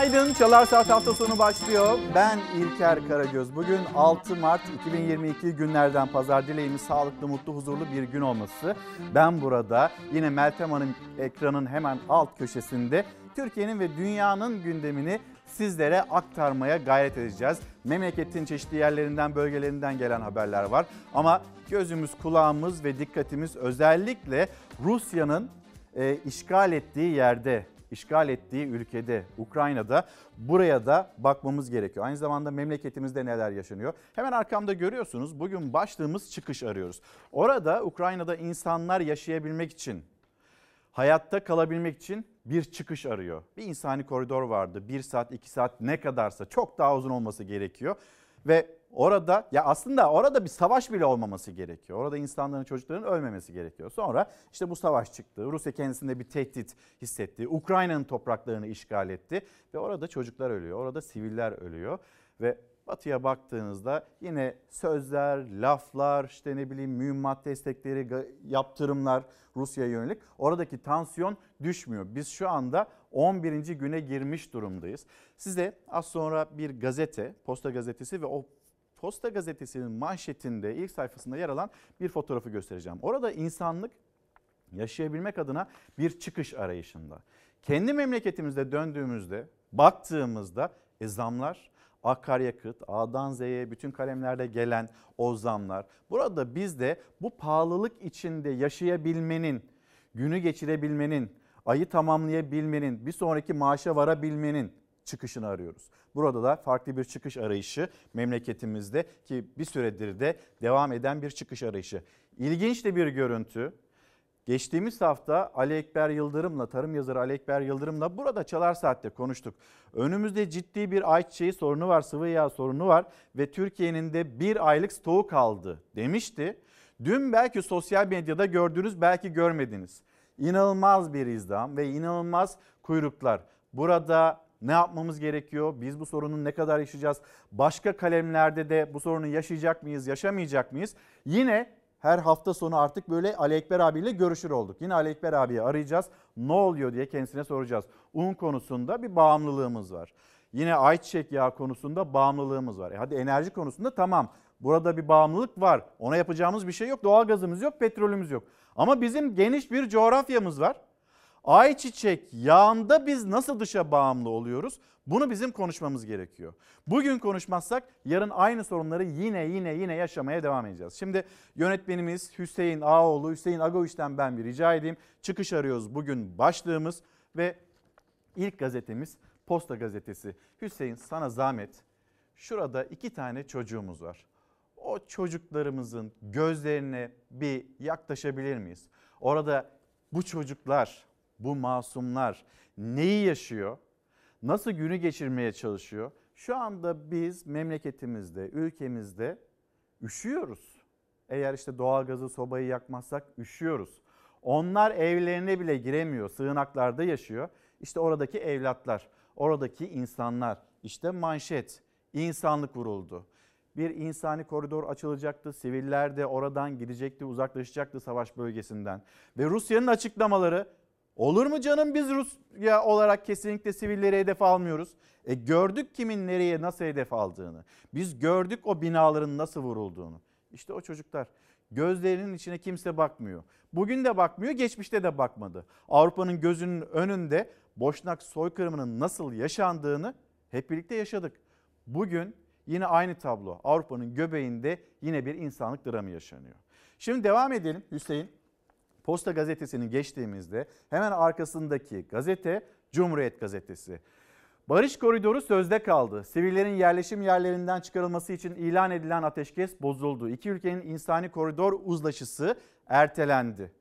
Günaydın. Çalar Saat hafta sonu başlıyor. Ben İlker Karagöz. Bugün 6 Mart 2022 günlerden pazar dileğimiz sağlıklı, mutlu, huzurlu bir gün olması. Ben burada yine Meltem Hanım ekranın hemen alt köşesinde Türkiye'nin ve dünyanın gündemini sizlere aktarmaya gayret edeceğiz. Memleketin çeşitli yerlerinden, bölgelerinden gelen haberler var. Ama gözümüz, kulağımız ve dikkatimiz özellikle Rusya'nın e, işgal ettiği yerde işgal ettiği ülkede, Ukrayna'da buraya da bakmamız gerekiyor. Aynı zamanda memleketimizde neler yaşanıyor? Hemen arkamda görüyorsunuz bugün başlığımız çıkış arıyoruz. Orada Ukrayna'da insanlar yaşayabilmek için, hayatta kalabilmek için bir çıkış arıyor. Bir insani koridor vardı. Bir saat, iki saat ne kadarsa çok daha uzun olması gerekiyor. Ve orada ya aslında orada bir savaş bile olmaması gerekiyor. Orada insanların çocukların ölmemesi gerekiyor. Sonra işte bu savaş çıktı. Rusya kendisinde bir tehdit hissetti. Ukrayna'nın topraklarını işgal etti ve orada çocuklar ölüyor. Orada siviller ölüyor ve Batı'ya baktığınızda yine sözler, laflar, işte ne bileyim mühimmat destekleri, yaptırımlar Rusya'ya yönelik. Oradaki tansiyon düşmüyor. Biz şu anda 11. güne girmiş durumdayız. Size az sonra bir gazete, Posta Gazetesi ve o Posta Gazetesi'nin manşetinde ilk sayfasında yer alan bir fotoğrafı göstereceğim. Orada insanlık yaşayabilmek adına bir çıkış arayışında. Kendi memleketimizde döndüğümüzde, baktığımızda e, zamlar, akaryakıt, A'dan Z'ye bütün kalemlerde gelen o zamlar. Burada biz de bu pahalılık içinde yaşayabilmenin, günü geçirebilmenin, ayı tamamlayabilmenin, bir sonraki maaşa varabilmenin çıkışını arıyoruz. Burada da farklı bir çıkış arayışı memleketimizde ki bir süredir de devam eden bir çıkış arayışı. İlginç de bir görüntü. Geçtiğimiz hafta Ali Ekber Yıldırım'la, tarım yazarı Ali Ekber Yıldırım'la burada Çalar Saat'te konuştuk. Önümüzde ciddi bir ayçiçeği sorunu var, sıvı yağ sorunu var ve Türkiye'nin de bir aylık stoğu kaldı demişti. Dün belki sosyal medyada gördünüz, belki görmediniz. İnanılmaz bir izdiham ve inanılmaz kuyruklar. Burada ne yapmamız gerekiyor? Biz bu sorunu ne kadar yaşayacağız? Başka kalemlerde de bu sorunu yaşayacak mıyız, yaşamayacak mıyız? Yine her hafta sonu artık böyle Ali Ekber abiyle görüşür olduk. Yine Ali Ekber abiyi arayacağız. Ne oluyor diye kendisine soracağız. Un konusunda bir bağımlılığımız var. Yine ayçiçek yağı konusunda bağımlılığımız var. E hadi enerji konusunda tamam. Burada bir bağımlılık var. Ona yapacağımız bir şey yok. Doğalgazımız yok, petrolümüz yok. Ama bizim geniş bir coğrafyamız var. Ayçiçek yağında biz nasıl dışa bağımlı oluyoruz? Bunu bizim konuşmamız gerekiyor. Bugün konuşmazsak yarın aynı sorunları yine yine yine yaşamaya devam edeceğiz. Şimdi yönetmenimiz Hüseyin Ağoğlu, Hüseyin Agoviç'ten ben bir rica edeyim. Çıkış arıyoruz bugün başlığımız ve ilk gazetemiz Posta Gazetesi. Hüseyin sana zahmet. Şurada iki tane çocuğumuz var. O çocuklarımızın gözlerine bir yaklaşabilir miyiz? Orada bu çocuklar bu masumlar neyi yaşıyor? Nasıl günü geçirmeye çalışıyor? Şu anda biz memleketimizde, ülkemizde üşüyoruz. Eğer işte doğalgazı, sobayı yakmazsak üşüyoruz. Onlar evlerine bile giremiyor, sığınaklarda yaşıyor. İşte oradaki evlatlar, oradaki insanlar, işte manşet, insanlık vuruldu. Bir insani koridor açılacaktı, siviller de oradan gidecekti, uzaklaşacaktı savaş bölgesinden. Ve Rusya'nın açıklamaları Olur mu canım biz Rusya olarak kesinlikle sivilleri hedef almıyoruz. E gördük kimin nereye nasıl hedef aldığını. Biz gördük o binaların nasıl vurulduğunu. İşte o çocuklar gözlerinin içine kimse bakmıyor. Bugün de bakmıyor, geçmişte de bakmadı. Avrupa'nın gözünün önünde Boşnak soykırımının nasıl yaşandığını hep birlikte yaşadık. Bugün yine aynı tablo. Avrupa'nın göbeğinde yine bir insanlık dramı yaşanıyor. Şimdi devam edelim Hüseyin. Posta Gazetesi'ni geçtiğimizde hemen arkasındaki gazete Cumhuriyet Gazetesi. Barış koridoru sözde kaldı. Sivillerin yerleşim yerlerinden çıkarılması için ilan edilen ateşkes bozuldu. İki ülkenin insani koridor uzlaşısı ertelendi.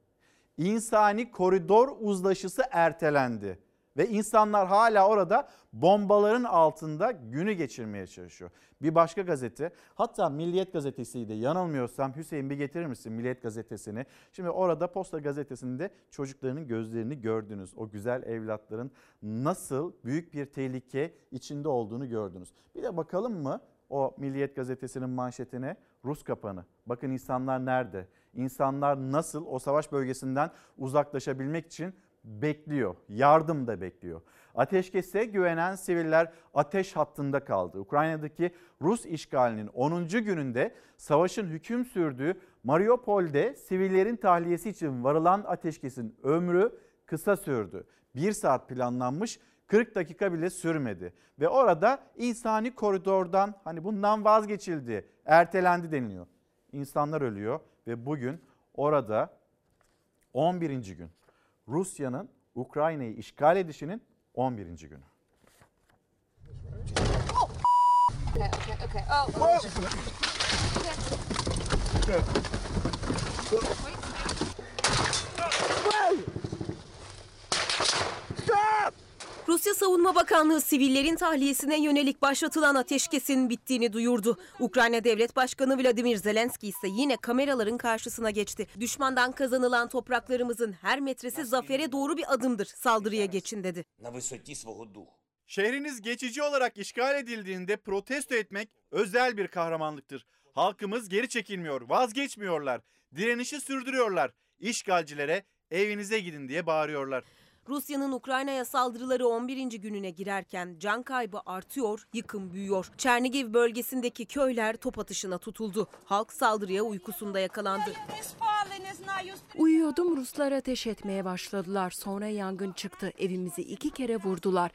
İnsani koridor uzlaşısı ertelendi ve insanlar hala orada bombaların altında günü geçirmeye çalışıyor. Bir başka gazete hatta Milliyet gazetesiydi yanılmıyorsam Hüseyin bir getirir misin Milliyet gazetesini? Şimdi orada Posta gazetesinde çocuklarının gözlerini gördünüz. O güzel evlatların nasıl büyük bir tehlike içinde olduğunu gördünüz. Bir de bakalım mı o Milliyet gazetesinin manşetine Rus kapanı. Bakın insanlar nerede? İnsanlar nasıl o savaş bölgesinden uzaklaşabilmek için bekliyor. Yardım da bekliyor. Ateşkese güvenen siviller ateş hattında kaldı. Ukrayna'daki Rus işgalinin 10. gününde savaşın hüküm sürdüğü Mariupol'de sivillerin tahliyesi için varılan ateşkesin ömrü kısa sürdü. Bir saat planlanmış 40 dakika bile sürmedi. Ve orada insani koridordan hani bundan vazgeçildi, ertelendi deniliyor. İnsanlar ölüyor ve bugün orada 11. gün Rusya'nın Ukrayna'yı işgal edişinin 11. günü. Okay, okay, okay. Oh, Rusya Savunma Bakanlığı sivillerin tahliyesine yönelik başlatılan ateşkesin bittiğini duyurdu. Ukrayna Devlet Başkanı Vladimir Zelenski ise yine kameraların karşısına geçti. Düşmandan kazanılan topraklarımızın her metresi zafere doğru bir adımdır. Saldırıya geçin dedi. Şehriniz geçici olarak işgal edildiğinde protesto etmek özel bir kahramanlıktır. Halkımız geri çekilmiyor, vazgeçmiyorlar. Direnişi sürdürüyorlar. İşgalcilere evinize gidin diye bağırıyorlar. Rusya'nın Ukrayna'ya saldırıları 11. gününe girerken can kaybı artıyor, yıkım büyüyor. Çernigiv bölgesindeki köyler top atışına tutuldu. Halk saldırıya uykusunda yakalandı. Uyuyordum Ruslar ateş etmeye başladılar. Sonra yangın çıktı. Evimizi iki kere vurdular.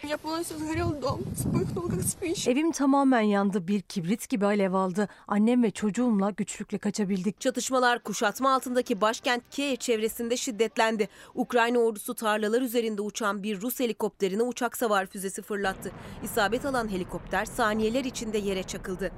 Evim tamamen yandı. Bir kibrit gibi alev aldı. Annem ve çocuğumla güçlükle kaçabildik. Çatışmalar kuşatma altındaki başkent Kiev çevresinde şiddetlendi. Ukrayna ordusu tarlalar üzerinde uçan bir Rus helikopterine uçak savar füzesi fırlattı. İsabet alan helikopter saniyeler içinde yere çakıldı.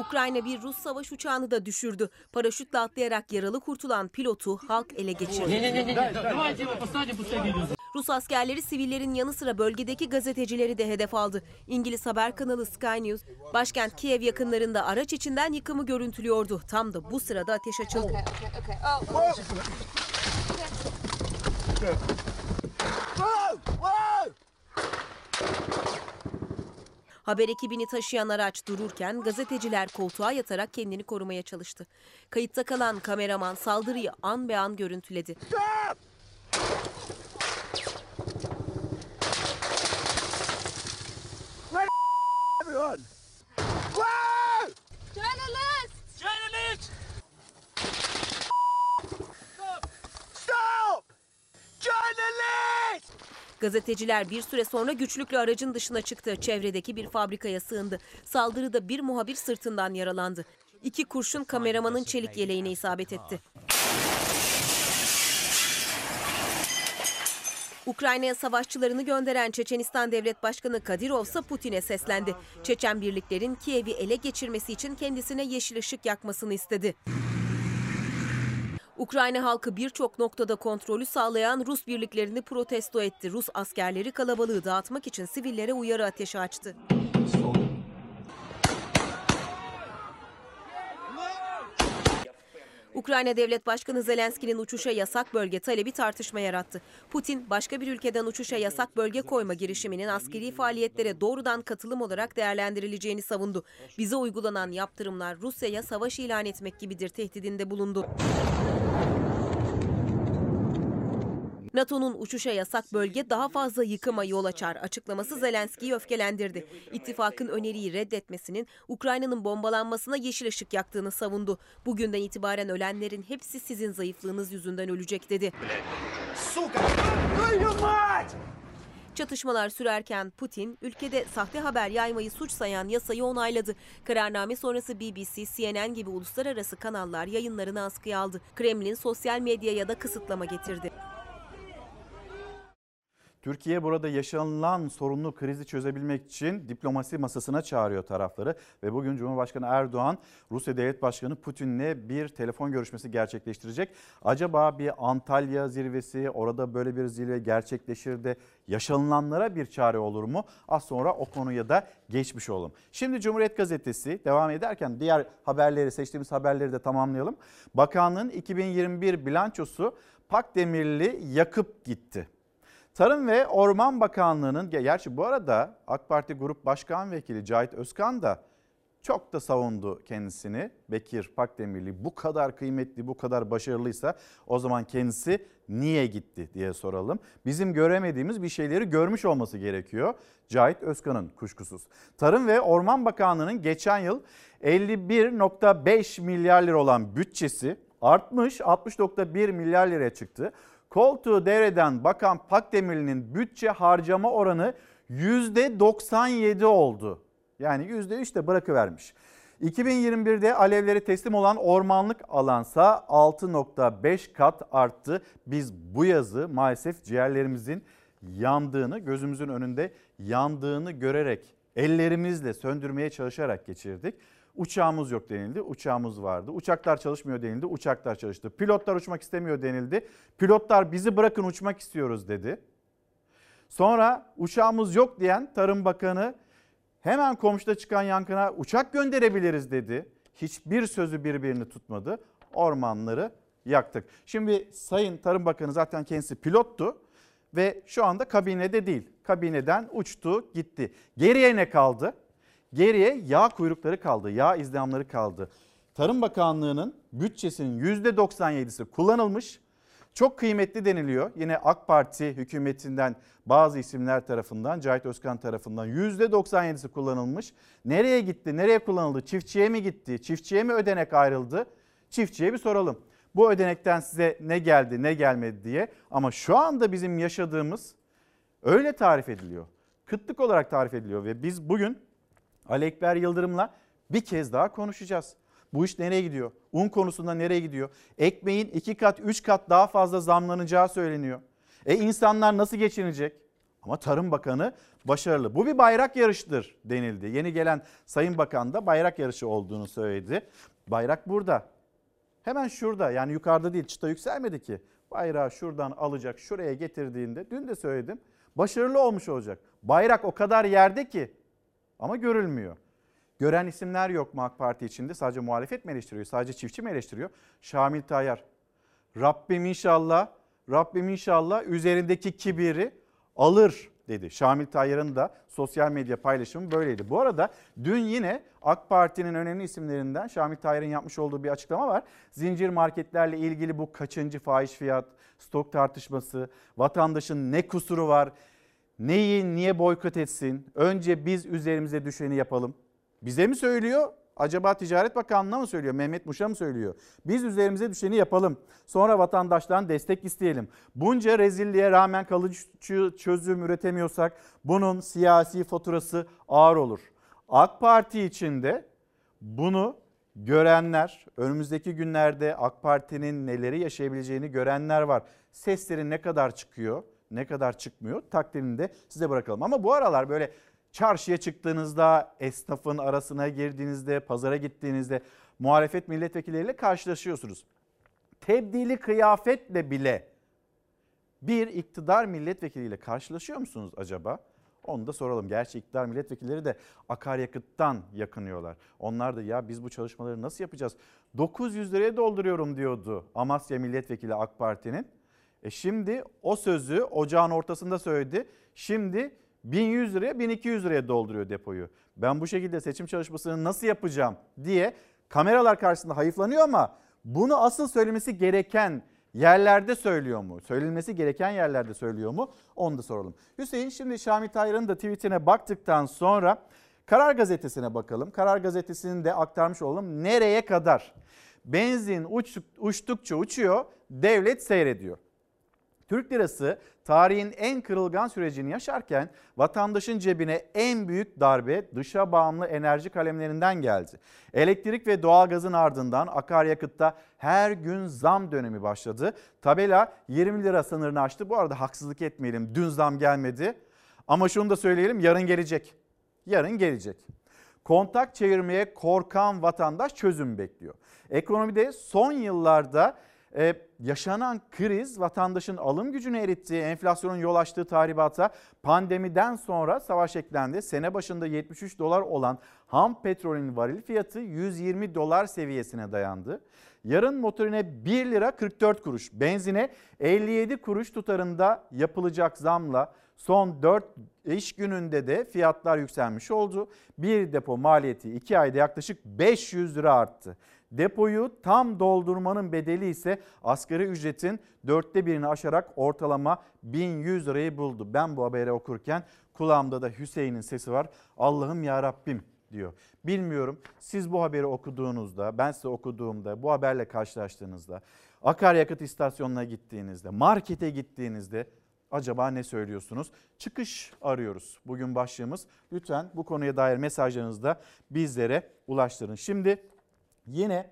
Ukrayna bir Rus savaş uçağını da düşürdü. Paraşütle atlayarak yaralı kurtulan pilotu halk ele geçirdi. Rus askerleri sivillerin yanı sıra bölgedeki gazetecileri de hedef aldı. İngiliz haber kanalı Sky News, başkent Kiev yakınlarında araç içinden yıkımı görüntülüyordu. Tam da bu sırada ateş açıldı. Okay, okay, okay. Oh, Haber ekibini taşıyan araç dururken gazeteciler koltuğa yatarak kendini korumaya çalıştı. Kayıtta kalan kameraman saldırıyı an be an görüntüledi. journalist! Gazeteciler bir süre sonra güçlükle aracın dışına çıktı. Çevredeki bir fabrikaya sığındı. Saldırıda bir muhabir sırtından yaralandı. İki kurşun kameramanın çelik yeleğine isabet etti. Ukrayna'ya savaşçılarını gönderen Çeçenistan Devlet Başkanı Kadirov ise Putin'e seslendi. Çeçen birliklerin Kiev'i ele geçirmesi için kendisine yeşil ışık yakmasını istedi. Ukrayna halkı birçok noktada kontrolü sağlayan Rus birliklerini protesto etti. Rus askerleri kalabalığı dağıtmak için sivillere uyarı ateşi açtı. Ukrayna Devlet Başkanı Zelenski'nin uçuşa yasak bölge talebi tartışma yarattı. Putin, başka bir ülkeden uçuşa yasak bölge koyma girişiminin askeri faaliyetlere doğrudan katılım olarak değerlendirileceğini savundu. Bize uygulanan yaptırımlar Rusya'ya savaş ilan etmek gibidir tehdidinde bulundu. NATO'nun uçuşa yasak bölge daha fazla yıkıma yol açar açıklaması Zelenski'yi öfkelendirdi. İttifakın öneriyi reddetmesinin Ukrayna'nın bombalanmasına yeşil ışık yaktığını savundu. Bugünden itibaren ölenlerin hepsi sizin zayıflığınız yüzünden ölecek dedi. Çatışmalar sürerken Putin ülkede sahte haber yaymayı suç sayan yasayı onayladı. Kararname sonrası BBC, CNN gibi uluslararası kanallar yayınlarını askıya aldı. Kremlin sosyal medyaya da kısıtlama getirdi. Türkiye burada yaşanılan sorunlu krizi çözebilmek için diplomasi masasına çağırıyor tarafları ve bugün Cumhurbaşkanı Erdoğan Rusya Devlet Başkanı Putin'le bir telefon görüşmesi gerçekleştirecek. Acaba bir Antalya zirvesi orada böyle bir zirve gerçekleşir de yaşanılanlara bir çare olur mu? Az sonra o konuya da geçmiş olalım. Şimdi Cumhuriyet Gazetesi devam ederken diğer haberleri seçtiğimiz haberleri de tamamlayalım. Bakanlığın 2021 bilançosu Pakdemirli yakıp gitti. Tarım ve Orman Bakanlığı'nın, gerçi bu arada AK Parti Grup Başkan Vekili Cahit Özkan da çok da savundu kendisini. Bekir Pakdemirli bu kadar kıymetli, bu kadar başarılıysa o zaman kendisi niye gitti diye soralım. Bizim göremediğimiz bir şeyleri görmüş olması gerekiyor. Cahit Özkan'ın kuşkusuz. Tarım ve Orman Bakanlığı'nın geçen yıl 51.5 milyar lira olan bütçesi artmış 60.1 milyar liraya çıktı. Koltuğu devreden Bakan Pakdemirli'nin bütçe harcama oranı %97 oldu. Yani %3 de bırakıvermiş. 2021'de alevleri teslim olan ormanlık alansa 6.5 kat arttı. Biz bu yazı maalesef ciğerlerimizin yandığını, gözümüzün önünde yandığını görerek ellerimizle söndürmeye çalışarak geçirdik. Uçağımız yok denildi, uçağımız vardı. Uçaklar çalışmıyor denildi, uçaklar çalıştı. Pilotlar uçmak istemiyor denildi. Pilotlar bizi bırakın uçmak istiyoruz dedi. Sonra uçağımız yok diyen Tarım Bakanı hemen komşuda çıkan yankına uçak gönderebiliriz dedi. Hiçbir sözü birbirini tutmadı. Ormanları yaktık. Şimdi Sayın Tarım Bakanı zaten kendisi pilottu ve şu anda kabinede değil. Kabineden uçtu gitti. Geriye ne kaldı? Geriye yağ kuyrukları kaldı, yağ izdamları kaldı. Tarım Bakanlığı'nın bütçesinin %97'si kullanılmış. Çok kıymetli deniliyor. Yine AK Parti hükümetinden bazı isimler tarafından, Cahit Özkan tarafından %97'si kullanılmış. Nereye gitti, nereye kullanıldı? Çiftçiye mi gitti, çiftçiye mi ödenek ayrıldı? Çiftçiye bir soralım. Bu ödenekten size ne geldi, ne gelmedi diye. Ama şu anda bizim yaşadığımız öyle tarif ediliyor. Kıtlık olarak tarif ediliyor ve biz bugün Ali Ekber Yıldırım'la bir kez daha konuşacağız. Bu iş nereye gidiyor? Un konusunda nereye gidiyor? Ekmeğin iki kat, üç kat daha fazla zamlanacağı söyleniyor. E insanlar nasıl geçinecek? Ama Tarım Bakanı başarılı. Bu bir bayrak yarışıdır denildi. Yeni gelen Sayın Bakan da bayrak yarışı olduğunu söyledi. Bayrak burada. Hemen şurada yani yukarıda değil çıta yükselmedi ki. Bayrağı şuradan alacak şuraya getirdiğinde dün de söyledim başarılı olmuş olacak. Bayrak o kadar yerde ki ama görülmüyor. Gören isimler yok mu AK Parti içinde? Sadece muhalefet mi eleştiriyor? Sadece çiftçi mi eleştiriyor? Şamil Tayyar. Rabbim inşallah, Rabbim inşallah üzerindeki kibiri alır dedi. Şamil Tayyar'ın da sosyal medya paylaşımı böyleydi. Bu arada dün yine AK Parti'nin önemli isimlerinden Şamil Tayyar'ın yapmış olduğu bir açıklama var. Zincir marketlerle ilgili bu kaçıncı fahiş fiyat, stok tartışması, vatandaşın ne kusuru var, neyi niye boykot etsin? Önce biz üzerimize düşeni yapalım. Bize mi söylüyor? Acaba Ticaret Bakanlığı'na mı söylüyor? Mehmet Muş'a mı söylüyor? Biz üzerimize düşeni yapalım. Sonra vatandaştan destek isteyelim. Bunca rezilliğe rağmen kalıcı çözüm üretemiyorsak bunun siyasi faturası ağır olur. AK Parti içinde bunu görenler, önümüzdeki günlerde AK Parti'nin neleri yaşayabileceğini görenler var. Sesleri ne kadar çıkıyor, ne kadar çıkmıyor takdirini de size bırakalım. Ama bu aralar böyle çarşıya çıktığınızda, esnafın arasına girdiğinizde, pazara gittiğinizde muhalefet milletvekilleriyle karşılaşıyorsunuz. Tebdili kıyafetle bile bir iktidar milletvekiliyle karşılaşıyor musunuz acaba? Onu da soralım. Gerçi iktidar milletvekilleri de akaryakıttan yakınıyorlar. Onlar da ya biz bu çalışmaları nasıl yapacağız? 900 liraya dolduruyorum diyordu Amasya milletvekili AK Parti'nin. E şimdi o sözü ocağın ortasında söyledi. Şimdi 1100 liraya 1200 liraya dolduruyor depoyu. Ben bu şekilde seçim çalışmasını nasıl yapacağım diye kameralar karşısında hayıflanıyor ama bunu asıl söylemesi gereken yerlerde söylüyor mu? Söylenmesi gereken yerlerde söylüyor mu? Onu da soralım. Hüseyin şimdi Şamil Tayyar'ın da tweetine baktıktan sonra Karar Gazetesi'ne bakalım. Karar Gazetesi'ni de aktarmış olalım. Nereye kadar? Benzin uç, uçtukça uçuyor, devlet seyrediyor. Türk lirası tarihin en kırılgan sürecini yaşarken vatandaşın cebine en büyük darbe dışa bağımlı enerji kalemlerinden geldi. Elektrik ve doğalgazın ardından akaryakıtta her gün zam dönemi başladı. Tabela 20 lira sınırını aştı. Bu arada haksızlık etmeyelim dün zam gelmedi ama şunu da söyleyelim yarın gelecek. Yarın gelecek. Kontak çevirmeye korkan vatandaş çözüm bekliyor. Ekonomide son yıllarda e, yaşanan kriz vatandaşın alım gücünü erittiği, enflasyonun yol açtığı tahribata pandemiden sonra savaş eklendi. Sene başında 73 dolar olan ham petrolün varil fiyatı 120 dolar seviyesine dayandı. Yarın motorine 1 lira 44 kuruş, benzine 57 kuruş tutarında yapılacak zamla Son 4 iş gününde de fiyatlar yükselmiş oldu. Bir depo maliyeti 2 ayda yaklaşık 500 lira arttı. Depoyu tam doldurmanın bedeli ise asgari ücretin dörtte birini aşarak ortalama 1100 lirayı buldu. Ben bu haberi okurken kulağımda da Hüseyin'in sesi var. Allah'ım ya Rabbim diyor. Bilmiyorum siz bu haberi okuduğunuzda, ben size okuduğumda, bu haberle karşılaştığınızda, akaryakıt istasyonuna gittiğinizde, markete gittiğinizde acaba ne söylüyorsunuz? Çıkış arıyoruz. Bugün başlığımız. Lütfen bu konuya dair mesajlarınızı da bizlere ulaştırın. Şimdi yine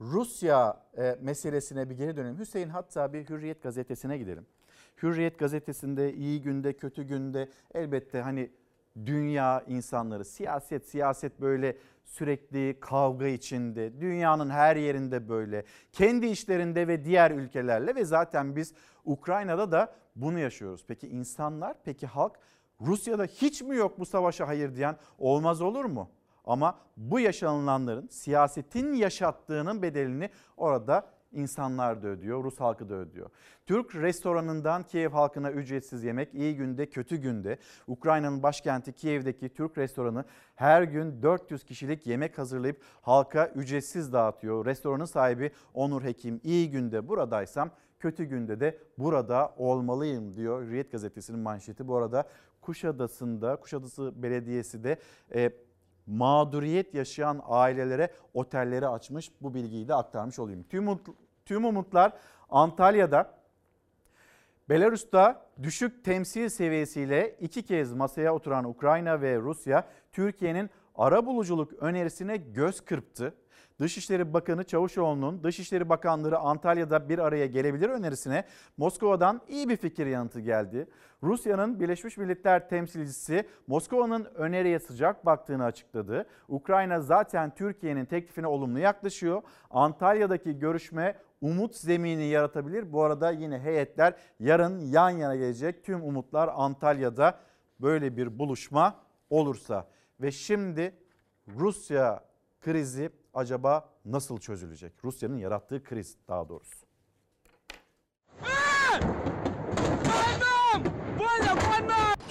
Rusya e, meselesine bir geri dönelim. Hüseyin hatta bir Hürriyet gazetesine gidelim. Hürriyet gazetesinde iyi günde kötü günde elbette hani dünya insanları siyaset siyaset böyle sürekli kavga içinde dünyanın her yerinde böyle kendi işlerinde ve diğer ülkelerle ve zaten biz Ukrayna'da da bunu yaşıyoruz. Peki insanlar peki halk Rusya'da hiç mi yok bu savaşa hayır diyen olmaz olur mu? Ama bu yaşanılanların siyasetin yaşattığının bedelini orada insanlar da ödüyor, Rus halkı da ödüyor. Türk restoranından Kiev halkına ücretsiz yemek iyi günde kötü günde. Ukrayna'nın başkenti Kiev'deki Türk restoranı her gün 400 kişilik yemek hazırlayıp halka ücretsiz dağıtıyor. Restoranın sahibi Onur Hekim iyi günde buradaysam kötü günde de burada olmalıyım diyor Hürriyet gazetesinin manşeti. Bu arada Kuşadası'nda Kuşadası Belediyesi de e, mağduriyet yaşayan ailelere otelleri açmış. Bu bilgiyi de aktarmış olayım. Tüm, tüm umutlar Antalya'da Belarus'ta düşük temsil seviyesiyle iki kez masaya oturan Ukrayna ve Rusya Türkiye'nin ara buluculuk önerisine göz kırptı. Dışişleri Bakanı Çavuşoğlu'nun Dışişleri Bakanları Antalya'da bir araya gelebilir önerisine Moskova'dan iyi bir fikir yanıtı geldi. Rusya'nın Birleşmiş Milletler temsilcisi Moskova'nın öneriye sıcak baktığını açıkladı. Ukrayna zaten Türkiye'nin teklifine olumlu yaklaşıyor. Antalya'daki görüşme umut zemini yaratabilir. Bu arada yine heyetler yarın yan yana gelecek. Tüm umutlar Antalya'da böyle bir buluşma olursa ve şimdi Rusya krizi acaba nasıl çözülecek? Rusya'nın yarattığı kriz daha doğrusu.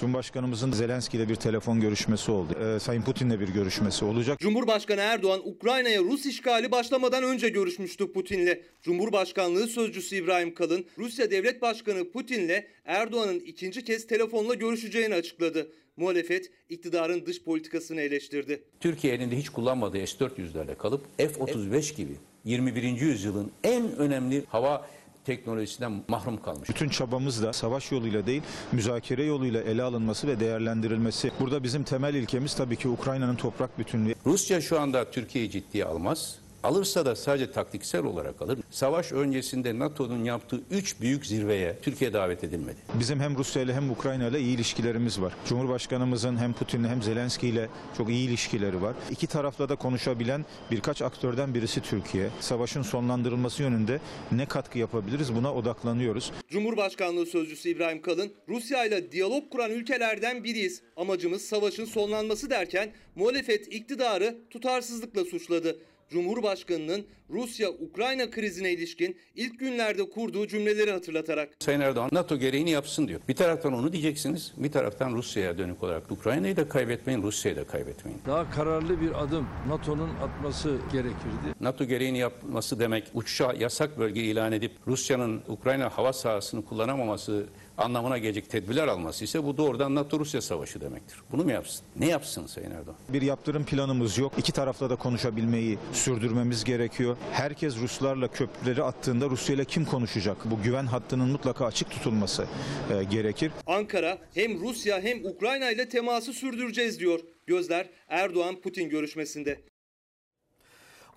Cumhurbaşkanımızın Zelenski ile bir telefon görüşmesi oldu. Ee, Sayın Putin'le bir görüşmesi olacak. Cumhurbaşkanı Erdoğan Ukrayna'ya Rus işgali başlamadan önce görüşmüştü Putin'le. Cumhurbaşkanlığı sözcüsü İbrahim Kalın, Rusya Devlet Başkanı Putin'le Erdoğan'ın ikinci kez telefonla görüşeceğini açıkladı. Muhalefet iktidarın dış politikasını eleştirdi. Türkiye elinde hiç kullanmadığı S-400'lerle kalıp F-35 gibi 21. yüzyılın en önemli hava teknolojisinden mahrum kalmış. Bütün çabamız da savaş yoluyla değil, müzakere yoluyla ele alınması ve değerlendirilmesi. Burada bizim temel ilkemiz tabii ki Ukrayna'nın toprak bütünlüğü. Rusya şu anda Türkiye'yi ciddiye almaz. Alırsa da sadece taktiksel olarak alır. Savaş öncesinde NATO'nun yaptığı 3 büyük zirveye Türkiye davet edilmedi. Bizim hem Rusya ile hem Ukrayna ile iyi ilişkilerimiz var. Cumhurbaşkanımızın hem Putin'le hem Zelenski ile çok iyi ilişkileri var. İki tarafla da konuşabilen birkaç aktörden birisi Türkiye. Savaşın sonlandırılması yönünde ne katkı yapabiliriz buna odaklanıyoruz. Cumhurbaşkanlığı sözcüsü İbrahim Kalın, Rusya ile diyalog kuran ülkelerden biriyiz. Amacımız savaşın sonlanması derken muhalefet iktidarı tutarsızlıkla suçladı. Cumhurbaşkanının Rusya-Ukrayna krizine ilişkin ilk günlerde kurduğu cümleleri hatırlatarak. Sayın Erdoğan NATO gereğini yapsın diyor. Bir taraftan onu diyeceksiniz, bir taraftan Rusya'ya dönük olarak Ukrayna'yı da kaybetmeyin, Rusya'yı da kaybetmeyin. Daha kararlı bir adım NATO'nun atması gerekirdi. NATO gereğini yapması demek uçuşa yasak bölge ilan edip Rusya'nın Ukrayna hava sahasını kullanamaması anlamına gelecek tedbirler alması ise bu doğrudan NATO-Rusya savaşı demektir. Bunu mu yapsın? Ne yapsın Sayın Erdoğan? Bir yaptırım planımız yok. İki tarafla da konuşabilmeyi sürdürmemiz gerekiyor. Herkes Ruslarla köprüleri attığında Rusya ile kim konuşacak? Bu güven hattının mutlaka açık tutulması e, gerekir. Ankara hem Rusya hem Ukrayna ile teması sürdüreceğiz diyor. Gözler Erdoğan-Putin görüşmesinde.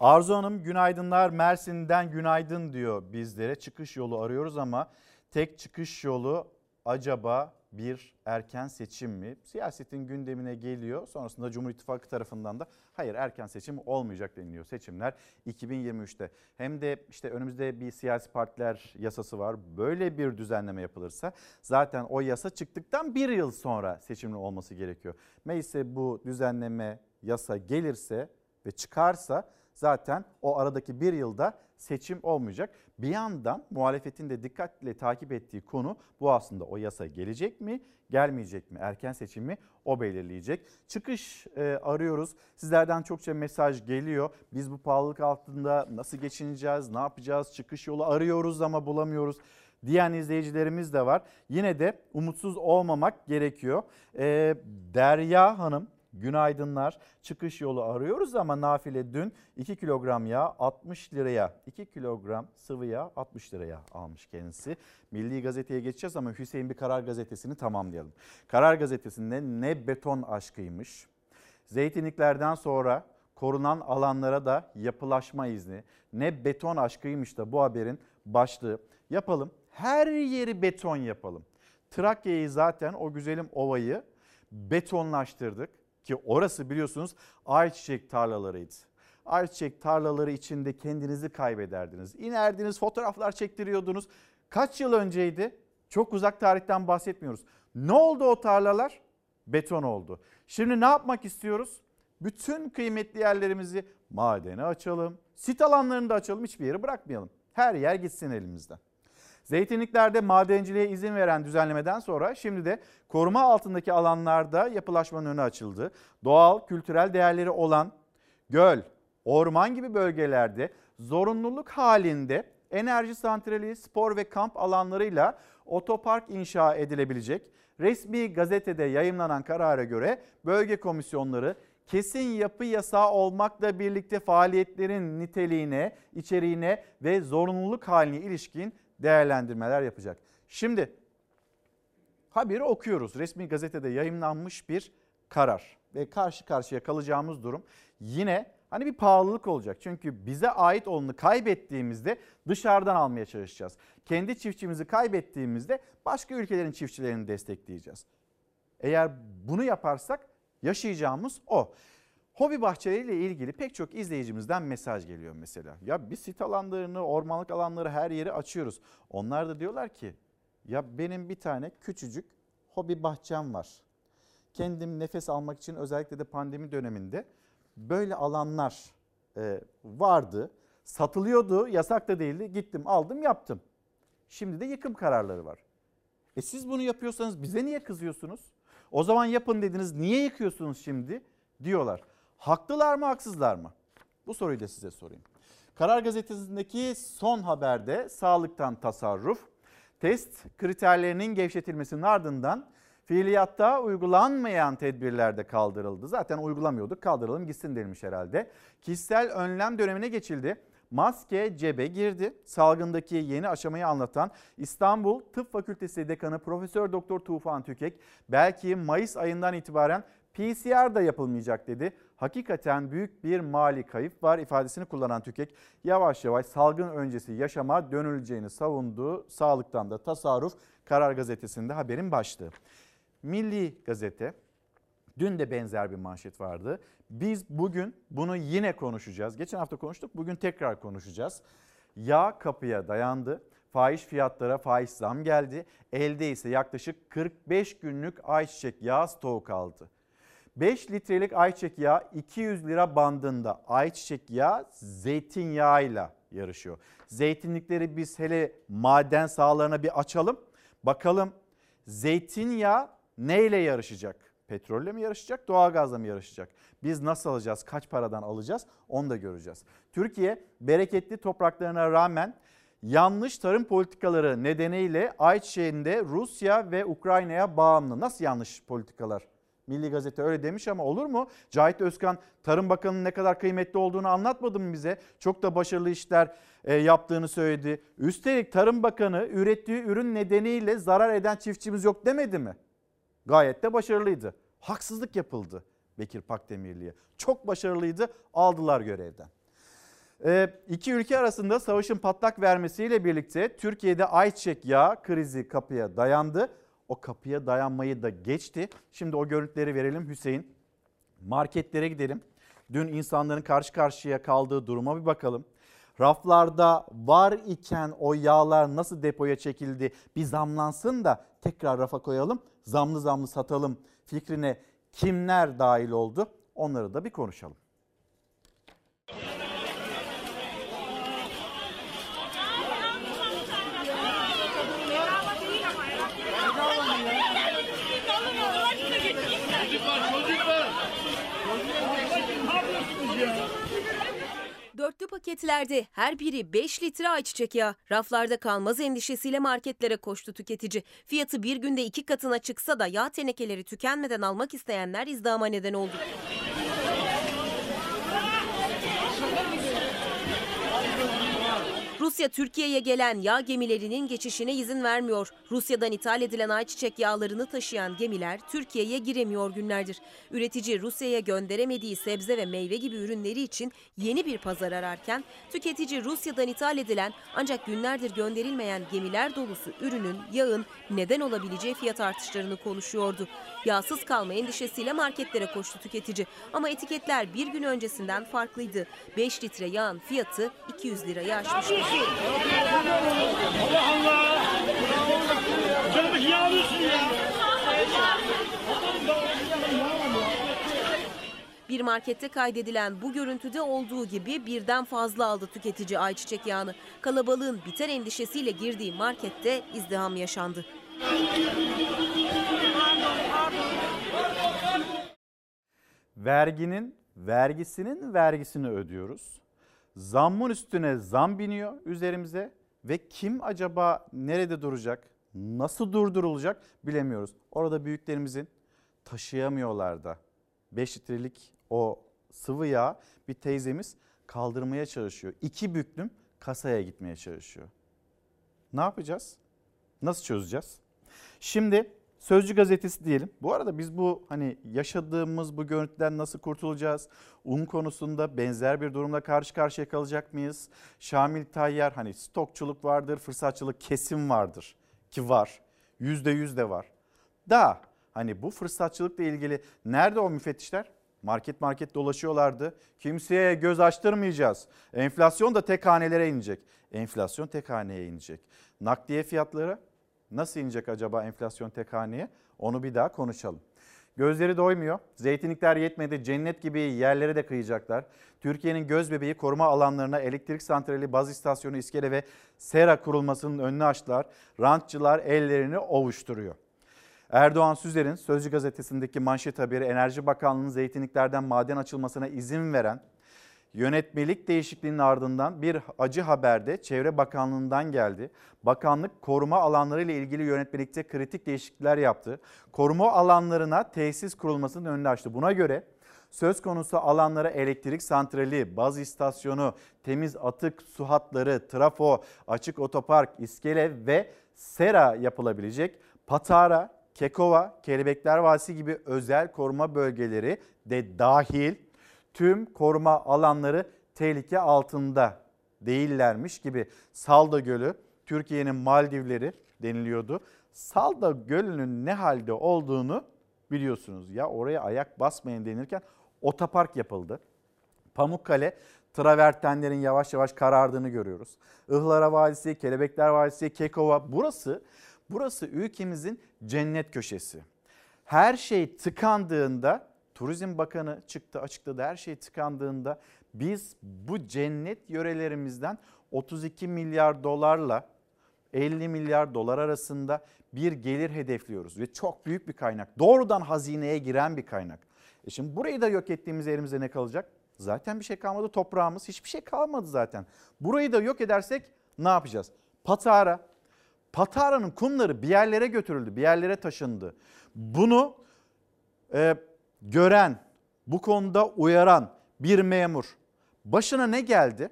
Arzu Hanım günaydınlar Mersin'den günaydın diyor bizlere. Çıkış yolu arıyoruz ama tek çıkış yolu acaba bir erken seçim mi? Siyasetin gündemine geliyor. Sonrasında Cumhur İttifakı tarafından da hayır erken seçim olmayacak deniliyor. Seçimler 2023'te. Hem de işte önümüzde bir siyasi partiler yasası var. Böyle bir düzenleme yapılırsa zaten o yasa çıktıktan bir yıl sonra seçimin olması gerekiyor. Meclise bu düzenleme yasa gelirse ve çıkarsa zaten o aradaki bir yılda seçim olmayacak. Bir yandan muhalefetin de dikkatle takip ettiği konu bu aslında o yasa gelecek mi gelmeyecek mi erken seçim mi o belirleyecek. Çıkış e, arıyoruz sizlerden çokça mesaj geliyor biz bu pahalılık altında nasıl geçineceğiz ne yapacağız çıkış yolu arıyoruz ama bulamıyoruz diyen izleyicilerimiz de var. Yine de umutsuz olmamak gerekiyor. Ee, Derya Hanım günaydınlar. Çıkış yolu arıyoruz ama nafile dün 2 kilogram yağ 60 liraya 2 kilogram sıvı yağ 60 liraya almış kendisi. Milli Gazete'ye geçeceğiz ama Hüseyin bir Karar Gazetesi'ni tamamlayalım. Karar Gazetesi'nde ne beton aşkıymış. Zeytinliklerden sonra korunan alanlara da yapılaşma izni. Ne beton aşkıymış da bu haberin başlığı. Yapalım. Her yeri beton yapalım. Trakya'yı zaten o güzelim ovayı betonlaştırdık ki orası biliyorsunuz ayçiçek tarlalarıydı. Ayçiçek tarlaları içinde kendinizi kaybederdiniz. İnerdiniz, fotoğraflar çektiriyordunuz. Kaç yıl önceydi? Çok uzak tarihten bahsetmiyoruz. Ne oldu o tarlalar? Beton oldu. Şimdi ne yapmak istiyoruz? Bütün kıymetli yerlerimizi madene açalım. Sit alanlarını da açalım. Hiçbir yeri bırakmayalım. Her yer gitsin elimizden. Zeytinliklerde madenciliğe izin veren düzenlemeden sonra şimdi de koruma altındaki alanlarda yapılaşmanın önü açıldı. Doğal, kültürel değerleri olan göl, orman gibi bölgelerde zorunluluk halinde enerji santrali, spor ve kamp alanlarıyla otopark inşa edilebilecek. Resmi gazetede yayımlanan karara göre bölge komisyonları kesin yapı yasağı olmakla birlikte faaliyetlerin niteliğine, içeriğine ve zorunluluk haline ilişkin değerlendirmeler yapacak. Şimdi haberi okuyoruz. Resmi gazetede yayınlanmış bir karar ve karşı karşıya kalacağımız durum yine hani bir pahalılık olacak. Çünkü bize ait olanı kaybettiğimizde dışarıdan almaya çalışacağız. Kendi çiftçimizi kaybettiğimizde başka ülkelerin çiftçilerini destekleyeceğiz. Eğer bunu yaparsak yaşayacağımız o. Hobi bahçeleriyle ilgili pek çok izleyicimizden mesaj geliyor mesela. Ya biz sit alanlarını, ormanlık alanları her yeri açıyoruz. Onlar da diyorlar ki ya benim bir tane küçücük hobi bahçem var. Kendim nefes almak için özellikle de pandemi döneminde böyle alanlar e, vardı. Satılıyordu, yasak da değildi. Gittim, aldım, yaptım. Şimdi de yıkım kararları var. E siz bunu yapıyorsanız bize niye kızıyorsunuz? O zaman yapın dediniz, niye yıkıyorsunuz şimdi? Diyorlar. Haklılar mı haksızlar mı? Bu soruyu da size sorayım. Karar Gazetesi'ndeki son haberde sağlıktan tasarruf, test kriterlerinin gevşetilmesinin ardından fiiliyatta uygulanmayan tedbirler de kaldırıldı. Zaten uygulamıyorduk kaldıralım gitsin denilmiş herhalde. Kişisel önlem dönemine geçildi. Maske cebe girdi. Salgındaki yeni aşamayı anlatan İstanbul Tıp Fakültesi Dekanı Profesör Doktor Tufan Tükek belki Mayıs ayından itibaren PCR da yapılmayacak dedi. Hakikaten büyük bir mali kayıp var ifadesini kullanan TÜKEK yavaş yavaş salgın öncesi yaşama dönüleceğini savundu. Sağlıktan da tasarruf Karar Gazetesi'nde haberin başlığı. Milli Gazete Dün de benzer bir manşet vardı. Biz bugün bunu yine konuşacağız. Geçen hafta konuştuk, bugün tekrar konuşacağız. Yağ kapıya dayandı. Fahiş fiyatlara faiz zam geldi. Elde ise yaklaşık 45 günlük ayçiçek yağı stoğu kaldı. 5 litrelik ayçiçek yağı 200 lira bandında. Ayçiçek yağı zeytinyağıyla yarışıyor. Zeytinlikleri biz hele maden sahalarına bir açalım. Bakalım zeytinyağı neyle yarışacak? Petrolle mi yarışacak, doğalgazla mı yarışacak? Biz nasıl alacağız, kaç paradan alacağız onu da göreceğiz. Türkiye bereketli topraklarına rağmen yanlış tarım politikaları nedeniyle ayçiçeğinde Rusya ve Ukrayna'ya bağımlı. Nasıl yanlış politikalar? Milli Gazete öyle demiş ama olur mu? Cahit Özkan Tarım Bakanı'nın ne kadar kıymetli olduğunu anlatmadı mı bize? Çok da başarılı işler e, yaptığını söyledi. Üstelik Tarım Bakanı ürettiği ürün nedeniyle zarar eden çiftçimiz yok demedi mi? Gayet de başarılıydı. Haksızlık yapıldı Bekir Pakdemirli'ye. Çok başarılıydı aldılar görevden. E, iki ülke arasında savaşın patlak vermesiyle birlikte Türkiye'de ayçiçek yağı krizi kapıya dayandı. O kapıya dayanmayı da geçti. Şimdi o görüntüleri verelim Hüseyin. Marketlere gidelim. Dün insanların karşı karşıya kaldığı duruma bir bakalım. Raflarda var iken o yağlar nasıl depoya çekildi bir zamlansın da tekrar rafa koyalım. Zamlı zamlı satalım fikrine kimler dahil oldu onları da bir konuşalım. Dörtlü paketlerde her biri 5 litre ayçiçek yağı. Raflarda kalmaz endişesiyle marketlere koştu tüketici. Fiyatı bir günde iki katına çıksa da yağ tenekeleri tükenmeden almak isteyenler izdihama neden oldu. Rusya Türkiye'ye gelen yağ gemilerinin geçişine izin vermiyor. Rusya'dan ithal edilen ayçiçek yağlarını taşıyan gemiler Türkiye'ye giremiyor günlerdir. Üretici Rusya'ya gönderemediği sebze ve meyve gibi ürünleri için yeni bir pazar ararken tüketici Rusya'dan ithal edilen ancak günlerdir gönderilmeyen gemiler dolusu ürünün, yağın neden olabileceği fiyat artışlarını konuşuyordu. Yağsız kalma endişesiyle marketlere koştu tüketici ama etiketler bir gün öncesinden farklıydı. 5 litre yağın fiyatı 200 lirayı aşmıştı. Bir markette kaydedilen bu görüntüde olduğu gibi birden fazla aldı tüketici ayçiçek yağını. Kalabalığın biter endişesiyle girdiği markette izdiham yaşandı. Verginin vergisinin vergisini ödüyoruz. Zammın üstüne zam biniyor üzerimize ve kim acaba nerede duracak, nasıl durdurulacak bilemiyoruz. Orada büyüklerimizin taşıyamıyorlar da 5 litrelik o sıvı yağ bir teyzemiz kaldırmaya çalışıyor. İki büklüm kasaya gitmeye çalışıyor. Ne yapacağız? Nasıl çözeceğiz? Şimdi Sözcü gazetesi diyelim. Bu arada biz bu hani yaşadığımız bu görüntüden nasıl kurtulacağız? Un konusunda benzer bir durumla karşı karşıya kalacak mıyız? Şamil Tayyar hani stokçuluk vardır, fırsatçılık kesim vardır ki var. Yüzde yüz de var. Da hani bu fırsatçılıkla ilgili nerede o müfettişler? Market market dolaşıyorlardı. Kimseye göz açtırmayacağız. Enflasyon da tek hanelere inecek. Enflasyon tek haneye inecek. Nakliye fiyatları Nasıl inecek acaba enflasyon tek haneye? Onu bir daha konuşalım. Gözleri doymuyor. Zeytinlikler yetmedi. Cennet gibi yerlere de kıyacaklar. Türkiye'nin göz bebeği koruma alanlarına elektrik santrali, baz istasyonu, iskele ve sera kurulmasının önünü açtılar. Rantçılar ellerini ovuşturuyor. Erdoğan Süzer'in Sözcü gazetesindeki manşet haberi Enerji Bakanlığı'nın zeytinliklerden maden açılmasına izin veren Yönetmelik değişikliğinin ardından bir acı haber de Çevre Bakanlığı'ndan geldi. Bakanlık koruma alanları ile ilgili yönetmelikte kritik değişiklikler yaptı. Koruma alanlarına tesis kurulmasının önünü açtı. Buna göre söz konusu alanlara elektrik santrali, baz istasyonu, temiz atık su hatları, trafo, açık otopark, iskele ve sera yapılabilecek. Patara, Kekova, Kelebekler Vadisi gibi özel koruma bölgeleri de dahil tüm koruma alanları tehlike altında değillermiş gibi Salda Gölü Türkiye'nin Maldivleri deniliyordu. Salda Gölü'nün ne halde olduğunu biliyorsunuz. Ya oraya ayak basmayın denirken otopark yapıldı. Pamukkale travertenlerin yavaş yavaş karardığını görüyoruz. Ihlara Vadisi, Kelebekler Vadisi, Kekova burası burası ülkemizin cennet köşesi. Her şey tıkandığında Turizm Bakanı çıktı açıkladı her şey tıkandığında biz bu cennet yörelerimizden 32 milyar dolarla 50 milyar dolar arasında bir gelir hedefliyoruz ve çok büyük bir kaynak. Doğrudan hazineye giren bir kaynak. E şimdi burayı da yok ettiğimiz elimizde ne kalacak? Zaten bir şey kalmadı toprağımız hiçbir şey kalmadı zaten. Burayı da yok edersek ne yapacağız? Patara. Patara'nın kumları bir yerlere götürüldü, bir yerlere taşındı. Bunu e, gören, bu konuda uyaran bir memur başına ne geldi?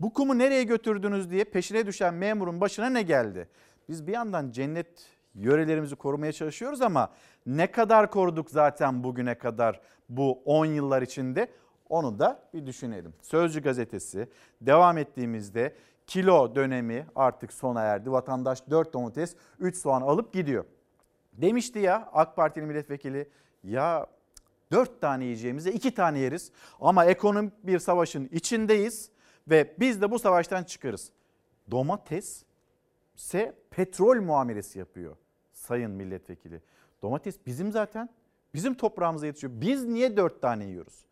Bu kumu nereye götürdünüz diye peşine düşen memurun başına ne geldi? Biz bir yandan cennet yörelerimizi korumaya çalışıyoruz ama ne kadar koruduk zaten bugüne kadar bu 10 yıllar içinde onu da bir düşünelim. Sözcü gazetesi devam ettiğimizde kilo dönemi artık sona erdi. Vatandaş 4 domates 3 soğan alıp gidiyor. Demişti ya AK Partili milletvekili ya dört tane yiyeceğimize iki tane yeriz ama ekonomik bir savaşın içindeyiz ve biz de bu savaştan çıkarız. Domates ise petrol muamelesi yapıyor sayın milletvekili. Domates bizim zaten bizim toprağımıza yetişiyor. Biz niye dört tane yiyoruz?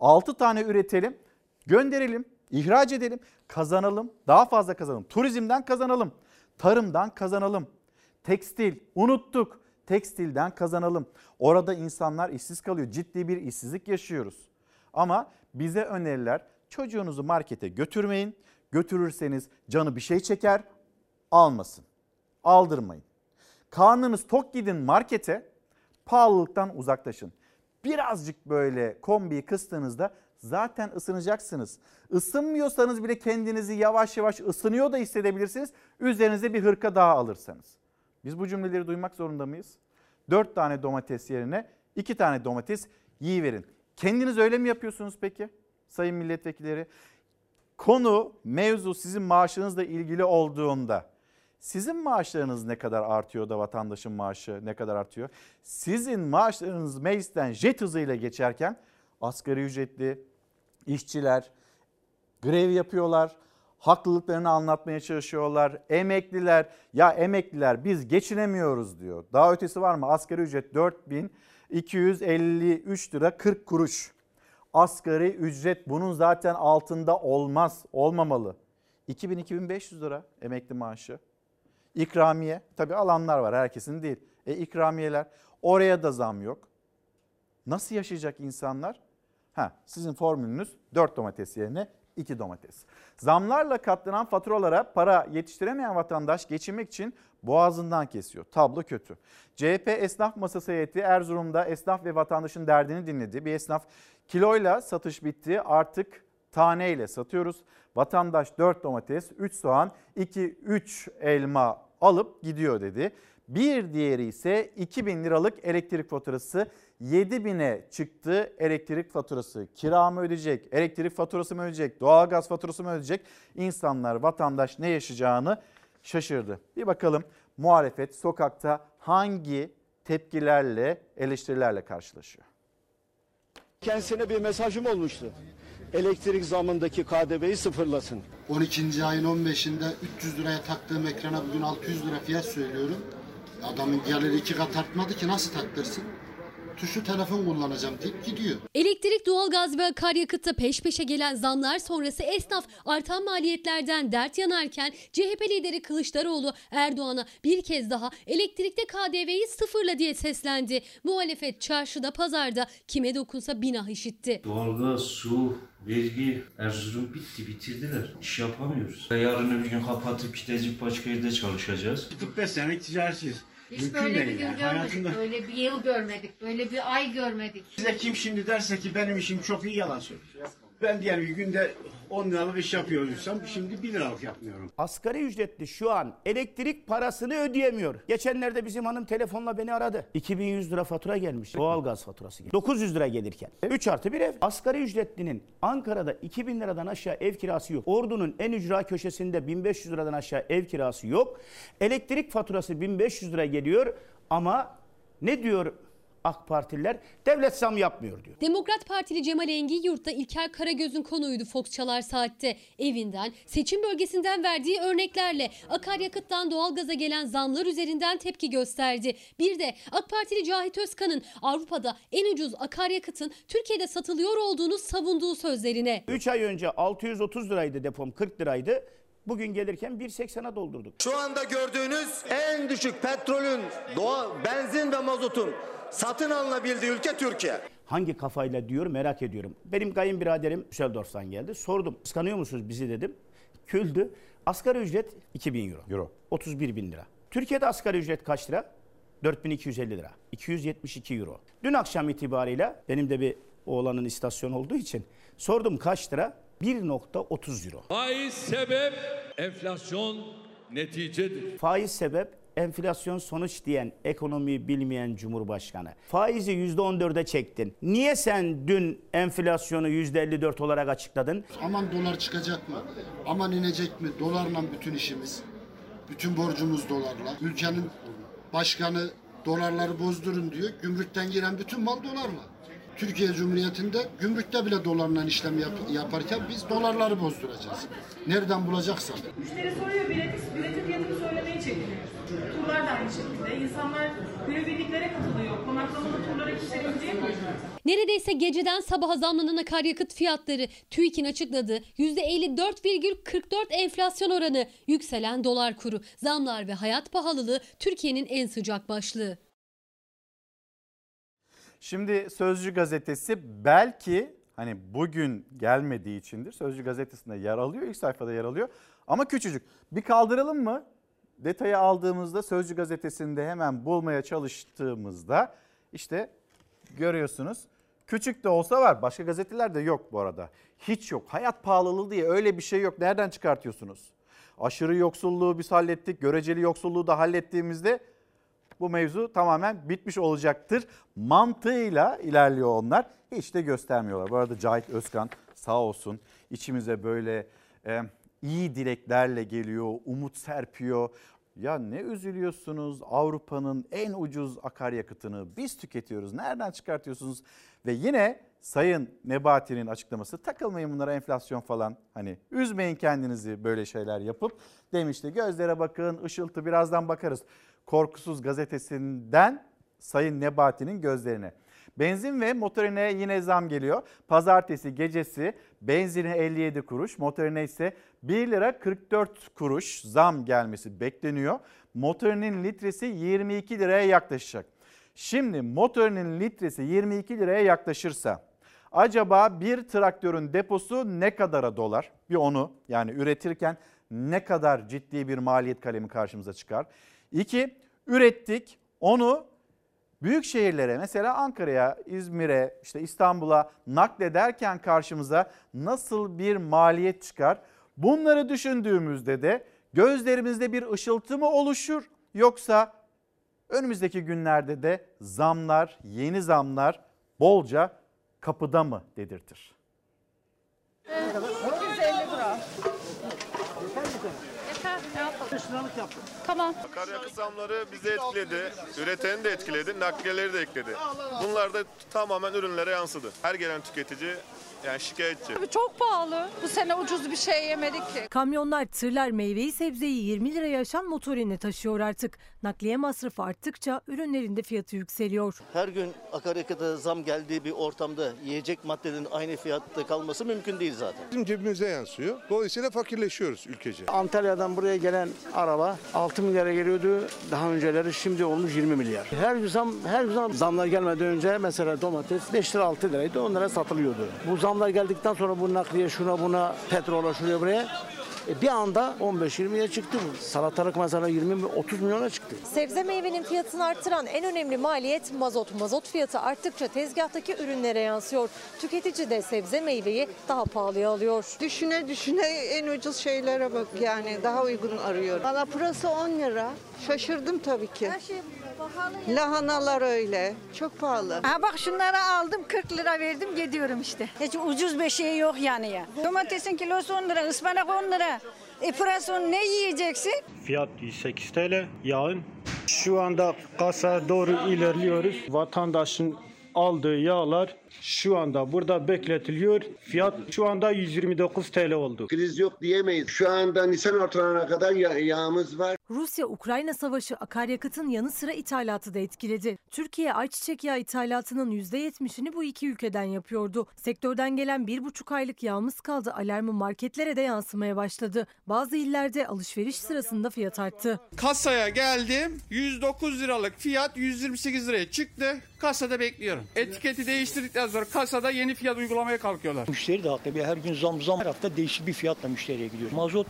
Altı tane üretelim, gönderelim, ihraç edelim, kazanalım, daha fazla kazanalım. Turizmden kazanalım, tarımdan kazanalım. Tekstil unuttuk tekstilden kazanalım. Orada insanlar işsiz kalıyor. Ciddi bir işsizlik yaşıyoruz. Ama bize öneriler çocuğunuzu markete götürmeyin. Götürürseniz canı bir şey çeker, almasın. Aldırmayın. Karnınız tok gidin markete, pahalılıktan uzaklaşın. Birazcık böyle kombiyi kıstığınızda zaten ısınacaksınız. Isınmıyorsanız bile kendinizi yavaş yavaş ısınıyor da hissedebilirsiniz. Üzerinize bir hırka daha alırsanız. Biz bu cümleleri duymak zorunda mıyız? 4 tane domates yerine 2 tane domates yiyiverin. Kendiniz öyle mi yapıyorsunuz peki sayın milletvekilleri? Konu, mevzu sizin maaşınızla ilgili olduğunda sizin maaşlarınız ne kadar artıyor da vatandaşın maaşı ne kadar artıyor? Sizin maaşlarınız meclisten jet hızıyla geçerken asgari ücretli işçiler grev yapıyorlar. Haklılıklarını anlatmaya çalışıyorlar. Emekliler ya emekliler biz geçinemiyoruz diyor. Daha ötesi var mı? Asgari ücret 4253 lira 40 kuruş. Asgari ücret bunun zaten altında olmaz, olmamalı. 2000-2500 lira emekli maaşı. İkramiye tabi alanlar var herkesin değil. E ikramiyeler oraya da zam yok. Nasıl yaşayacak insanlar? Ha, sizin formülünüz 4 domates yerine 2 domates. Zamlarla katlanan faturalara para yetiştiremeyen vatandaş geçinmek için boğazından kesiyor. Tablo kötü. CHP Esnaf Masası heyeti Erzurum'da esnaf ve vatandaşın derdini dinledi. Bir esnaf kiloyla satış bitti artık taneyle satıyoruz. Vatandaş 4 domates, 3 soğan, 2-3 elma alıp gidiyor dedi. Bir diğeri ise 2000 liralık elektrik faturası 7000'e çıktı elektrik faturası. Kira mı ödeyecek, elektrik faturası mı ödeyecek, doğalgaz faturası mı ödeyecek? İnsanlar, vatandaş ne yaşayacağını şaşırdı. Bir bakalım muhalefet sokakta hangi tepkilerle, eleştirilerle karşılaşıyor? Kendisine bir mesajım olmuştu. Elektrik zamındaki KDV'yi sıfırlasın. 12. ayın 15'inde 300 liraya taktığım ekrana bugün 600 lira fiyat söylüyorum. Adamın geliri iki kat artmadı ki nasıl taktırsın? Tuşu telefon kullanacağım deyip gidiyor. Elektrik, doğalgaz ve akaryakıtta peş peşe gelen zamlar sonrası esnaf artan maliyetlerden dert yanarken CHP lideri Kılıçdaroğlu Erdoğan'a bir kez daha elektrikte KDV'yi sıfırla diye seslendi. Muhalefet çarşıda pazarda kime dokunsa binah işitti. Doğalgaz, su, vergi, Erzurum bitti, bitirdiler. İş yapamıyoruz. Yarın öbür gün kapatıp gidecek başka yerde çalışacağız. 45 senelik ticaretçiyiz. Biz Mümkün böyle bir değil gün yani. görmedik, Hayatımda- böyle bir yıl görmedik, böyle bir ay görmedik. Size kim şimdi derse ki benim işim çok iyi yalan söylüyor. Ben diğer bir günde 10 liralık iş yapıyorduysam şimdi 1 liralık yapmıyorum. Asgari ücretli şu an elektrik parasını ödeyemiyor. Geçenlerde bizim hanım telefonla beni aradı. 2100 lira fatura gelmiş. Doğalgaz faturası gelmiş. 900 lira gelirken. 3 artı bir ev. Asgari ücretlinin Ankara'da 2000 liradan aşağı ev kirası yok. Ordu'nun en ücra köşesinde 1500 liradan aşağı ev kirası yok. Elektrik faturası 1500 lira geliyor ama ne diyor AK Partililer? Devlet zam yapmıyor diyor. Demokrat Partili Cemal Engin Yurt'ta İlker Karagöz'ün konuydu Fox Çalar Saat'te. Evinden, seçim bölgesinden verdiği örneklerle akaryakıttan doğalgaza gelen zamlar üzerinden tepki gösterdi. Bir de AK Partili Cahit Özkan'ın Avrupa'da en ucuz akaryakıtın Türkiye'de satılıyor olduğunu savunduğu sözlerine. 3 ay önce 630 liraydı depom 40 liraydı. Bugün gelirken 1.80'a doldurduk. Şu anda gördüğünüz en düşük petrolün, doğa, benzin ve mazotun satın alınabildiği ülke Türkiye. Hangi kafayla diyor merak ediyorum. Benim kayınbiraderim Düsseldorf'tan geldi. Sordum kıskanıyor musunuz bizi dedim. Küldü. Asgari ücret 2000 euro. Euro. 31 bin lira. Türkiye'de asgari ücret kaç lira? 4250 lira. 272 euro. Dün akşam itibariyle benim de bir oğlanın istasyon olduğu için sordum kaç lira? 1.30 euro. Faiz sebep, enflasyon neticedir. Faiz sebep, enflasyon sonuç diyen ekonomiyi bilmeyen Cumhurbaşkanı. Faizi %14'e çektin. Niye sen dün enflasyonu %54 olarak açıkladın? Aman dolar çıkacak mı? Aman inecek mi? Dolarla bütün işimiz. Bütün borcumuz dolarla. Ülkenin başkanı dolarları bozdurun diyor. Gümrükten giren bütün mal dolarla. Türkiye Cumhuriyeti'nde gümrükte bile dolarla işlem yap- yaparken biz dolarları bozduracağız. Nereden bulacaksak. Müşteri soruyor bileti, bileti fiyatını söylemeye çekiniyor. Turlar da aynı şekilde. İnsanlar günübirliklere katılıyor. Konaklamalı turlara kişileri gidemiyor. Neredeyse geceden sabaha zamlanan akaryakıt fiyatları TÜİK'in açıkladığı %54,44 enflasyon oranı, yükselen dolar kuru, zamlar ve hayat pahalılığı Türkiye'nin en sıcak başlığı. Şimdi Sözcü gazetesi belki hani bugün gelmediği içindir. Sözcü gazetesinde yer alıyor, ilk sayfada yer alıyor. Ama küçücük. Bir kaldıralım mı? Detayı aldığımızda Sözcü gazetesinde hemen bulmaya çalıştığımızda işte görüyorsunuz. Küçük de olsa var. Başka gazetelerde yok bu arada. Hiç yok. Hayat pahalılığı diye öyle bir şey yok. Nereden çıkartıyorsunuz? Aşırı yoksulluğu biz hallettik. Göreceli yoksulluğu da hallettiğimizde bu mevzu tamamen bitmiş olacaktır. Mantığıyla ilerliyor onlar. Hiç de göstermiyorlar. Bu arada Cahit Özkan sağ olsun içimize böyle e, iyi dileklerle geliyor, umut serpiyor. Ya ne üzülüyorsunuz Avrupa'nın en ucuz akaryakıtını biz tüketiyoruz. Nereden çıkartıyorsunuz? Ve yine Sayın Nebati'nin açıklaması takılmayın bunlara enflasyon falan. Hani üzmeyin kendinizi böyle şeyler yapıp demişti. Gözlere bakın ışıltı birazdan bakarız. Korkusuz gazetesinden Sayın Nebati'nin gözlerine. Benzin ve motorine yine zam geliyor. Pazartesi gecesi benzine 57 kuruş, motorine ise 1 lira 44 kuruş zam gelmesi bekleniyor. Motorinin litresi 22 liraya yaklaşacak. Şimdi motorinin litresi 22 liraya yaklaşırsa acaba bir traktörün deposu ne kadara dolar? Bir onu yani üretirken ne kadar ciddi bir maliyet kalemi karşımıza çıkar? İki, ürettik onu büyük şehirlere mesela Ankara'ya, İzmir'e, işte İstanbul'a naklederken karşımıza nasıl bir maliyet çıkar? Bunları düşündüğümüzde de gözlerimizde bir ışıltı mı oluşur yoksa önümüzdeki günlerde de zamlar, yeni zamlar bolca kapıda mı dedirtir? 150 ne yapalım? Tamam. Akaryakıt zamları bizi etkiledi, üreteni de etkiledi, nakliyeleri de ekledi. Bunlar da tamamen ürünlere yansıdı. Her gelen tüketici yani şikayetçi. Çok pahalı. Bu sene ucuz bir şey yemedik ki. Kamyonlar, tırlar meyveyi sebzeyi 20 liraya aşan motorini taşıyor artık. Nakliye masrafı arttıkça ürünlerin de fiyatı yükseliyor. Her gün akaryakıta zam geldiği bir ortamda yiyecek maddenin aynı fiyatta kalması mümkün değil zaten. Bizim cebimize yansıyor. Dolayısıyla fakirleşiyoruz ülkece. Antalya'dan buraya gelen araba 6 milyara geliyordu. Daha önceleri şimdi olmuş 20 milyar. Her gün zam, her gün zam. Zamlar gelmeden önce mesela domates 5 lira 6 liraydı onlara satılıyordu. Bu zamlar geldikten sonra bu nakliye şuna buna petrola şuraya buraya e bir anda 15-20'ye çıktı. Salatalık mesela 20-30 milyona çıktı. Sebze meyvenin fiyatını arttıran en önemli maliyet mazot. Mazot fiyatı arttıkça tezgahtaki ürünlere yansıyor. Tüketici de sebze meyveyi daha pahalıya alıyor. Düşüne düşüne en ucuz şeylere bak yani daha uygun arıyorum. Valla pırası 10 lira. Şaşırdım tabii ki. Lahanalar öyle. Çok pahalı. Ha bak şunları aldım 40 lira verdim gidiyorum işte. Hiç ucuz bir şey yok yani ya. Domatesin kilosu 10 lira, ıspanak 10 lira. E pırası ne yiyeceksin? Fiyat 108 TL yağın. Şu anda kasa doğru ilerliyoruz. Vatandaşın aldığı yağlar şu anda burada bekletiliyor. Fiyat şu anda 129 TL oldu. Kriz yok diyemeyiz. Şu anda Nisan ortalarına kadar ya- yağımız var. Rusya-Ukrayna savaşı akaryakıtın yanı sıra ithalatı da etkiledi. Türkiye ayçiçek yağı ithalatının %70'ini bu iki ülkeden yapıyordu. Sektörden gelen bir buçuk aylık yağımız kaldı alarmı marketlere de yansımaya başladı. Bazı illerde alışveriş sırasında fiyat arttı. Kasaya geldim. 109 liralık fiyat 128 liraya çıktı. Kasada bekliyorum. Etiketi değiştirdikten sonra kasada yeni fiyat uygulamaya kalkıyorlar. Müşteri de haklı. Her gün zam zam her hafta değişik bir fiyatla müşteriye gidiyor. Mazot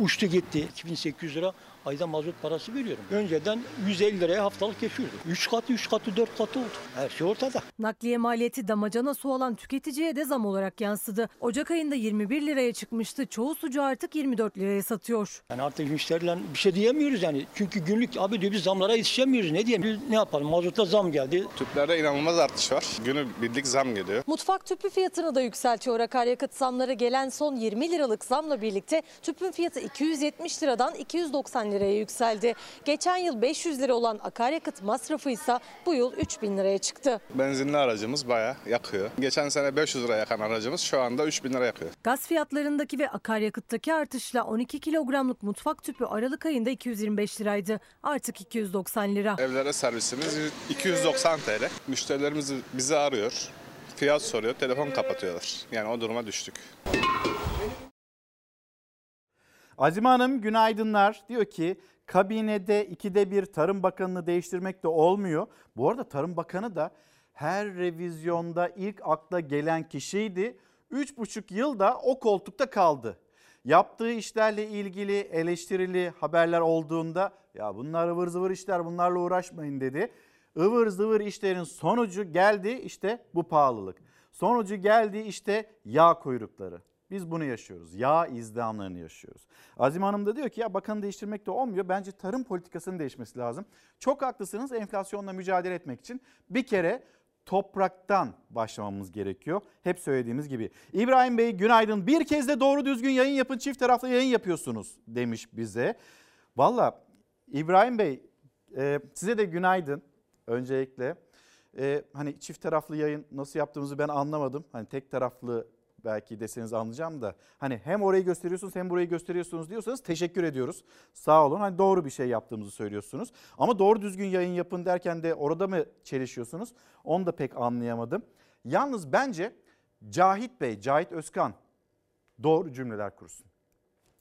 uçtu gitti. 2800 lira ayda mazot parası veriyorum. Önceden 150 liraya haftalık geçiyordu. 3 katı, 3 katı, 4 katı oldu. Her şey ortada. Nakliye maliyeti damacana su alan tüketiciye de zam olarak yansıdı. Ocak ayında 21 liraya çıkmıştı. Çoğu sucu artık 24 liraya satıyor. Yani artık müşteriler bir şey diyemiyoruz yani. Çünkü günlük abi diyor biz zamlara yetişemiyoruz. Ne diyelim? Biz ne yapalım? Mazota zam geldi. Tüplerde inanılmaz artış var. Günü birlik zam geliyor. Mutfak tüpü fiyatını da yükseltiyor akaryakıt zamları. Gelen son 20 liralık zamla birlikte tüpün fiyatı 270 liradan 290 liraya yükseldi. Geçen yıl 500 lira olan akaryakıt masrafı ise bu yıl 3000 liraya çıktı. Benzinli aracımız bayağı yakıyor. Geçen sene 500 lira yakan aracımız şu anda 3000 lira yakıyor. Gaz fiyatlarındaki ve akaryakıttaki artışla 12 kilogramlık mutfak tüpü Aralık ayında 225 liraydı. Artık 290 lira. Evlere servisimiz 290 TL. Müşterilerimiz bizi arıyor. Fiyat soruyor, telefon kapatıyorlar. Yani o duruma düştük. Azime Hanım günaydınlar. Diyor ki kabinede ikide bir Tarım Bakanı'nı değiştirmek de olmuyor. Bu arada Tarım Bakanı da Her revizyonda ilk akla gelen kişiydi. 3,5 yılda o koltukta kaldı. Yaptığı işlerle ilgili eleştirili haberler olduğunda ya bunlar ıvır zıvır işler bunlarla uğraşmayın dedi. ıvır zıvır işlerin sonucu geldi işte bu pahalılık. Sonucu geldi işte yağ kuyrukları. Biz bunu yaşıyoruz. Yağ izdihamlarını yaşıyoruz. Azim Hanım da diyor ki ya bakanı değiştirmek de olmuyor. Bence tarım politikasının değişmesi lazım. Çok haklısınız enflasyonla mücadele etmek için bir kere topraktan başlamamız gerekiyor. Hep söylediğimiz gibi. İbrahim Bey günaydın. Bir kez de doğru düzgün yayın yapın. Çift taraflı yayın yapıyorsunuz demiş bize. Valla İbrahim Bey e, size de günaydın öncelikle. E, hani çift taraflı yayın nasıl yaptığımızı ben anlamadım. Hani tek taraflı belki deseniz anlayacağım da hani hem orayı gösteriyorsunuz hem burayı gösteriyorsunuz diyorsanız teşekkür ediyoruz. Sağ olun. Hani doğru bir şey yaptığımızı söylüyorsunuz. Ama doğru düzgün yayın yapın derken de orada mı çelişiyorsunuz? Onu da pek anlayamadım. Yalnız bence Cahit Bey, Cahit Özkan doğru cümleler kursun.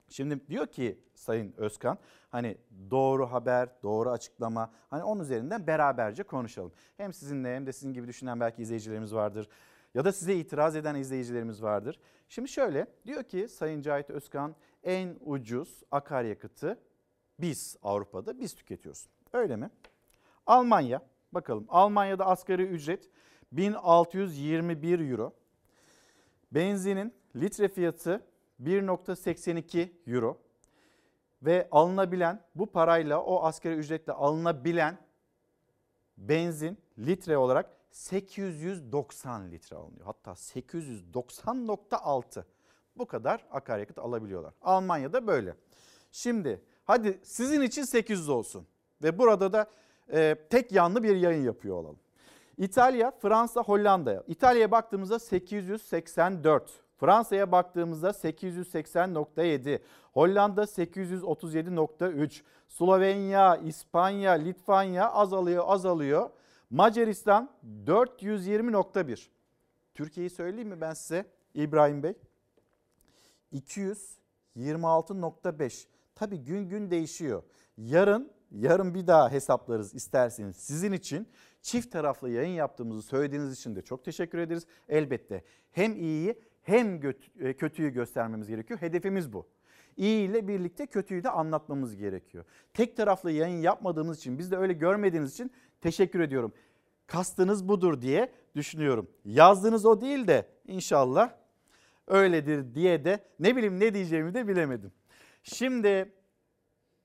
Şimdi diyor ki Sayın Özkan hani doğru haber, doğru açıklama hani onun üzerinden beraberce konuşalım. Hem sizinle hem de sizin gibi düşünen belki izleyicilerimiz vardır ya da size itiraz eden izleyicilerimiz vardır. Şimdi şöyle diyor ki Sayın Cahit Özkan en ucuz akaryakıtı biz Avrupa'da biz tüketiyoruz. Öyle mi? Almanya bakalım Almanya'da asgari ücret 1621 euro. Benzinin litre fiyatı 1.82 euro ve alınabilen bu parayla o asgari ücretle alınabilen benzin litre olarak 890 litre alınıyor. Hatta 890.6 bu kadar akaryakıt alabiliyorlar. Almanya'da böyle. Şimdi hadi sizin için 800 olsun ve burada da e, tek yanlı bir yayın yapıyor olalım. İtalya, Fransa, Hollanda'ya. İtalya'ya baktığımızda 884. Fransa'ya baktığımızda 880.7, Hollanda 837.3, Slovenya, İspanya, Litvanya azalıyor azalıyor. Macaristan 420.1. Türkiye'yi söyleyeyim mi ben size İbrahim Bey? 226.5. Tabii gün gün değişiyor. Yarın yarın bir daha hesaplarız isterseniz sizin için çift taraflı yayın yaptığımızı söylediğiniz için de çok teşekkür ederiz. Elbette hem iyiyi hem e, kötüyü göstermemiz gerekiyor. Hedefimiz bu. İyi ile birlikte kötüyü de anlatmamız gerekiyor. Tek taraflı yayın yapmadığımız için biz de öyle görmediğiniz için teşekkür ediyorum. Kastınız budur diye düşünüyorum. Yazdığınız o değil de inşallah öyledir diye de ne bileyim ne diyeceğimi de bilemedim. Şimdi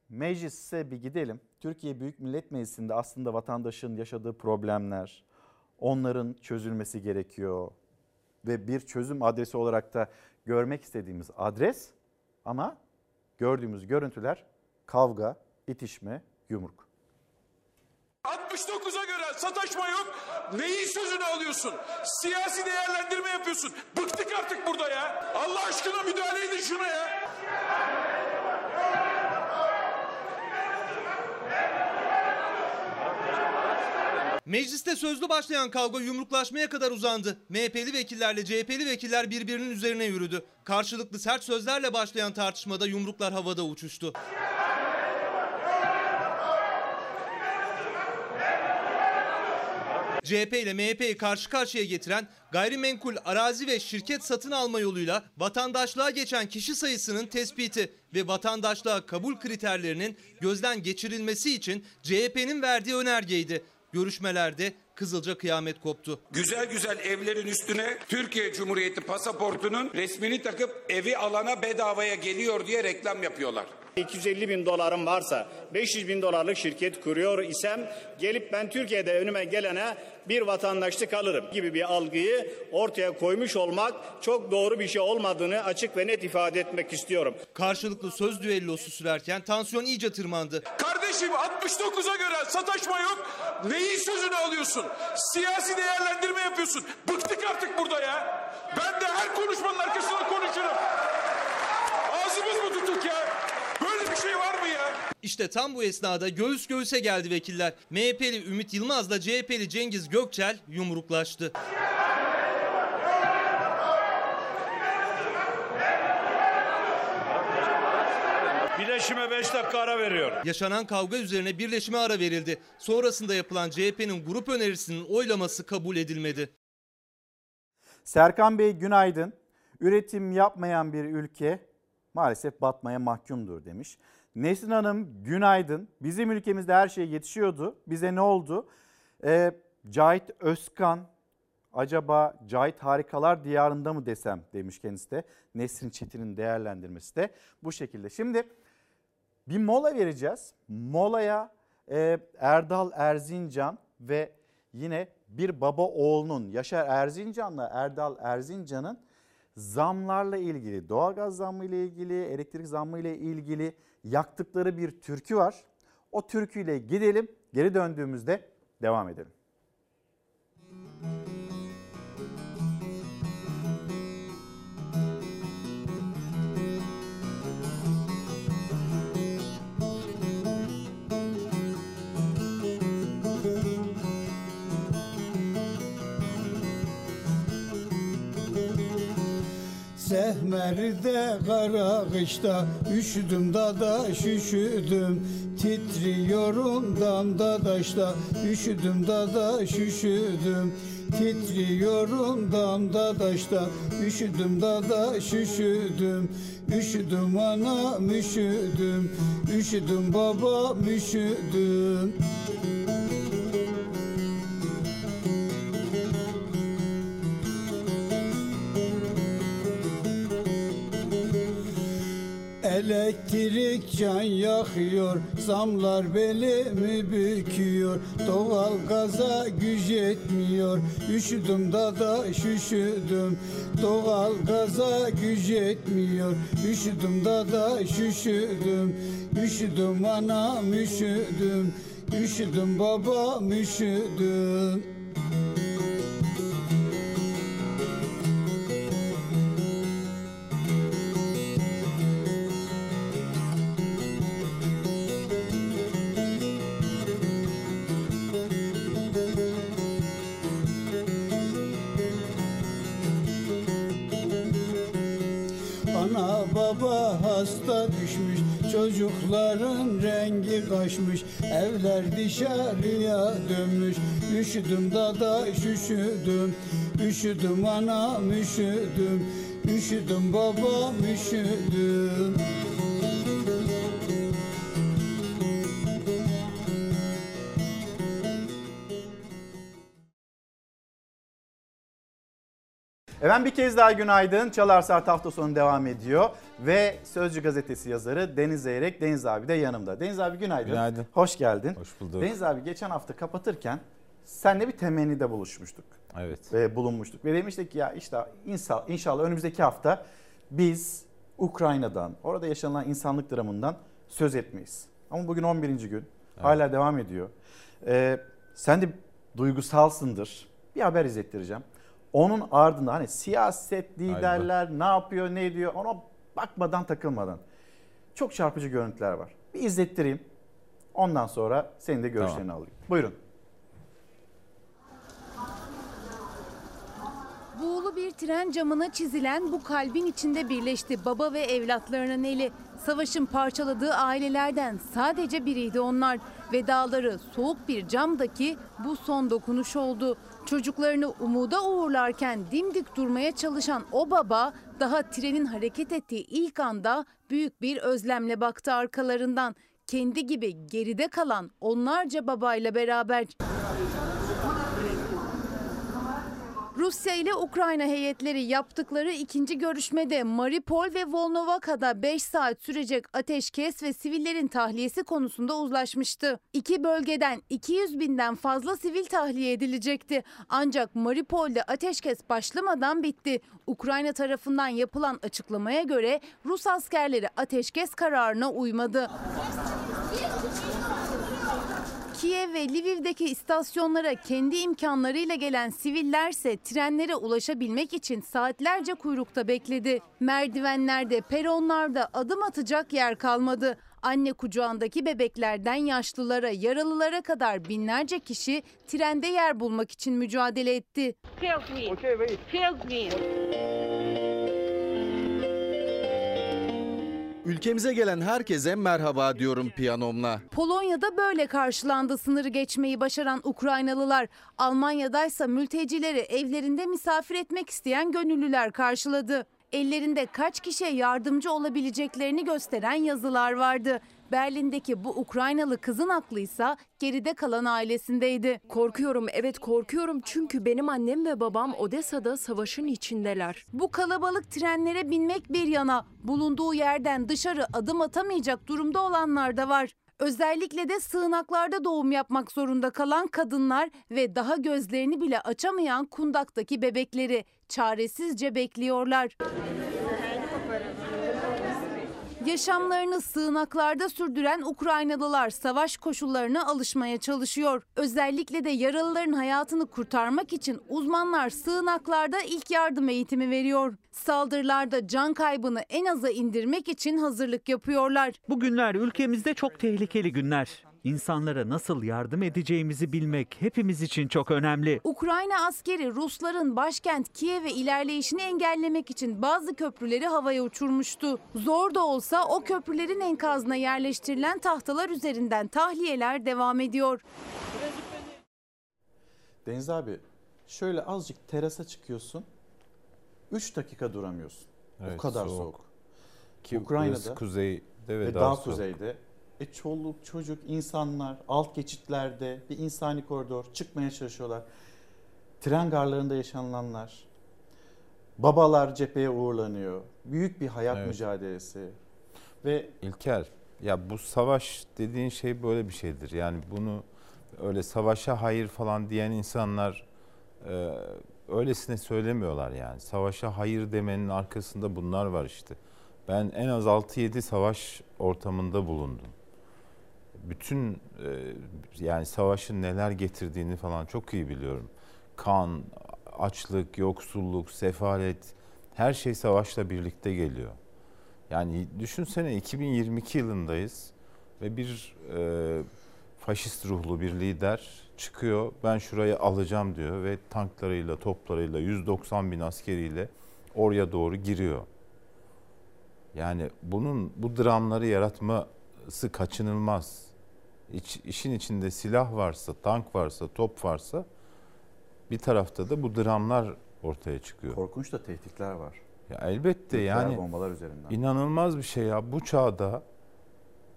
meclise bir gidelim. Türkiye Büyük Millet Meclisi'nde aslında vatandaşın yaşadığı problemler, onların çözülmesi gerekiyor. Ve bir çözüm adresi olarak da görmek istediğimiz adres ama gördüğümüz görüntüler kavga, itişme, yumruk. 69'a göre sataşma yok. Neyin sözünü alıyorsun? Siyasi değerlendirme yapıyorsun. Bıktık artık burada ya. Allah aşkına müdahale edin şuna ya. Mecliste sözlü başlayan kavga yumruklaşmaya kadar uzandı. MHP'li vekillerle CHP'li vekiller birbirinin üzerine yürüdü. Karşılıklı sert sözlerle başlayan tartışmada yumruklar havada uçuştu. CHP ile MHP'yi karşı karşıya getiren gayrimenkul arazi ve şirket satın alma yoluyla vatandaşlığa geçen kişi sayısının tespiti ve vatandaşlığa kabul kriterlerinin gözden geçirilmesi için CHP'nin verdiği önergeydi. Görüşmelerde Kızılca kıyamet koptu. Güzel güzel evlerin üstüne Türkiye Cumhuriyeti pasaportunun resmini takıp evi alana bedavaya geliyor diye reklam yapıyorlar. 250 bin dolarım varsa 500 bin dolarlık şirket kuruyor isem gelip ben Türkiye'de önüme gelene bir vatandaşlık alırım gibi bir algıyı ortaya koymuş olmak çok doğru bir şey olmadığını açık ve net ifade etmek istiyorum. Karşılıklı söz düellosu sürerken tansiyon iyice tırmandı. Kardeşim 69'a göre sataşma yok. Neyin sözünü alıyorsun? Siyasi değerlendirme yapıyorsun. Bıktık artık burada ya. Ben de her konuşmanın arkasında konuşurum. Ağzımız mı tutuk ya? Böyle bir şey var mı ya? İşte tam bu esnada göğüs göğüse geldi vekiller. MHP'li Ümit Yılmaz'la CHP'li Cengiz Gökçel yumruklaştı. Birleşime 5 dakika ara veriyorum. Yaşanan kavga üzerine birleşime ara verildi. Sonrasında yapılan CHP'nin grup önerisinin oylaması kabul edilmedi. Serkan Bey günaydın. Üretim yapmayan bir ülke maalesef batmaya mahkumdur demiş. Nesrin Hanım günaydın. Bizim ülkemizde her şey yetişiyordu. Bize ne oldu? Ee, Cahit Özkan acaba Cahit Harikalar Diyarında mı desem demiş kendisi de. Nesrin Çetin'in değerlendirmesi de bu şekilde. Şimdi bir mola vereceğiz. Molaya e, Erdal Erzincan ve yine bir baba oğlunun Yaşar Erzincan'la Erdal Erzincan'ın zamlarla ilgili, doğalgaz zammı ile ilgili, elektrik zammı ile ilgili yaktıkları bir türkü var. O türküyle gidelim. Geri döndüğümüzde devam edelim. Sehmerde kara kışta üşüdüm da da şüşüdüm Titriyorum damda daşta üşüdüm da da şüşüdüm Titriyorum damda daşta üşüdüm da da şüşüdüm Üşüdüm ana üşüdüm. Üşüdüm baba üşüdüm Elektrik can yakıyor, zamlar belimi büküyor? Doğal gaza güç yetmiyor, üşüdüm da da şüşüdüm. Doğal gaza güç yetmiyor, üşüdüm da da şüşüdüm. Üşüdüm anam üşüdüm, üşüdüm babam üşüdüm hasta düşmüş Çocukların rengi kaçmış. Evler dışarıya dönmüş Üşüdüm da da üşüdüm. Üşüdüm anam üşüdüm. Üşüdüm babam üşüdüm Efendim bir kez daha günaydın. Çalar Saat hafta sonu devam ediyor. Ve Sözcü gazetesi yazarı Deniz Zeyrek, Deniz abi de yanımda. Deniz abi günaydın. Günaydın. Hoş geldin. Hoş bulduk. Deniz abi geçen hafta kapatırken senle bir temennide buluşmuştuk. Evet. Ve bulunmuştuk. Ve demiştik ki ya işte inşallah, inşallah önümüzdeki hafta biz Ukrayna'dan, orada yaşanılan insanlık dramından söz etmeyiz. Ama bugün 11. gün. Hala devam ediyor. Ee, sen de duygusalsındır. Bir haber izlettireceğim. Onun ardında hani siyaset liderler ne yapıyor ne ediyor ona bakmadan takılmadan. Çok çarpıcı görüntüler var. Bir izlettireyim. Ondan sonra senin de görüşlerini Tamam. alayım. Buyurun. Buğulu bir tren camına çizilen bu kalbin içinde birleşti baba ve evlatlarının eli. Savaşın parçaladığı ailelerden sadece biriydi onlar. Vedaları soğuk bir camdaki bu son dokunuş oldu. Çocuklarını umuda uğurlarken dimdik durmaya çalışan o baba daha trenin hareket ettiği ilk anda büyük bir özlemle baktı arkalarından. Kendi gibi geride kalan onlarca babayla beraber. Rusya ile Ukrayna heyetleri yaptıkları ikinci görüşmede Mariupol ve Volnovaka'da 5 saat sürecek ateşkes ve sivillerin tahliyesi konusunda uzlaşmıştı. İki bölgeden 200 binden fazla sivil tahliye edilecekti. Ancak Mariupol'de ateşkes başlamadan bitti. Ukrayna tarafından yapılan açıklamaya göre Rus askerleri ateşkes kararına uymadı. Kiev ve Lviv'deki istasyonlara kendi imkanlarıyla gelen sivillerse trenlere ulaşabilmek için saatlerce kuyrukta bekledi. Merdivenlerde, peronlarda adım atacak yer kalmadı. Anne kucağındaki bebeklerden yaşlılara, yaralılara kadar binlerce kişi trende yer bulmak için mücadele etti. Help me. Help me. Ülkemize gelen herkese merhaba diyorum piyanomla. Polonya'da böyle karşılandı sınırı geçmeyi başaran Ukraynalılar. Almanya'daysa mültecileri evlerinde misafir etmek isteyen gönüllüler karşıladı. Ellerinde kaç kişiye yardımcı olabileceklerini gösteren yazılar vardı. Berlin'deki bu Ukraynalı kızın aklıysa geride kalan ailesindeydi. Korkuyorum, evet korkuyorum çünkü benim annem ve babam Odessa'da savaşın içindeler. Bu kalabalık trenlere binmek bir yana bulunduğu yerden dışarı adım atamayacak durumda olanlar da var. Özellikle de sığınaklarda doğum yapmak zorunda kalan kadınlar ve daha gözlerini bile açamayan kundaktaki bebekleri çaresizce bekliyorlar. Yaşamlarını sığınaklarda sürdüren Ukraynalılar savaş koşullarına alışmaya çalışıyor. Özellikle de yaralıların hayatını kurtarmak için uzmanlar sığınaklarda ilk yardım eğitimi veriyor. Saldırılarda can kaybını en aza indirmek için hazırlık yapıyorlar. Bu günler ülkemizde çok tehlikeli günler. İnsanlara nasıl yardım edeceğimizi bilmek hepimiz için çok önemli. Ukrayna askeri Rusların başkent Kiev'e ilerleyişini engellemek için bazı köprüleri havaya uçurmuştu. Zor da olsa o köprülerin enkazına yerleştirilen tahtalar üzerinden tahliyeler devam ediyor. Deniz abi şöyle azıcık terasa çıkıyorsun. 3 dakika duramıyorsun. Evet, o kadar soğuk. soğuk. Ki Ukrayna'da kuzeyde ve ve daha daha soğuk. kuzeyde. E çoluk, çocuk, insanlar alt geçitlerde bir insani koridor çıkmaya çalışıyorlar. Tren garlarında yaşanılanlar. Babalar cepheye uğurlanıyor. Büyük bir hayat Evet. mücadelesi. Ve İlker ya bu savaş dediğin şey böyle bir şeydir. Yani bunu öyle savaşa hayır falan diyen insanlar e, öylesine söylemiyorlar yani. Savaşa hayır demenin arkasında bunlar var işte. Ben en az 6-7 savaş ortamında bulundum. Bütün e, yani savaşın neler getirdiğini falan çok iyi biliyorum. Kan, açlık, yoksulluk, sefalet her şey savaşla birlikte geliyor. Yani düşünsene 2022 yılındayız ve bir e, faşist ruhlu bir lider çıkıyor. Ben şurayı alacağım diyor ve tanklarıyla, toplarıyla, 190 bin askeriyle oraya doğru giriyor. Yani bunun bu dramları yaratması kaçınılmaz. İç, işin içinde silah varsa, tank varsa, top varsa bir tarafta da bu dramlar ortaya çıkıyor. korkunç da tehditler var. Ya elbette Nükleer yani bombalar üzerinden. inanılmaz bir şey ya bu çağda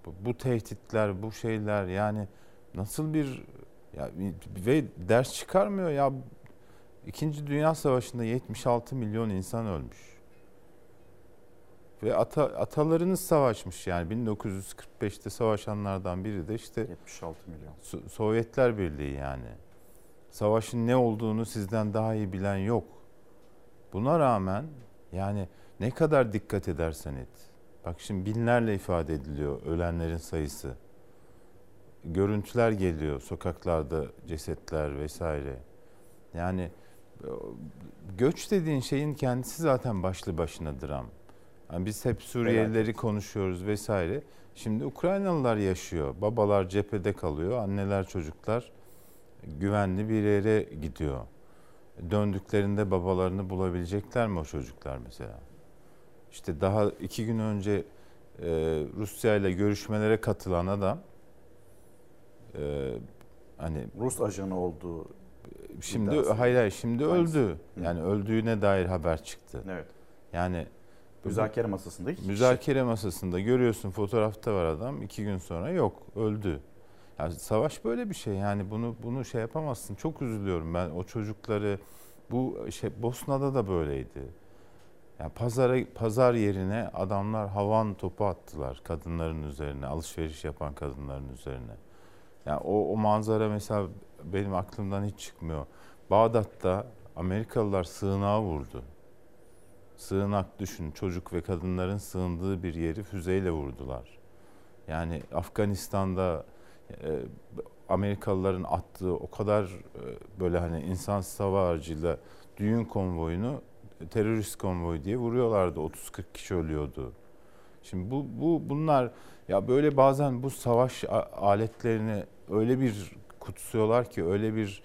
bu, bu tehditler bu şeyler yani nasıl bir ya ve ders çıkarmıyor ya İkinci Dünya Savaşı'nda 76 milyon insan ölmüş. Ve ata, atalarınız savaşmış yani 1945'te savaşanlardan biri de işte 76 milyon. So- Sovyetler Birliği yani. Savaşın ne olduğunu sizden daha iyi bilen yok. Buna rağmen yani ne kadar dikkat edersen et. Bak şimdi binlerle ifade ediliyor ölenlerin sayısı. Görüntüler geliyor sokaklarda cesetler vesaire. Yani e, göç dediğin şeyin kendisi zaten başlı başına dram. Yani biz hep Suriyelileri konuşuyoruz vesaire. Şimdi Ukraynalılar yaşıyor. Babalar cephede kalıyor. Anneler çocuklar güvenli bir yere gidiyor. Döndüklerinde babalarını bulabilecekler mi o çocuklar mesela? İşte daha iki gün önce e, Rusya ile görüşmelere katılan adam e, hani Rus ajanı olduğu şimdi iddiası. hayır hayır şimdi öldü. Yani öldüğüne dair haber çıktı. Evet. Yani Müzakere masasında iki kişi. Müzakere masasında görüyorsun fotoğrafta var adam. iki gün sonra yok öldü. Yani savaş böyle bir şey yani bunu bunu şey yapamazsın. Çok üzülüyorum ben o çocukları bu şey Bosna'da da böyleydi. Yani pazara pazar yerine adamlar havan topu attılar kadınların üzerine, alışveriş yapan kadınların üzerine. Yani o, o manzara mesela benim aklımdan hiç çıkmıyor. Bağdat'ta Amerikalılar sığınağı vurdu. Sığınak düşün çocuk ve kadınların sığındığı bir yeri füzeyle vurdular. Yani Afganistan'da e, Amerikalıların attığı o kadar e, böyle hani insansız hava aracıyla düğün konvoyunu e, terörist konvoyu diye vuruyorlardı. 30-40 kişi ölüyordu. Şimdi bu, bu bunlar ya böyle bazen bu savaş aletlerini öyle bir kutsuyorlar ki öyle bir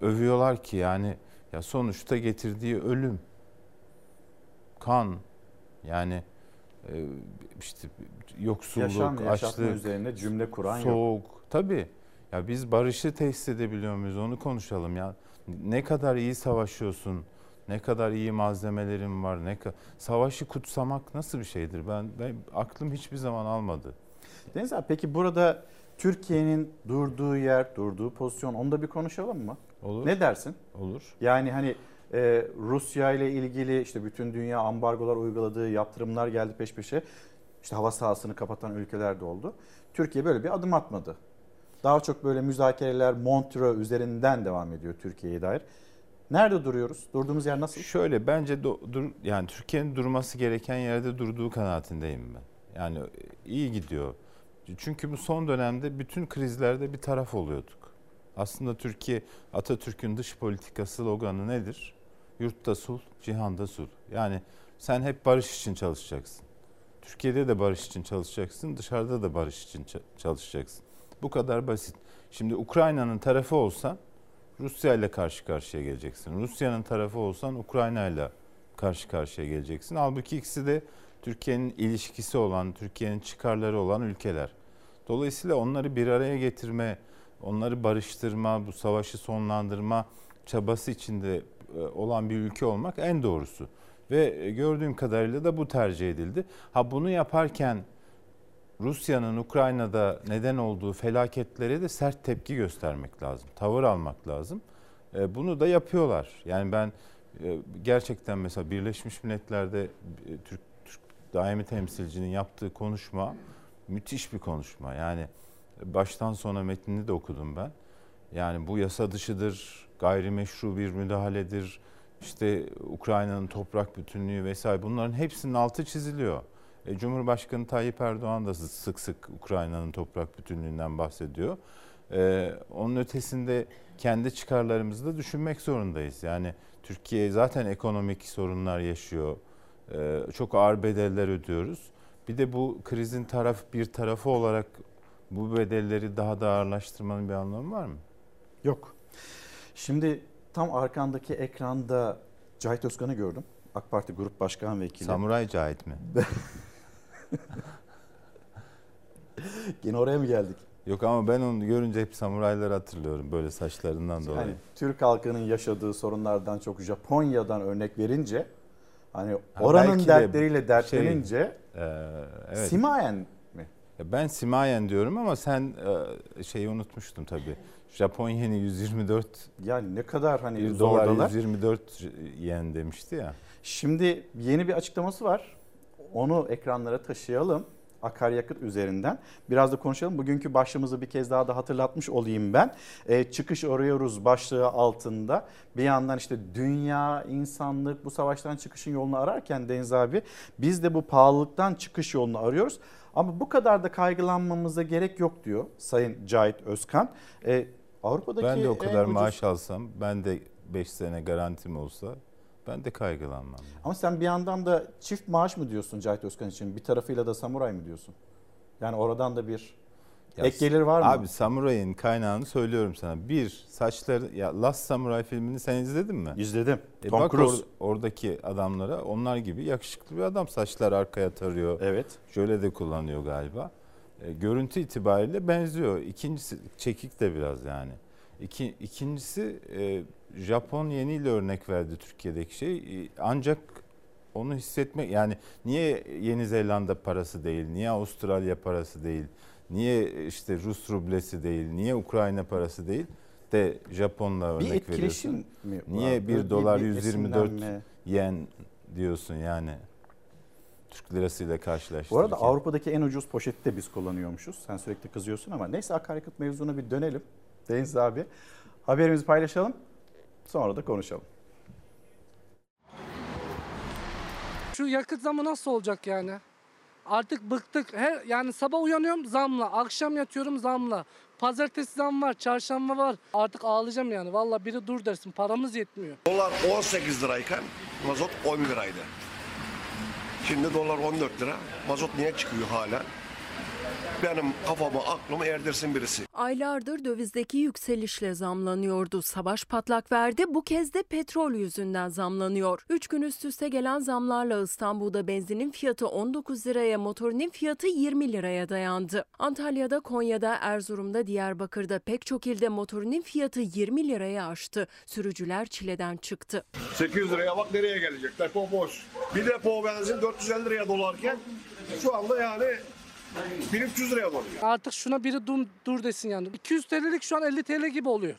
övüyorlar ki yani ya sonuçta getirdiği ölüm kan yani e, işte yoksulluk, Yaşam açlık, üzerine cümle kuran yok. soğuk. Tabii. Ya biz barışı tesis edebiliyor muyuz onu konuşalım ya. Ne kadar iyi savaşıyorsun, ne kadar iyi malzemelerin var, ne savaşı kutsamak nasıl bir şeydir? Ben, ben aklım hiçbir zaman almadı. Deniz abi peki burada Türkiye'nin durduğu yer, durduğu pozisyon onu da bir konuşalım mı? Olur. Ne dersin? Olur. Yani hani e, Rusya ile ilgili işte bütün dünya ambargolar uyguladığı yaptırımlar geldi peş peşe. İşte hava sahasını kapatan ülkeler de oldu. Türkiye böyle bir adım atmadı. Daha çok böyle müzakereler Montreux üzerinden devam ediyor Türkiye'ye dair. Nerede duruyoruz? Durduğumuz yer nasıl? Şöyle bence do- dur, yani Türkiye'nin durması gereken yerde durduğu kanaatindeyim ben. Yani iyi gidiyor. Çünkü bu son dönemde bütün krizlerde bir taraf oluyorduk. Aslında Türkiye Atatürk'ün dış politikası sloganı nedir? Yurtta sulh, cihanda sulh. Yani sen hep barış için çalışacaksın. Türkiye'de de barış için çalışacaksın, dışarıda da barış için ça- çalışacaksın. Bu kadar basit. Şimdi Ukrayna'nın tarafı olsan Rusya ile karşı karşıya geleceksin. Rusya'nın tarafı olsan Ukrayna ile karşı karşıya geleceksin. Halbuki ikisi de Türkiye'nin ilişkisi olan, Türkiye'nin çıkarları olan ülkeler. Dolayısıyla onları bir araya getirme, onları barıştırma, bu savaşı sonlandırma çabası içinde olan bir ülke olmak en doğrusu. Ve e, gördüğüm kadarıyla da bu tercih edildi. Ha bunu yaparken Rusya'nın Ukrayna'da neden olduğu felaketlere de sert tepki göstermek lazım. Tavır almak lazım. E, Bunu da yapıyorlar. Yani ben e, gerçekten mesela Birleşmiş Milletler'de e, Türk, Türk daimi temsilcinin yaptığı konuşma müthiş bir konuşma. Yani baştan sona metnini de okudum ben. Yani bu yasa dışıdır, gayrimeşru bir müdahaledir. İşte Ukrayna'nın toprak bütünlüğü vesaire bunların hepsinin altı çiziliyor. E, Cumhurbaşkanı Tayyip Erdoğan da sık sık Ukrayna'nın toprak bütünlüğünden bahsediyor. E, onun ötesinde kendi çıkarlarımızı da düşünmek zorundayız. Yani Türkiye zaten ekonomik sorunlar yaşıyor. E, çok ağır bedeller ödüyoruz. Bir de bu krizin taraf bir tarafı olarak bu bedelleri daha da ağırlaştırmanın bir anlamı var mı? Yok. Şimdi tam arkandaki ekranda Cahit Özkan'ı gördüm. AK Parti Grup Başkan Vekili. Samuray Cahit mi? Yine oraya mı geldik? Yok ama ben onu görünce hep samurayları hatırlıyorum böyle saçlarından dolayı. Yani Türk halkının yaşadığı sorunlardan çok Japonya'dan örnek verince hani Ha, oranın belki de dertleriyle dertlenince Şey, e, evet. Simayen mi? Ben Simayen diyorum ama sen e, şeyi unutmuştun tabii. Japon yeni 124 Yani ne kadar hani 1 dolar zordalar. 124 yen demişti ya. Şimdi yeni bir açıklaması var. Onu ekranlara taşıyalım. Akaryakıt üzerinden. Biraz da konuşalım. Bugünkü başlığımızı bir kez daha da hatırlatmış olayım ben. Ee, çıkış arıyoruz başlığı altında. Bir yandan işte dünya, insanlık bu savaştan çıkışın yolunu ararken Deniz abi biz de bu pahalılıktan çıkış yolunu arıyoruz. Ama bu kadar da kaygılanmamıza gerek yok diyor Sayın Cahit Özkan. Ee, Avrupa'daki Ben de o kadar ucuz- maaş alsam, ben de 5 sene garantim olsa ben de kaygılanmam. Ama sen bir yandan da çift maaş mı diyorsun Cahit Özkan için? Bir tarafıyla da samuray mı diyorsun? Yani oradan da bir Ya ek gelir var mı? Abi Samuray'ın kaynağını söylüyorum sana. Bir, saçları, ya Last Samurai filmini sen izledin mi? İzledim. E Tom bak Cruise. or- oradaki adamlara onlar gibi yakışıklı bir adam. Saçlar arkaya tarıyor. Evet. Şöyle de kullanıyor galiba. E, görüntü itibariyle benziyor. İkincisi çekik de biraz yani. İki, ikincisi e, Japon yeniyle örnek verdi Türkiye'deki şey. E, ancak onu hissetmek yani niye Yeni Zelanda parası değil, niye Avustralya parası değil, niye işte Rus rublesi değil, niye Ukrayna parası değil de Japonla örnek Bir etkileşim veriyorsun. mi Niye var? 1 Bir- dolar bir 124 esinlenme. yen diyorsun yani Türk lirasıyla karşılaştırırken. Bu arada Avrupa'daki en ucuz poşeti de biz kullanıyormuşuz. Sen sürekli kızıyorsun ama neyse akaryakıt mevzuna bir dönelim. Deniz abi haberimizi paylaşalım. Sonra da konuşalım. Şu yakıt zamı nasıl olacak yani? Artık bıktık. Her yani sabah uyanıyorum zamla, akşam yatıyorum zamla. Pazartesi zam var, çarşamba var. Artık ağlayacağım yani. Vallahi biri dur dersin. Paramız yetmiyor. Dolar 18 lirayken mazot 10 liraydı. Şimdi dolar 14 lira. Mazot niye çıkıyor hala? Benim kafamı aklımı erdirsin birisi. Aylardır dövizdeki yükselişle zamlanıyordu. Savaş patlak verdi. Bu kez de petrol yüzünden zamlanıyor. 3 gün üst üste gelen zamlarla İstanbul'da benzinin fiyatı 19 liraya, motorinin fiyatı 20 liraya dayandı. Antalya'da, Konya'da, Erzurum'da, Diyarbakır'da pek çok ilde motorinin fiyatı 20 liraya aştı. Sürücüler çileden çıktı. 800 liraya bak nereye gelecek? Depo boş. Bir depo benzin 450 liraya dolarken şu anda yani 1300 liraya dolar. Artık şuna biri dur, dur desin yani. 200 TL'lik şu an 50 TL gibi oluyor.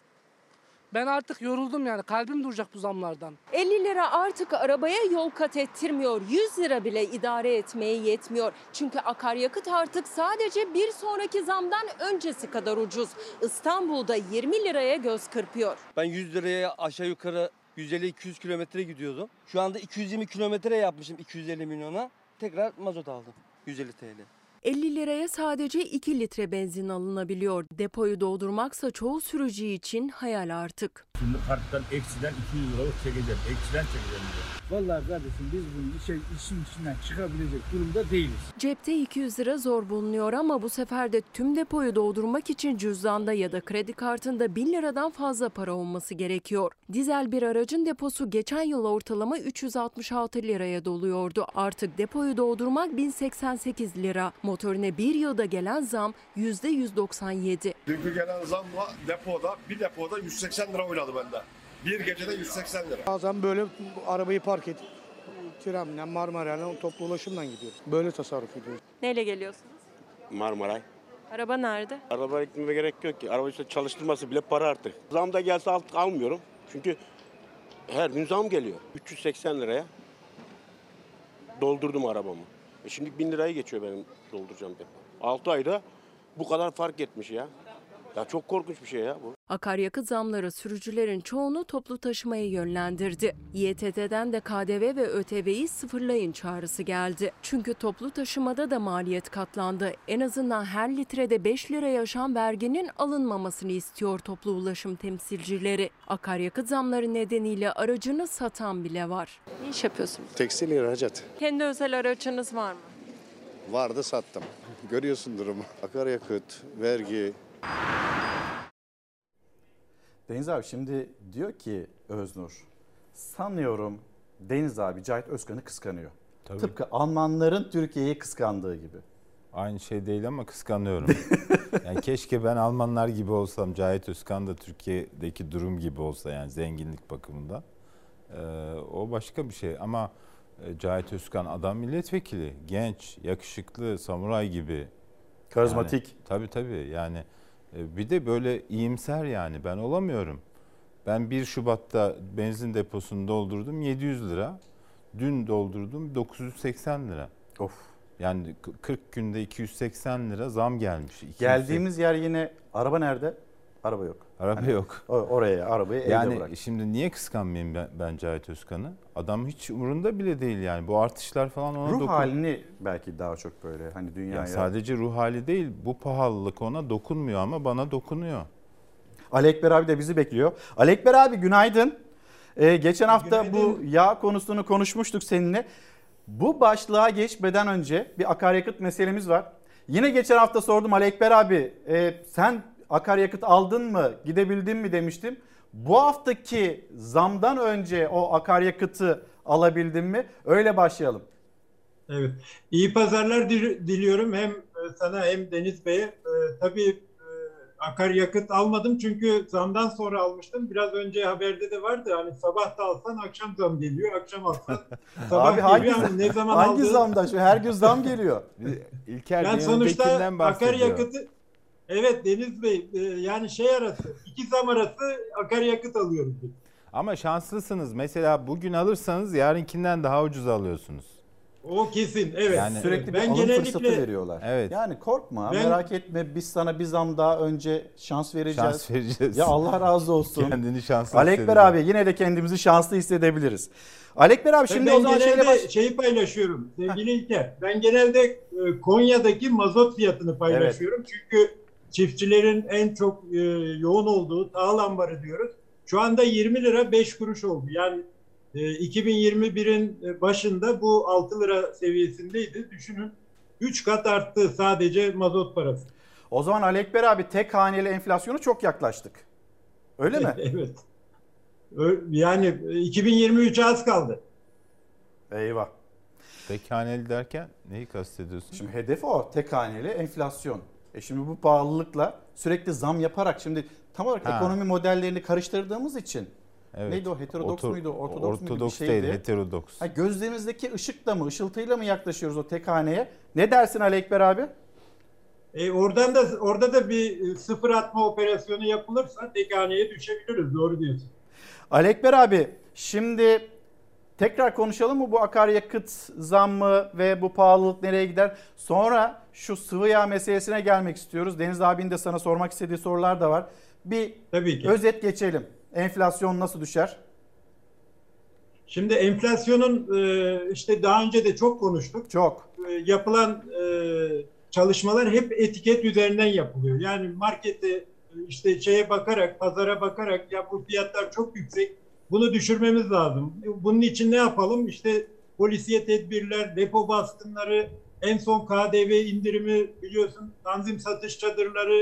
Ben artık yoruldum yani. Kalbim duracak bu zamlardan. 50 lira artık arabaya yol kat ettirmiyor. 100 lira bile idare etmeye yetmiyor. Çünkü akaryakıt artık sadece bir sonraki zamdan öncesi kadar ucuz. İstanbul'da 20 liraya göz kırpıyor. Ben 100 liraya aşağı yukarı 150-200 kilometre gidiyordum. Şu anda 220 kilometre yapmışım 250 milyona. Tekrar mazot aldım 150 TL. 50 liraya sadece 2 litre benzin alınabiliyor. Depoyu doldurmaksa çoğu sürücü için hayal artık. Şimdi karttan eksiden 200 liralık çekeceğim. Eksiden çekeceğim. Vallahi kardeşim biz bunun işe, işin içinden çıkabilecek durumda değiliz. Cepte 200 lira zor bulunuyor ama bu sefer de tüm depoyu doldurmak için cüzdanda ya da kredi kartında 1000 liradan fazla para olması gerekiyor. Dizel bir aracın deposu geçen yıl ortalama 366 liraya doluyordu. Artık depoyu doldurmak 1088 lira. Motorine bir yılda gelen zam %197. Dünkü gelen zamla depoda bir depoda 180 lira oynadı bende. Bir gecede 180 lira. Bazen böyle arabayı park edip trenle, Marmara'yla toplu ulaşımdan gidiyoruz. Böyle tasarruf ediyoruz. Neyle geliyorsunuz? Marmaray. Araba nerede? Arabaya gitmeme gerek yok ki. Araba işte çalıştırması bile para artık. Zam da gelse alt almıyorum. Çünkü her gün zam geliyor. 380 liraya doldurdum arabamı. E şimdi 1000 liraya geçiyor benim dolduracağım depo. 6 ayda bu kadar fark etmiş ya. Ya çok korkunç bir şey ya bu. Akaryakıt zamları sürücülerin çoğunu toplu taşımaya yönlendirdi. İETT'den de KDV ve ÖTV'yi sıfırlayın çağrısı geldi. Çünkü toplu taşımada da maliyet katlandı. En azından her litrede 5 liraya aşan verginin alınmamasını istiyor toplu ulaşım temsilcileri. Akaryakıt zamları nedeniyle aracını satan bile var. Ne iş yapıyorsunuz? Tekstil ihracat. Kendi özel aracınız var mı? Vardı sattım. Görüyorsun durumu. Akaryakıt, vergi. Deniz abi şimdi diyor ki Öznur sanıyorum Deniz abi Cahit Özkan'ı kıskanıyor. Tabii. Tıpkı Almanların Türkiye'yi kıskandığı gibi. Aynı şey değil ama kıskanıyorum. yani keşke ben Almanlar gibi olsam, Cahit Özkan da Türkiye'deki durum gibi olsa yani zenginlik bakımından. Ee, o başka bir şey ama e, Cahit Özkan adam milletvekili, genç, yakışıklı, samuray gibi. Karizmatik. Yani, tabii tabii yani bir de böyle iyimser yani ben olamıyorum. Ben 1 Şubat'ta benzin deposunu doldurdum 700 lira. Dün doldurdum 980 lira. Of. Yani 40 günde 280 lira zam gelmiş. 280. Geldiğimiz yer yine araba nerede? Araba yok. Araba Hani yok. o- Oraya arabayı evde Yani bırak. şimdi niye kıskanmayayım ben, ben Cahit Özkan'ı? Adam hiç umurunda bile değil yani. Bu artışlar falan ona Ruh dokun- halini belki daha çok böyle hani dünyaya. Ya sadece ruh hali değil. Bu pahalılık ona dokunmuyor ama bana dokunuyor. Ali Ekber abi de bizi bekliyor. Ali Ekber abi günaydın. Ee, geçen hafta bu yağ konusunu konuşmuştuk seninle. Bu başlığa geçmeden önce bir akaryakıt meselemiz var. Yine geçen hafta sordum Ali Ekber abi e, sen akaryakıt aldın mı gidebildin mi demiştim. Bu haftaki zamdan önce o akaryakıtı alabildin mi? Öyle başlayalım. Evet. İyi pazarlar dil- diliyorum hem e, sana hem Deniz Bey'e. E, tabii e, akaryakıt almadım çünkü zamdan sonra almıştım. Biraz önce haberde de vardı hani sabah da alsan akşam zam geliyor, akşam alsan sabah abi hangi, geliyor. Hani ne zaman hangi aldığın- zamda? Şu her gün zam geliyor. İlker yani sonuçta akaryakıtı evet Deniz Bey e, yani şey arası iki zam arası akaryakıt alıyoruz biz. Ama şanslısınız. Mesela bugün alırsanız yarınkinden daha ucuz alıyorsunuz. O kesin evet. Yani- Sürekli bir ben alım genellikle fırsatı veriyorlar. Evet. Yani korkma Ben- merak etme biz sana bir zam daha önce şans vereceğiz. Şans vereceğiz. Ya Allah razı olsun. Kendini şanslı Alekber hissediyor. abi yine de kendimizi şanslı hissedebiliriz. Alekber abi şimdi ben o zaman genelde şeyle baş... şeyi paylaşıyorum sevgili İlker. Ben genelde e, Konya'daki mazot fiyatını paylaşıyorum. Çünkü çiftçilerin en çok e, yoğun olduğu tahıl ambarı diyoruz. Şu anda 20 lira 5 kuruş oldu. Yani e, 2021'in başında bu 6 lira seviyesindeydi. Düşünün 3 kat arttı sadece mazot parası. O zaman Ali Ekber abi tek haneli enflasyonu çok yaklaştık. Öyle mi? evet. Yani 2023 az kaldı. Eyvah. Tek haneli derken neyi kastediyorsun? Şimdi hedef o tek haneli enflasyon. E şimdi bu pahalılıkla sürekli zam yaparak şimdi tam olarak Ha. ekonomi modellerini karıştırdığımız için Evet. neydi o heterodoks Otor- muydu ortodoks, muydu bir ortodoks şeydi. değil, heterodoks. Ha, gözlerimizdeki ışıkla mı ışıltıyla mı yaklaşıyoruz o tek haneye? Ne dersin Ali Ekber abi? E oradan da orada da bir e, sıfır atma operasyonu yapılırsa tek haneye düşebiliriz. Doğru diyorsun. Ali Ekber abi şimdi tekrar konuşalım mı bu akaryakıt zammı ve bu pahalılık nereye gider? Sonra şu sıvı yağ meselesine gelmek istiyoruz. Deniz abinin de sana sormak istediği sorular da var. Bir Tabii ki. özet geçelim. Enflasyon nasıl düşer? Şimdi enflasyonun e, işte daha önce de çok konuştuk. Çok. E, Yapılan e, çalışmalar hep etiket üzerinden yapılıyor. Yani markete işte şeye bakarak, pazara bakarak ya bu fiyatlar çok yüksek. Bunu düşürmemiz lazım. Bunun için ne yapalım? İşte polisiye tedbirler, depo baskınları, en son KDV indirimi biliyorsun, tanzim satış çadırları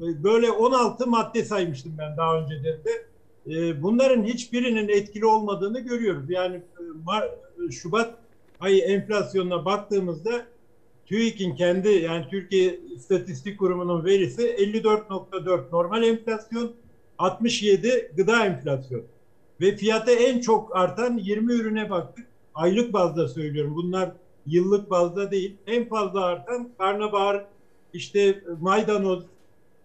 e, böyle 16 madde saymıştım ben daha önce de. E, Bunların hiçbirinin etkili olmadığını görüyoruz. Yani e, Şubat ayı enflasyonuna baktığımızda TÜİK'in kendi yani Türkiye İstatistik Kurumu'nun verisi 54.4 normal enflasyon, 67 gıda enflasyonu. Ve fiyata en çok artan 20 ürüne baktık. Aylık bazda söylüyorum. Bunlar yıllık bazda değil. En fazla artan karnabahar, işte maydanoz,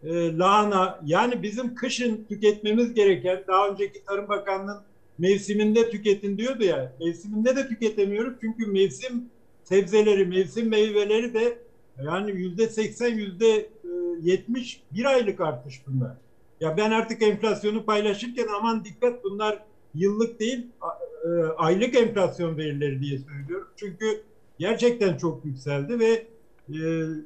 e, lahana. Yani bizim kışın tüketmemiz gereken, daha önceki Tarım Bakanlığı'nın mevsiminde tüketin diyordu ya. Mevsiminde de tüketemiyoruz çünkü mevsim sebzeleri, mevsim meyveleri de yani yüzde seksen, yüzde yetmiş bir aylık artış bunlar. Ya ben artık enflasyonu paylaşırken aman dikkat bunlar yıllık değil e, aylık enflasyon verileri diye söylüyorum. Çünkü gerçekten çok yükseldi ve e,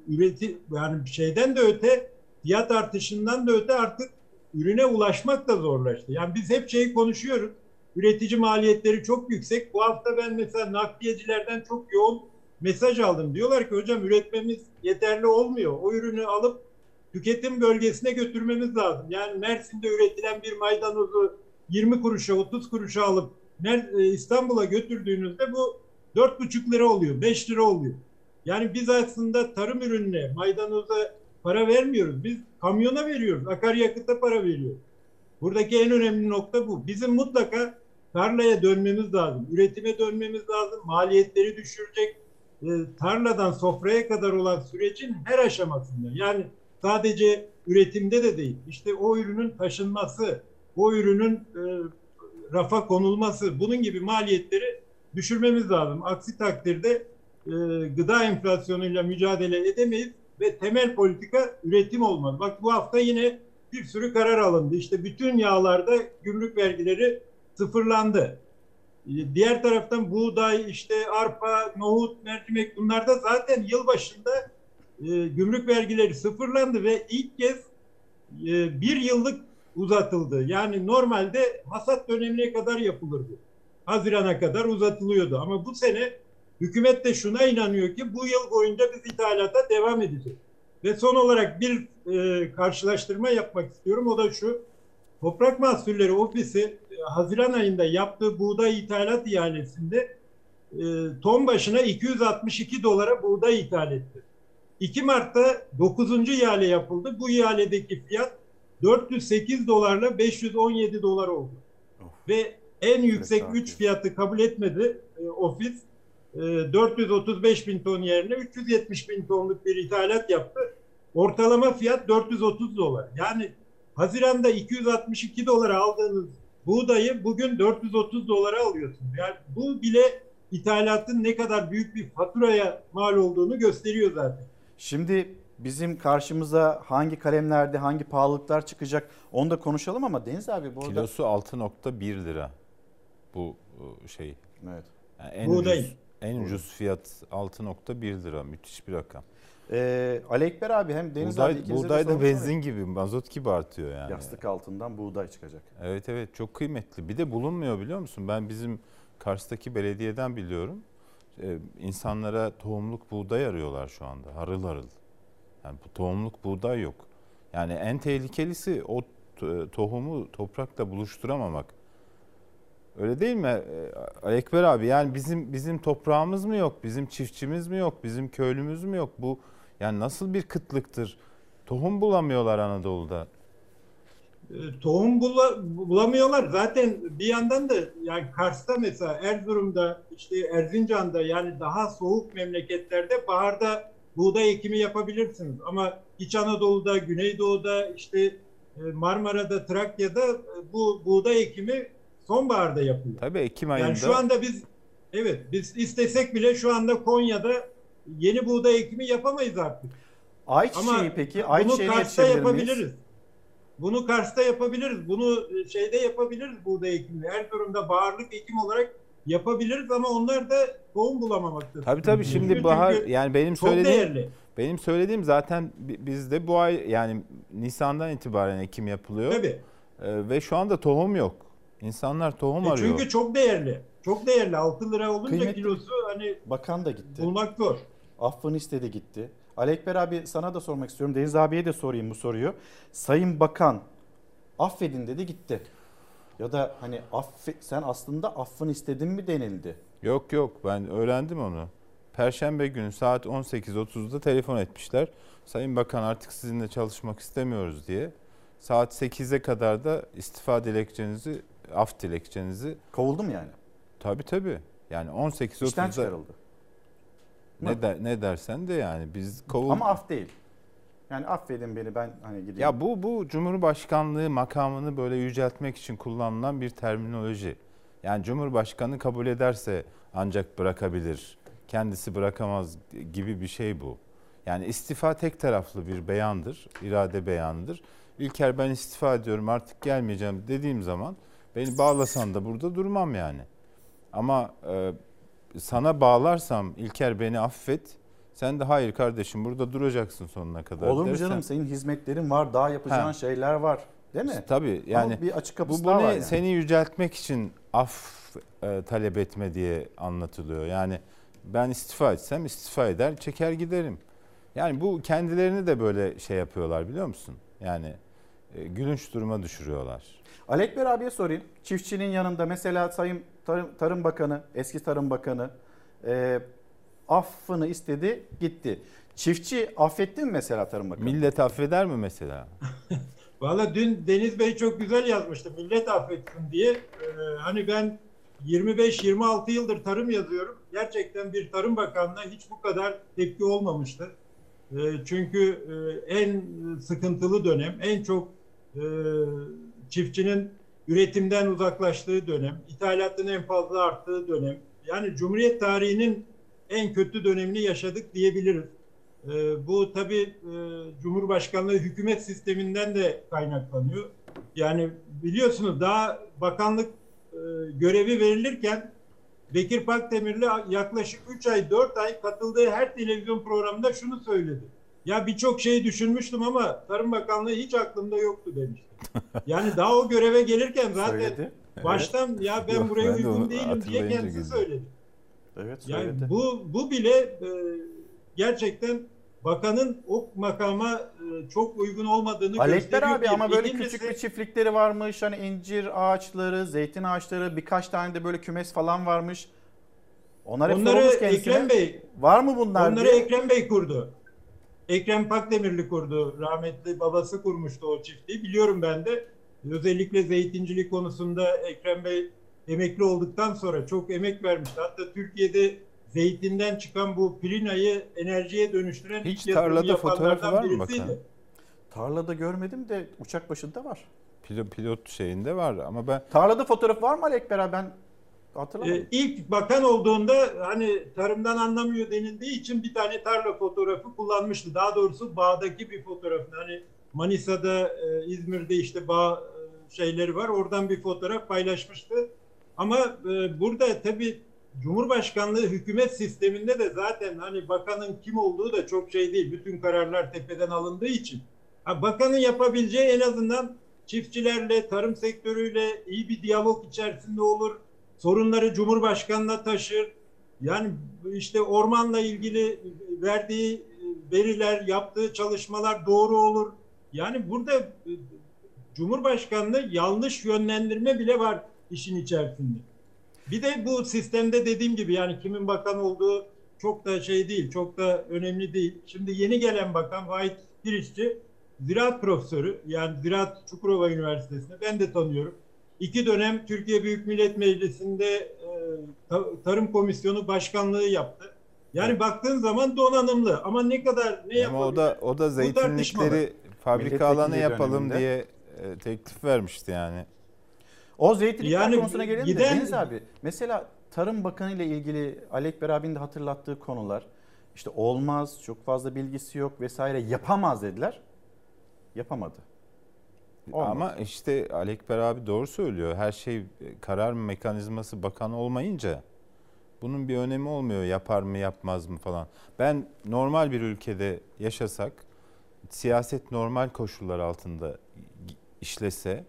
üreti yani şeyden de öte fiyat artışından da öte artık ürüne ulaşmak da zorlaştı. Yani biz hep şeyi konuşuyoruz. Üretici maliyetleri çok yüksek. Bu hafta ben mesela nakliyecilerden çok yoğun mesaj aldım. Diyorlar ki hocam üretmemiz yeterli olmuyor. O ürünü alıp tüketim bölgesine götürmemiz lazım. Yani Mersin'de üretilen bir maydanozu 20 kuruşa 30 kuruşa alıp e, İstanbul'a götürdüğünüzde bu 4,5 lira oluyor, 5 lira oluyor. Yani biz aslında tarım ürününe, maydanoza para vermiyoruz. Biz kamyona veriyoruz, akaryakıta para veriyoruz. Buradaki en önemli nokta bu. Bizim mutlaka tarlaya dönmemiz lazım, üretime dönmemiz lazım, maliyetleri düşürecek, e, tarladan sofraya kadar olan sürecin her aşamasında. Yani sadece üretimde de değil. İşte o ürünün taşınması, o ürünün e, rafa konulması, bunun gibi maliyetleri düşürmemiz lazım. Aksi takdirde e, gıda enflasyonuyla mücadele edemeyiz ve temel politika üretim olmalı. Bak bu hafta yine bir sürü karar alındı. İşte bütün yağlarda gümrük vergileri sıfırlandı. E, Diğer taraftan buğday, işte arpa, nohut, mercimek bunlarda zaten yıl başında e, gümrük vergileri sıfırlandı ve ilk kez e, bir yıllık uzatıldı. Yani normalde hasat dönemine kadar yapılırdı. Hazirana kadar uzatılıyordu. Ama bu sene hükümet de şuna inanıyor ki bu yıl boyunca biz ithalata devam edeceğiz. Ve son olarak bir e, karşılaştırma yapmak istiyorum. O da şu. Toprak Mahsulleri Ofisi e, Haziran ayında yaptığı buğday ithalat ihalesinde e, ton başına 262 dolara buğday ithal etti. 2 Mart'ta 9. ihale yapıldı. Bu ihaledeki fiyat 408 dolarla 517 dolar oldu. Ve en yüksek 3 fiyatı kabul etmedi e, ofis. E, 435 bin ton yerine 370 bin tonluk bir ithalat yaptı. Ortalama fiyat 430 dolar. Yani Haziran'da 262 dolara aldığınız buğdayı bugün 430 dolara alıyorsunuz. Yani bu bile ithalatın ne kadar büyük bir faturaya mal olduğunu gösteriyor zaten. Şimdi bizim karşımıza hangi kalemlerde hangi pahalılıklar çıkacak onu da konuşalım ama Deniz abi bu arada... Kilosu 6.1 lira bu e, şey. Evet. Yani en Buğday. ucuz, en ucuz fiyat 6.1 lira. Müthiş bir rakam. Ee, Ali Ekber abi hem Deniz buğday, abi buğday da benzin ama gibi, mazot gibi artıyor yani. Yastık altından buğday çıkacak. Evet evet çok kıymetli. Bir de bulunmuyor biliyor musun? Ben bizim Kars'taki belediyeden biliyorum. e, insanlara tohumluk buğday arıyorlar şu anda harıl harıl. Yani bu tohumluk buğday yok. Yani en tehlikelisi o tohumu toprakla buluşturamamak. Öyle değil mi e, Ekber abi? Yani bizim bizim toprağımız mı yok? Bizim çiftçimiz mi yok? Bizim köylümüz mü yok? Bu yani nasıl bir kıtlıktır? Tohum bulamıyorlar Anadolu'da. E, tohum bula- bulamıyorlar. Zaten bir yandan da yani Kars'ta mesela Erzurum'da işte Erzincan'da yani daha soğuk memleketlerde baharda buğday ekimi yapabilirsiniz. Ama İç Anadolu'da, Güneydoğu'da işte e, Marmara'da, Trakya'da e, bu buğday ekimi sonbaharda yapılıyor. Tabii Ekim ayında. Yani şu anda biz evet biz istesek bile şu anda Konya'da yeni buğday ekimi yapamayız artık. Ayçiçeği peki? bunu Ayçiçeğini Kars'ta miyiz? yapabiliriz. Bunu Kars'ta yapabiliriz. Bunu e, şeyde yapabiliriz buğday ekimi. Erzurum'da baharlık ekim olarak yapabiliriz ama onlar da tohum bulamamaktadır. Tabii tabii şimdi Çünkü bahar yani benim söylediğim değerli. benim söylediğim zaten bi- bizde bu ay yani Nisan'dan itibaren ekim yapılıyor. Tabii. Ee, ve şu anda tohum yok. İnsanlar tohum E arıyor. çünkü çok değerli. Çok değerli. 6 lira olunca Kıymetli- kilosu hani Bakan da gitti. bulmak zor. Affını istedi gitti. Ali Ekber abi sana da sormak istiyorum. Deniz abiye de sorayım bu soruyu. Sayın Bakan affedin dedi gitti. Ya da hani affe, sen aslında affını istedin mi denildi. Yok yok ben öğrendim onu. Perşembe günü saat 18.30'da telefon etmişler. Sayın Bakan artık sizinle çalışmak istemiyoruz diye. Saat 8'e kadar da istifa dilekçenizi, af dilekçenizi... Kovuldum yani. Tabii tabii. Yani 18.30'da... İşten çıkarıldı. Ne, der, ne dersen de yani biz kovul... Ama af değil. Yani affedin beni ben hani gideyim. Ya bu bu Cumhurbaşkanlığı makamını böyle yüceltmek için kullanılan bir terminoloji. Yani Cumhurbaşkanı kabul ederse ancak bırakabilir. Kendisi bırakamaz gibi bir şey bu. Yani istifa tek taraflı bir beyandır, irade beyanıdır. İlker ben istifa ediyorum artık gelmeyeceğim dediğim zaman beni bağlasan da burada durmam yani. Ama e, sana bağlarsam İlker beni affet. Sen de hayır kardeşim burada duracaksın sonuna kadar. Olur mu dersen- canım senin hizmetlerin var daha yapacağın Ha. şeyler var. Değil mi? Tabii yani Ama bir açık kapısı bu, bu var ne yani. seni yüceltmek için af e, talep etme diye anlatılıyor. Yani ben istifa etsem istifa eder çeker giderim. Yani bu kendilerini de böyle şey yapıyorlar biliyor musun? Yani gülünç duruma düşürüyorlar. Ali Ekber abiye sorayım. Çiftçinin yanında mesela Sayın Tarım, Tarım Bakanı, eski Tarım Bakanı e, affını istedi gitti. Çiftçi affetti mi mesela Tarım Bakanı? Millet affeder mi mesela? Valla dün Deniz Bey çok güzel yazmıştı. Millet affetsin diye. Ee, hani ben 25-26 yıldır tarım yazıyorum. Gerçekten bir tarım bakanlığına hiç bu kadar tepki olmamıştı. Ee, çünkü e, en sıkıntılı dönem, en çok e, çiftçinin üretimden uzaklaştığı dönem, ithalatın en fazla arttığı dönem. Yani Cumhuriyet tarihinin en kötü dönemini yaşadık diyebiliriz. Ee, bu tabii e, Cumhurbaşkanlığı hükümet sisteminden de kaynaklanıyor. Yani biliyorsunuz daha bakanlık e, görevi verilirken Bekir Pakdemirli yaklaşık 3 ay 4 ay katıldığı her televizyon programında şunu söyledi. Ya birçok şey düşünmüştüm ama Tarım Bakanlığı hiç aklımda yoktu demişti. Yani daha o göreve gelirken zaten Söyledi. baştan ya ben Yok, buraya ben de uygun onu değilim diye kendisi güldüm. söyledi. Evet Yani söyledi. bu bu bile e, gerçekten bakanın o makama e, çok uygun olmadığını Ali Ekber gösteriyor. abi ama böyle İkincisi- küçük bir çiftlikleri varmış. Hani incir ağaçları, zeytin ağaçları, birkaç tane de böyle kümes falan varmış. Onlar hep Onları sorulmuş kendisine. Ekrem Bey Var mı bunlar Onları diye. Ekrem Bey kurdu. Ekrem Pakdemirli kurdu. Rahmetli babası kurmuştu o çiftliği. Biliyorum ben de. Özellikle zeytincilik konusunda Ekrem Bey emekli olduktan sonra çok emek vermişti. Hatta Türkiye'de zeytinden çıkan bu pirinayı enerjiye dönüştüren Hiç ilk tarlada fotoğrafı var mı birisiydi. Tarlada görmedim de uçak başında var. Pilot, pilot şeyinde var ama ben Tarlada fotoğraf var mı Ali Ekber abi? Ben hatırlamadım. Ee, ilk bakan olduğunda hani tarımdan anlamıyor denildiği için bir tane tarla fotoğrafı kullanmıştı. Daha doğrusu bağdaki bir fotoğrafını hani Manisa'da, e, İzmir'de işte bağ e, şeyleri var. Oradan bir fotoğraf paylaşmıştı. Ama e, burada tabii Cumhurbaşkanlığı hükümet sisteminde de zaten hani bakanın kim olduğu da çok şey değil. Bütün kararlar tepeden alındığı için. Ha, bakanın yapabileceği en azından çiftçilerle, tarım sektörüyle iyi bir diyalog içerisinde olur sorunları Cumhurbaşkanı'na taşır. Yani işte ormanla ilgili verdiği veriler, yaptığı çalışmalar doğru olur. Yani burada e, Cumhurbaşkanlığı yanlış yönlendirme bile var işin içerisinde. Bir de bu sistemde dediğim gibi yani kimin bakan olduğu çok da şey değil, çok da önemli değil. Şimdi yeni gelen bakan Vahit Kirişçi ziraat profesörü yani Ziraat Çukurova Üniversitesi'nde ben de tanıyorum. İki dönem Türkiye Büyük Millet Meclisi'nde e, Tarım Komisyonu Başkanlığı yaptı. Yani evet. baktığın zaman donanımlı ama ne kadar ne Ama o da o da zeytinlikleri fabrika alanı yapalım döneminde. diye e, teklif vermişti yani. O zeytinlikler yani, konusuna gelelim giden... de Deniz abi. Mesela Tarım Bakanı ile ilgili Alek Berabi'nin de hatırlattığı konular işte olmaz, çok fazla bilgisi yok vesaire yapamaz dediler. Yapamadı. Olmaz. Ama işte Alekber abi doğru söylüyor. Her şey karar mekanizması bakan olmayınca bunun bir önemi olmuyor. Yapar mı yapmaz mı falan. Ben normal bir ülkede yaşasak siyaset normal koşullar altında işlese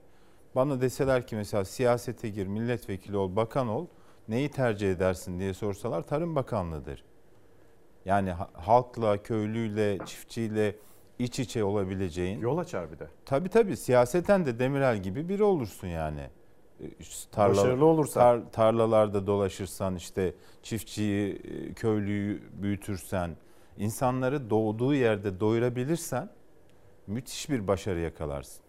bana deseler ki mesela siyasete gir, milletvekili ol, bakan ol, neyi tercih edersin diye sorsalar Tarım Bakanlığı'dır. Yani halkla, köylüyle, çiftçiyle iç içe olabileceğin. Yol açar bir de. Tabii tabii siyaseten de Demirel gibi biri olursun yani. E, tarla, Başarılı olursan. Tar, tarlalarda dolaşırsan işte çiftçiyi, e, köylüyü büyütürsen, insanları doğduğu yerde doyurabilirsen müthiş bir başarı yakalarsın.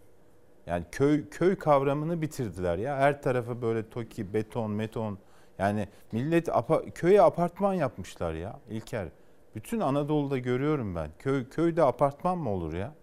Yani köy köy kavramını bitirdiler ya. Her tarafa böyle toki, beton, meton. Yani millet apa, köye apartman yapmışlar ya İlker. Bütün Anadolu'da görüyorum ben. Köy köyde apartman mı olur ya?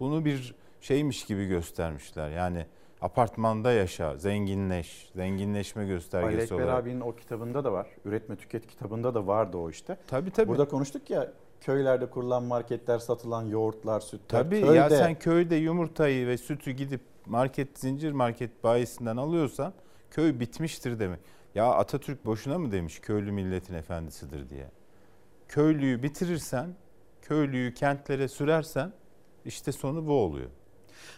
Bunu bir şeymiş gibi göstermişler. Yani apartmanda yaşa, zenginleş, zenginleşme göstergesi Alek olarak. Berabi'nin o kitabında da var. Üretme Tüket kitabında da vardı o işte. Tabii tabii. Burada konuştuk ya köylerde kurulan marketler, satılan yoğurtlar, sütler. Tabii köyde... ya sen köyde yumurtayı ve sütü gidip market, zincir market bayisinden alıyorsan köy bitmiştir demek. Ya Atatürk boşuna mı demiş köylü milletin efendisidir diye köylüyü bitirirsen, köylüyü kentlere sürersen işte sonu bu oluyor.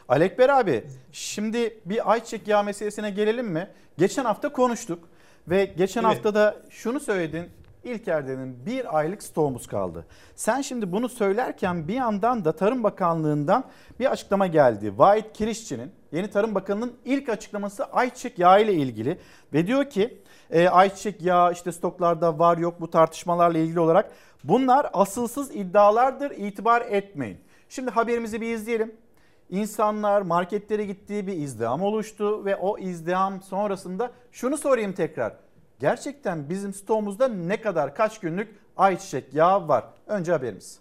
Alekber abi şimdi bir ayçiçek yağı meselesine gelelim mi? Geçen hafta konuştuk ve geçen evet. hafta da şunu söyledin. İlker dedin bir aylık stoğumuz kaldı. Sen şimdi bunu söylerken bir yandan da Tarım Bakanlığı'ndan bir açıklama geldi. Vahit Kirişçi'nin yeni Tarım Bakanı'nın ilk açıklaması ayçiçek yağı ile ilgili ve diyor ki e, ayçiçek yağı işte stoklarda var yok bu tartışmalarla ilgili olarak bunlar asılsız iddialardır itibar etmeyin. Şimdi haberimizi bir izleyelim. İnsanlar marketlere gittiği bir izdiham oluştu ve o izdiham sonrasında şunu sorayım tekrar. Gerçekten bizim stoğumuzda ne kadar kaç günlük ayçiçek yağı var? Önce haberimiz.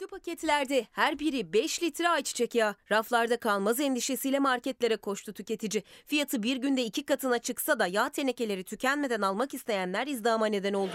Dörtlü paketlerde her biri 5 litre ayçiçek yağı. Raflarda kalmaz endişesiyle marketlere koştu tüketici. Fiyatı bir günde iki katına çıksa da yağ tenekeleri tükenmeden almak isteyenler izdihama neden oldu.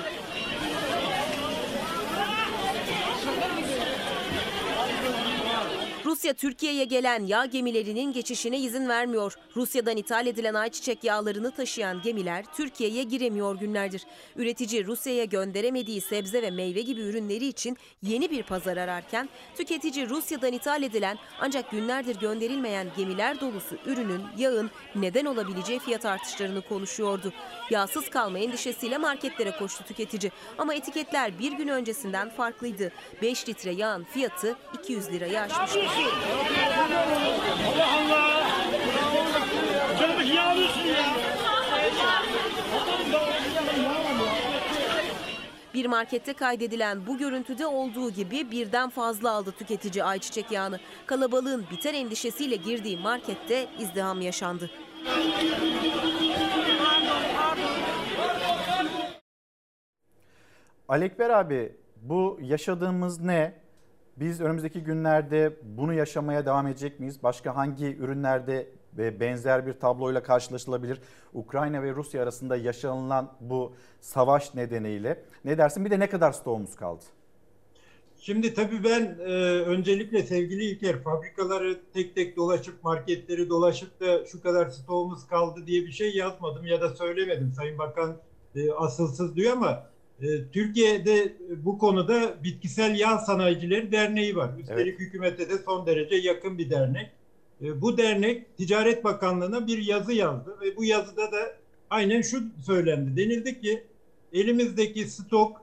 Rusya Türkiye'ye gelen yağ gemilerinin geçişine izin vermiyor. Rusya'dan ithal edilen ayçiçek yağlarını taşıyan gemiler Türkiye'ye giremiyor günlerdir. Üretici Rusya'ya gönderemediği sebze ve meyve gibi ürünleri için yeni bir pazar ararken tüketici Rusya'dan ithal edilen ancak günlerdir gönderilmeyen gemiler dolusu ürünün, yağın neden olabileceği fiyat artışlarını konuşuyordu. Yağsız kalma endişesiyle marketlere koştu tüketici. Ama etiketler bir gün öncesinden farklıydı. 5 litre yağın fiyatı 200 lirayı aşmıştı. Ya! Bir markette kaydedilen bu görüntüde olduğu gibi birden fazla aldı tüketici ayçiçek yağını. Kalabalığın biter endişesiyle girdiği markette izdiham yaşandı. Alekber abi bu yaşadığımız ne? Biz önümüzdeki günlerde bunu yaşamaya devam edecek miyiz? Başka hangi ürünlerde ve benzer bir tabloyla karşılaşılabilir? Ukrayna ve Rusya arasında yaşanılan bu savaş nedeniyle. Ne dersin? Bir de ne kadar stoğumuz kaldı? Şimdi tabii ben e, öncelikle sevgili İlker fabrikaları tek tek dolaşıp marketleri dolaşıp da şu kadar stoğumuz kaldı diye bir şey yazmadım ya da söylemedim. Sayın Bakan e, asılsız diyor ama Türkiye'de bu konuda Bitkisel Yağ Sanayicileri Derneği var. Üstelik hükümete de son derece yakın bir dernek. E, bu dernek Ticaret Bakanlığı'na bir yazı yazdı ve bu yazıda da aynen şu söylendi. Denildi ki elimizdeki stok,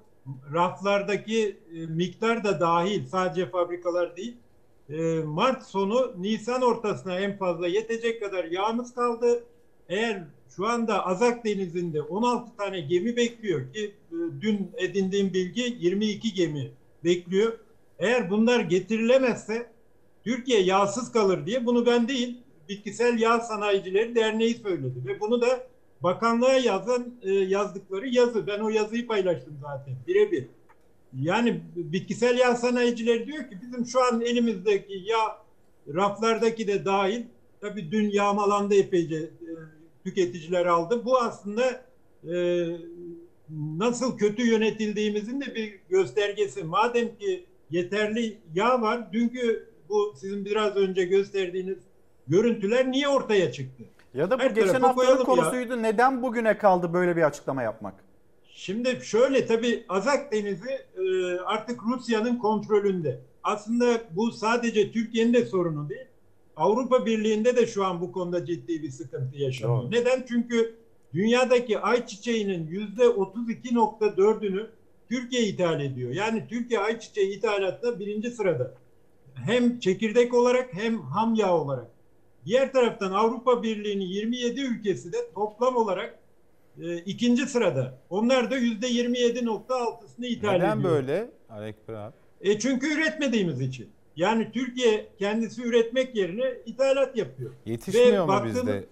raflardaki e, miktar da dahil sadece fabrikalar değil. e, Mart sonu Nisan ortasına en fazla yetecek kadar yağımız kaldı. Eğer şu anda Azak Denizi'nde 16 tane gemi bekliyor ki e, dün edindiğim bilgi 22 gemi bekliyor. Eğer bunlar getirilemezse Türkiye yağsız kalır diye bunu ben değil Bitkisel Yağ Sanayicileri Derneği söyledi ve bunu da bakanlığa yazan e, yazdıkları yazı. Ben o yazıyı paylaştım zaten birebir. Yani bitkisel yağ sanayicileri diyor ki bizim şu an elimizdeki yağ raflardaki de dahil tabii dün yağmalandı epeyce tüketiciler aldı. Bu aslında e, nasıl kötü yönetildiğimizin de bir göstergesi. Madem ki yeterli yağ var, dünkü bu sizin biraz önce gösterdiğiniz görüntüler niye ortaya çıktı? Ya da bu Her geçen haftanın koyalım ya. konusuydu. Neden bugüne kaldı böyle bir açıklama yapmak? Şimdi şöyle tabii Azak Denizi e, artık Rusya'nın kontrolünde. Aslında bu sadece Türkiye'nin de sorunu değil. Avrupa Birliği'nde de şu an bu konuda ciddi bir sıkıntı yaşanıyor. Doğru. Neden? Çünkü dünyadaki ayçiçeğinin yüzde 32.4'ünü Türkiye ithal ediyor. Yani Türkiye ayçiçeği ithalatında birinci sırada. Hem çekirdek olarak hem ham yağ olarak. Diğer taraftan Avrupa Birliği'nin 27 ülkesi de toplam olarak e, ikinci sırada. Onlar da yüzde 27.6'sını ithal Neden ediyor. böyle Alekber abi? E çünkü üretmediğimiz için. Yani Türkiye kendisi üretmek yerine ithalat yapıyor. Yetişmiyor mu baktığımız- bizde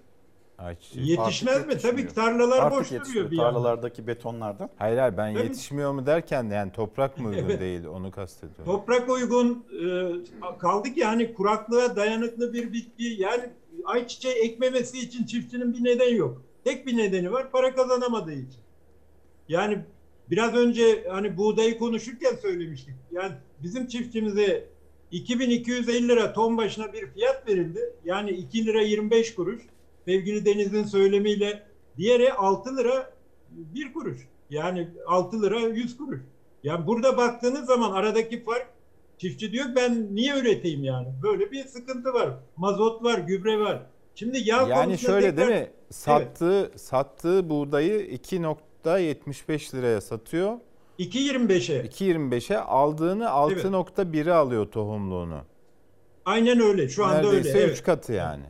ayçiçeği? Yetişmez Artık mi? Tabii ki tarlalar Artık boş duruyor bir yandan. Tarlalardaki betonlardan. Hayır hayır ben Tabii. yetişmiyor mu derken de yani toprak mı uygun Evet. değil onu kastediyorum. Toprak uygun e, kaldı ki yani kuraklığa dayanıklı bir bitki yani ayçiçeği ekmemesi için çiftçinin bir nedeni yok. Tek bir nedeni var para kazanamadığı için. Yani biraz önce hani buğdayı konuşurken söylemiştik. Yani bizim çiftçimize 2250 lira ton başına bir fiyat verildi. Yani 2 lira 25 kuruş. Sevgili Deniz'in söylemiyle diğeri 6 lira 1 kuruş. Yani 6 lira 100 kuruş. Yani burada baktığınız zaman aradaki fark çiftçi diyor ben niye üreteyim yani? Böyle bir sıkıntı var. Mazot var, gübre var. Şimdi yağ Yani şöyle değil tekrar- mi? Sattığı sattığı buğdayı 2.75 liraya satıyor. 2.25'e. 2.25'e aldığını 6.1'e alıyor tohumluğunu. Aynen öyle. Şu anda Neredeyse öyle. 3 evet. katı yani.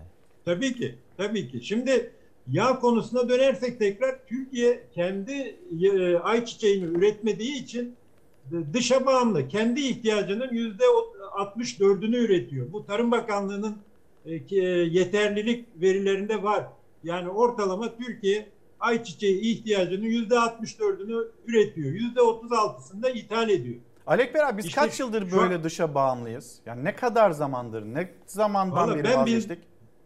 Tabii ki. Tabii ki. Şimdi yağ konusuna dönersek tekrar Türkiye kendi e, ayçiçeğini üretmediği için dışa bağımlı. Kendi ihtiyacının yüzde 64'ünü üretiyor. Bu Tarım Bakanlığı'nın e, e, yeterlilik verilerinde var. Yani ortalama Türkiye ayçiçeği ihtiyacının yüzde 64'ünü üretiyor. Yüzde 36'sını da ithal ediyor. Alekber abi biz İşte kaç yıldır şu an- böyle dışa bağımlıyız? Yani ne kadar zamandır, ne zamandan beri ben bil- vazgeçtik?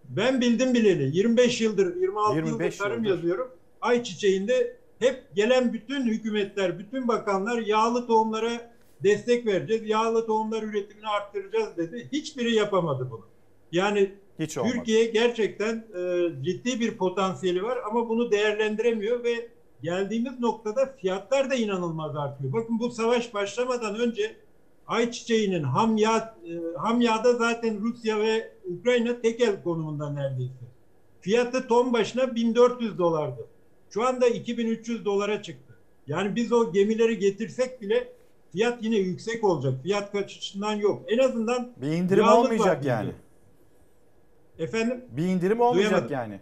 Ben bildim bileli 25 yıldır 26 yıldır 25 tarım yıldır. yazıyorum. Ayçiçeğinde hep gelen bütün hükümetler, bütün bakanlar yağlı tohumlara destek vereceğiz. Yağlı tohumlar üretimini arttıracağız dedi. Hiçbiri yapamadı bunu. Yani Hiç olmadı. Türkiye gerçekten e, ciddi bir potansiyeli var ama bunu değerlendiremiyor ve geldiğimiz noktada fiyatlar da inanılmaz artıyor. Bakın bu savaş başlamadan önce ayçiçeğinin ham yağ e, ham yağda zaten Rusya ve Ukrayna tekel konumunda neredeyse. Fiyatı ton başına 1400 dolardı. Şu anda 2300 dolara çıktı. Yani biz o gemileri getirsek bile fiyat yine yüksek olacak. Fiyat kaçışından yok. En azından Bir indirim olmayacak yani. Efendim? Bir indirim olmayacak Duyamadım. yani.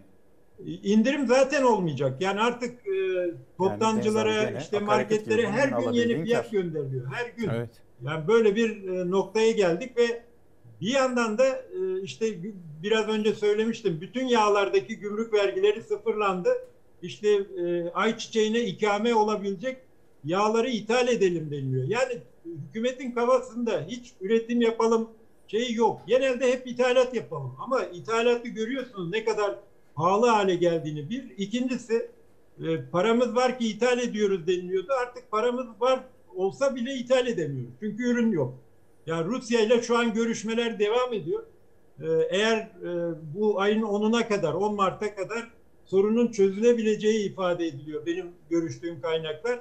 İndirim zaten olmayacak. Yani artık e, toptancılara, gene işte marketlere her gün yeni fiyat gönderiliyor. Her gün. Evet. Yani böyle bir e, noktaya geldik ve bir yandan da e, işte biraz önce söylemiştim. Bütün yağlardaki gümrük vergileri sıfırlandı. İşte e, ayçiçeğine ikame olabilecek yağları ithal edelim deniliyor. Yani hükümetin kafasında hiç üretim yapalım şeyi yok. Genelde hep ithalat yapalım. Ama ithalatı görüyorsunuz ne kadar pahalı hale geldiğini bir. İkincisi e, paramız var ki ithal ediyoruz deniliyordu. Artık paramız var olsa bile ithal edemiyoruz. Çünkü ürün yok. Yani Rusya ile şu an görüşmeler devam ediyor. E, eğer e, bu ayın 10'una kadar, 10 Mart'a kadar sorunun çözülebileceği ifade ediliyor benim görüştüğüm kaynaklar.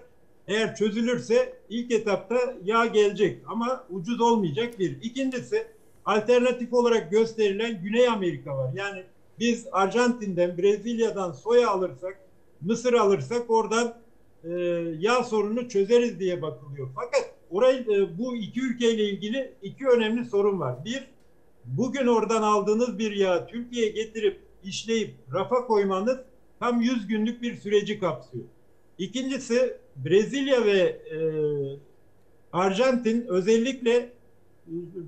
Eğer çözülürse ilk etapta yağ gelecek ama ucuz olmayacak bir. İkincisi alternatif olarak gösterilen Güney Amerika var. Yani biz Arjantin'den, Brezilya'dan soya alırsak, Mısır alırsak oradan e, yağ sorununu çözeriz diye bakılıyor. Fakat orayı e, bu iki ülkeyle ilgili iki önemli sorun var. Bir, bugün oradan aldığınız bir yağı Türkiye'ye getirip işleyip rafa koymanız tam 100 günlük bir süreci kapsıyor. İkincisi Brezilya ve e, Arjantin özellikle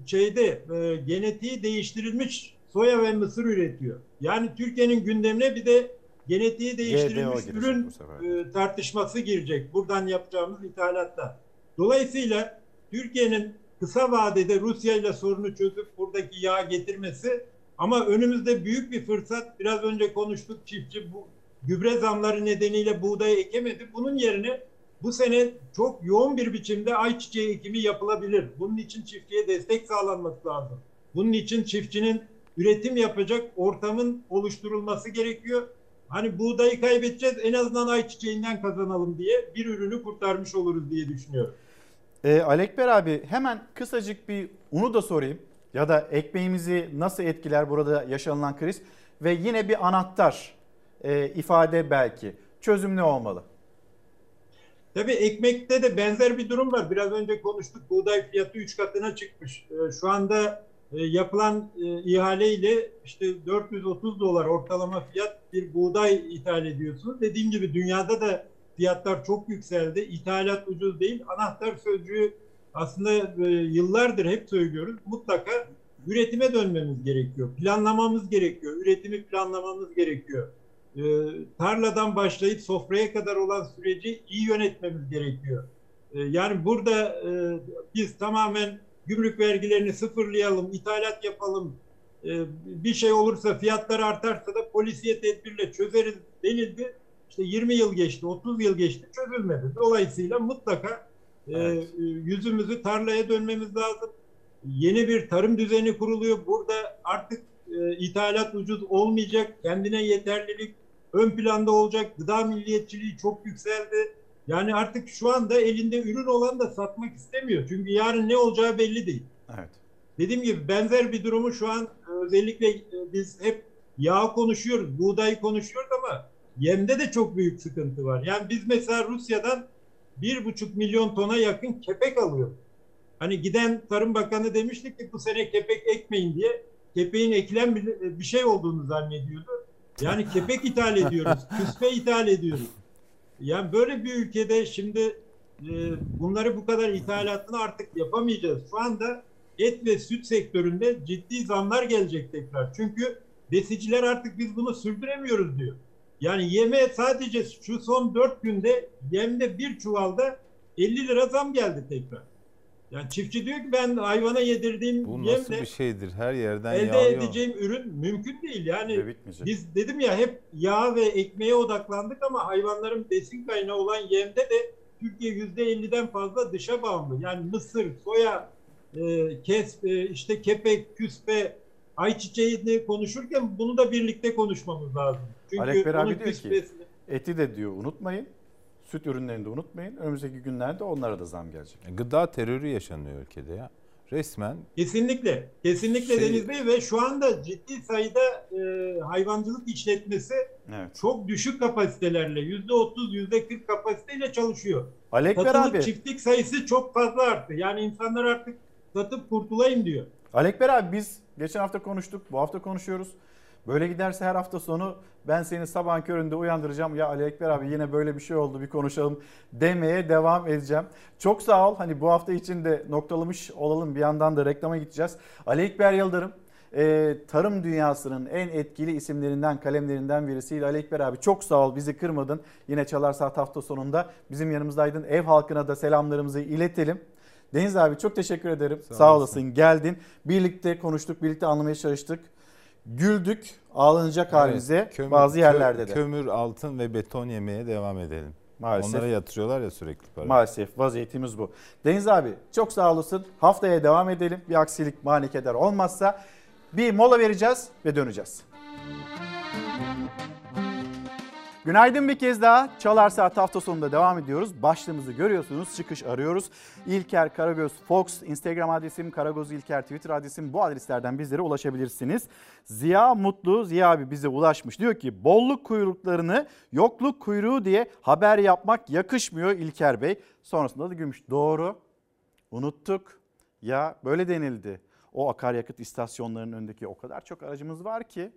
şeyde e, genetiği değiştirilmiş soya ve mısır üretiyor. Yani Türkiye'nin gündemine bir de genetiği değiştirilmiş girecek ürün e, tartışması girecek. Buradan yapacağımız ithalatta. Dolayısıyla Türkiye'nin kısa vadede Rusya ile sorunu çözüp buradaki yağ getirmesi ama önümüzde büyük bir fırsat. Biraz önce konuştuk çiftçi bu gübre zamları nedeniyle buğday ekemedi. Bunun yerine bu sene çok yoğun bir biçimde ayçiçeği ekimi yapılabilir. Bunun için çiftçiye destek sağlanması lazım. Bunun için çiftçinin üretim yapacak ortamın oluşturulması gerekiyor. Hani buğdayı kaybedeceğiz en azından ayçiçeğinden kazanalım diye bir ürünü kurtarmış oluruz diye düşünüyorum. E, Alekber abi hemen kısacık bir unu da sorayım. Ya da ekmeğimizi nasıl etkiler burada yaşanılan kriz? Ve yine bir anahtar e, ifade belki. Çözüm ne olmalı? Tabii ekmekte de benzer bir durum var. Biraz önce konuştuk. Buğday fiyatı 3 katına çıkmış. Ee, Şu anda e, yapılan e, ihaleyle işte 430 dolar ortalama fiyat bir buğday ithal ediyorsunuz. Dediğim gibi dünyada da fiyatlar çok yükseldi. İthalat ucuz değil. Anahtar sözcüğü aslında e, yıllardır hep söylüyoruz. Mutlaka üretime dönmemiz gerekiyor. Planlamamız gerekiyor. Üretimi planlamamız gerekiyor. E, tarladan başlayıp sofraya kadar olan süreci iyi yönetmemiz gerekiyor. E, yani burada e, biz tamamen gümrük vergilerini sıfırlayalım, ithalat yapalım, e, bir şey olursa fiyatlar artarsa da polisiye tedbirle çözeriz denildi. İşte 20 yıl geçti, 30 yıl geçti çözülmedi. Dolayısıyla mutlaka e, yüzümüzü tarlaya dönmemiz lazım. Yeni bir tarım düzeni kuruluyor. Burada artık e, ithalat ucuz olmayacak. Kendine yeterlilik ön planda olacak. Gıda milliyetçiliği çok yükseldi. Yani artık şu anda elinde ürün olan da satmak istemiyor. Çünkü yarın ne olacağı belli değil. Evet. Dediğim gibi benzer bir durumu şu an e, özellikle e, biz hep yağ konuşuyoruz, buğday konuşuyoruz ama yemde de çok büyük sıkıntı var. Yani biz mesela Rusya'dan bir buçuk milyon tona yakın kepek alıyoruz. Hani giden Tarım Bakanı demişti ki bu sene kepek ekmeyin diye kepeğin ekilen bir, bir şey olduğunu zannediyordu. Yani kepek ithal ediyoruz, küspe ithal ediyoruz. Yani böyle bir ülkede şimdi e, bunları bu kadar ithalatını artık yapamayacağız. Şu anda et ve süt sektöründe ciddi zamlar gelecek tekrar. Çünkü besiciler artık biz bunu sürdüremiyoruz diyor. Yani yeme sadece şu son dört günde yemde bir çuvalda 50 lira zam geldi tekrar. Yani çiftçi diyor ki ben hayvana yedirdiğim Bu nasıl bir şeydir? Her yerden elde yağıyor. edeceğim ürün mümkün değil. Yani bitmeyecek. biz dedim ya hep yağ ve ekmeğe odaklandık ama hayvanların besin kaynağı olan yemde de Türkiye yüzde 50'den fazla dışa bağımlı. Yani mısır, soya, e, kes, e, işte kepek, küspe, ayçiçeğini konuşurken bunu da birlikte konuşmamız lazım. Çünkü Alekber onun abi diyor ki eti de diyor unutmayın. Süt ürünlerini de unutmayın. Önümüzdeki günlerde onlara da zam gelecek. Gıda terörü yaşanıyor ülkede ya. Resmen Kesinlikle. Kesinlikle Şey- Deniz Bey ve şu anda ciddi sayıda e, hayvancılık işletmesi Evet. çok düşük kapasitelerle yüzde otuz, yüzde kırk kapasiteyle çalışıyor. Alekber Satılık abi. çiftlik sayısı çok fazla arttı. Yani insanlar artık satıp kurtulayım diyor. Alekber abi biz geçen hafta konuştuk, bu hafta konuşuyoruz. Böyle giderse her hafta sonu ben seni sabahın köründe uyandıracağım. Ya Ali Ekber abi yine böyle bir şey oldu bir konuşalım demeye devam edeceğim. Çok sağ ol. Hani bu hafta için de noktalamış olalım. Bir yandan da reklama gideceğiz. Ali Ekber Yıldırım e, tarım dünyasının en etkili isimlerinden, kalemlerinden birisiydi. Ali Ekber abi çok sağ ol bizi kırmadın. Yine Çalar Saat hafta sonunda bizim yanımızdaydın. Ev halkına da selamlarımızı iletelim. Deniz abi çok teşekkür ederim. Sağ, Sağ olasın. Geldin. Birlikte konuştuk, birlikte anlamaya çalıştık. Güldük, ağlanacak halimize Evet, kömür- bazı yerlerde de. Kömür, altın ve beton yemeye devam edelim. Maalesef. Onlara yatırıyorlar ya sürekli para. Maalesef vaziyetimiz bu. Deniz abi çok sağ olasın. Haftaya devam edelim. Bir aksilik, mani keder olmazsa bir mola vereceğiz ve döneceğiz. Günaydın bir kez daha. Çalar Saat hafta sonunda devam ediyoruz. Başlığımızı görüyorsunuz. Çıkış arıyoruz. İlker Karagöz Fox, Instagram adresim, Karagöz İlker Twitter adresim. Bu adreslerden bizlere ulaşabilirsiniz. Ziya Mutlu, Ziya abi bize ulaşmış. Diyor ki bolluk kuyruklarını yokluk kuyruğu diye haber yapmak yakışmıyor İlker Bey. Sonrasında da gümüş. Doğru. Unuttuk. Ya böyle denildi. O akaryakıt istasyonlarının önündeki o kadar çok aracımız var ki.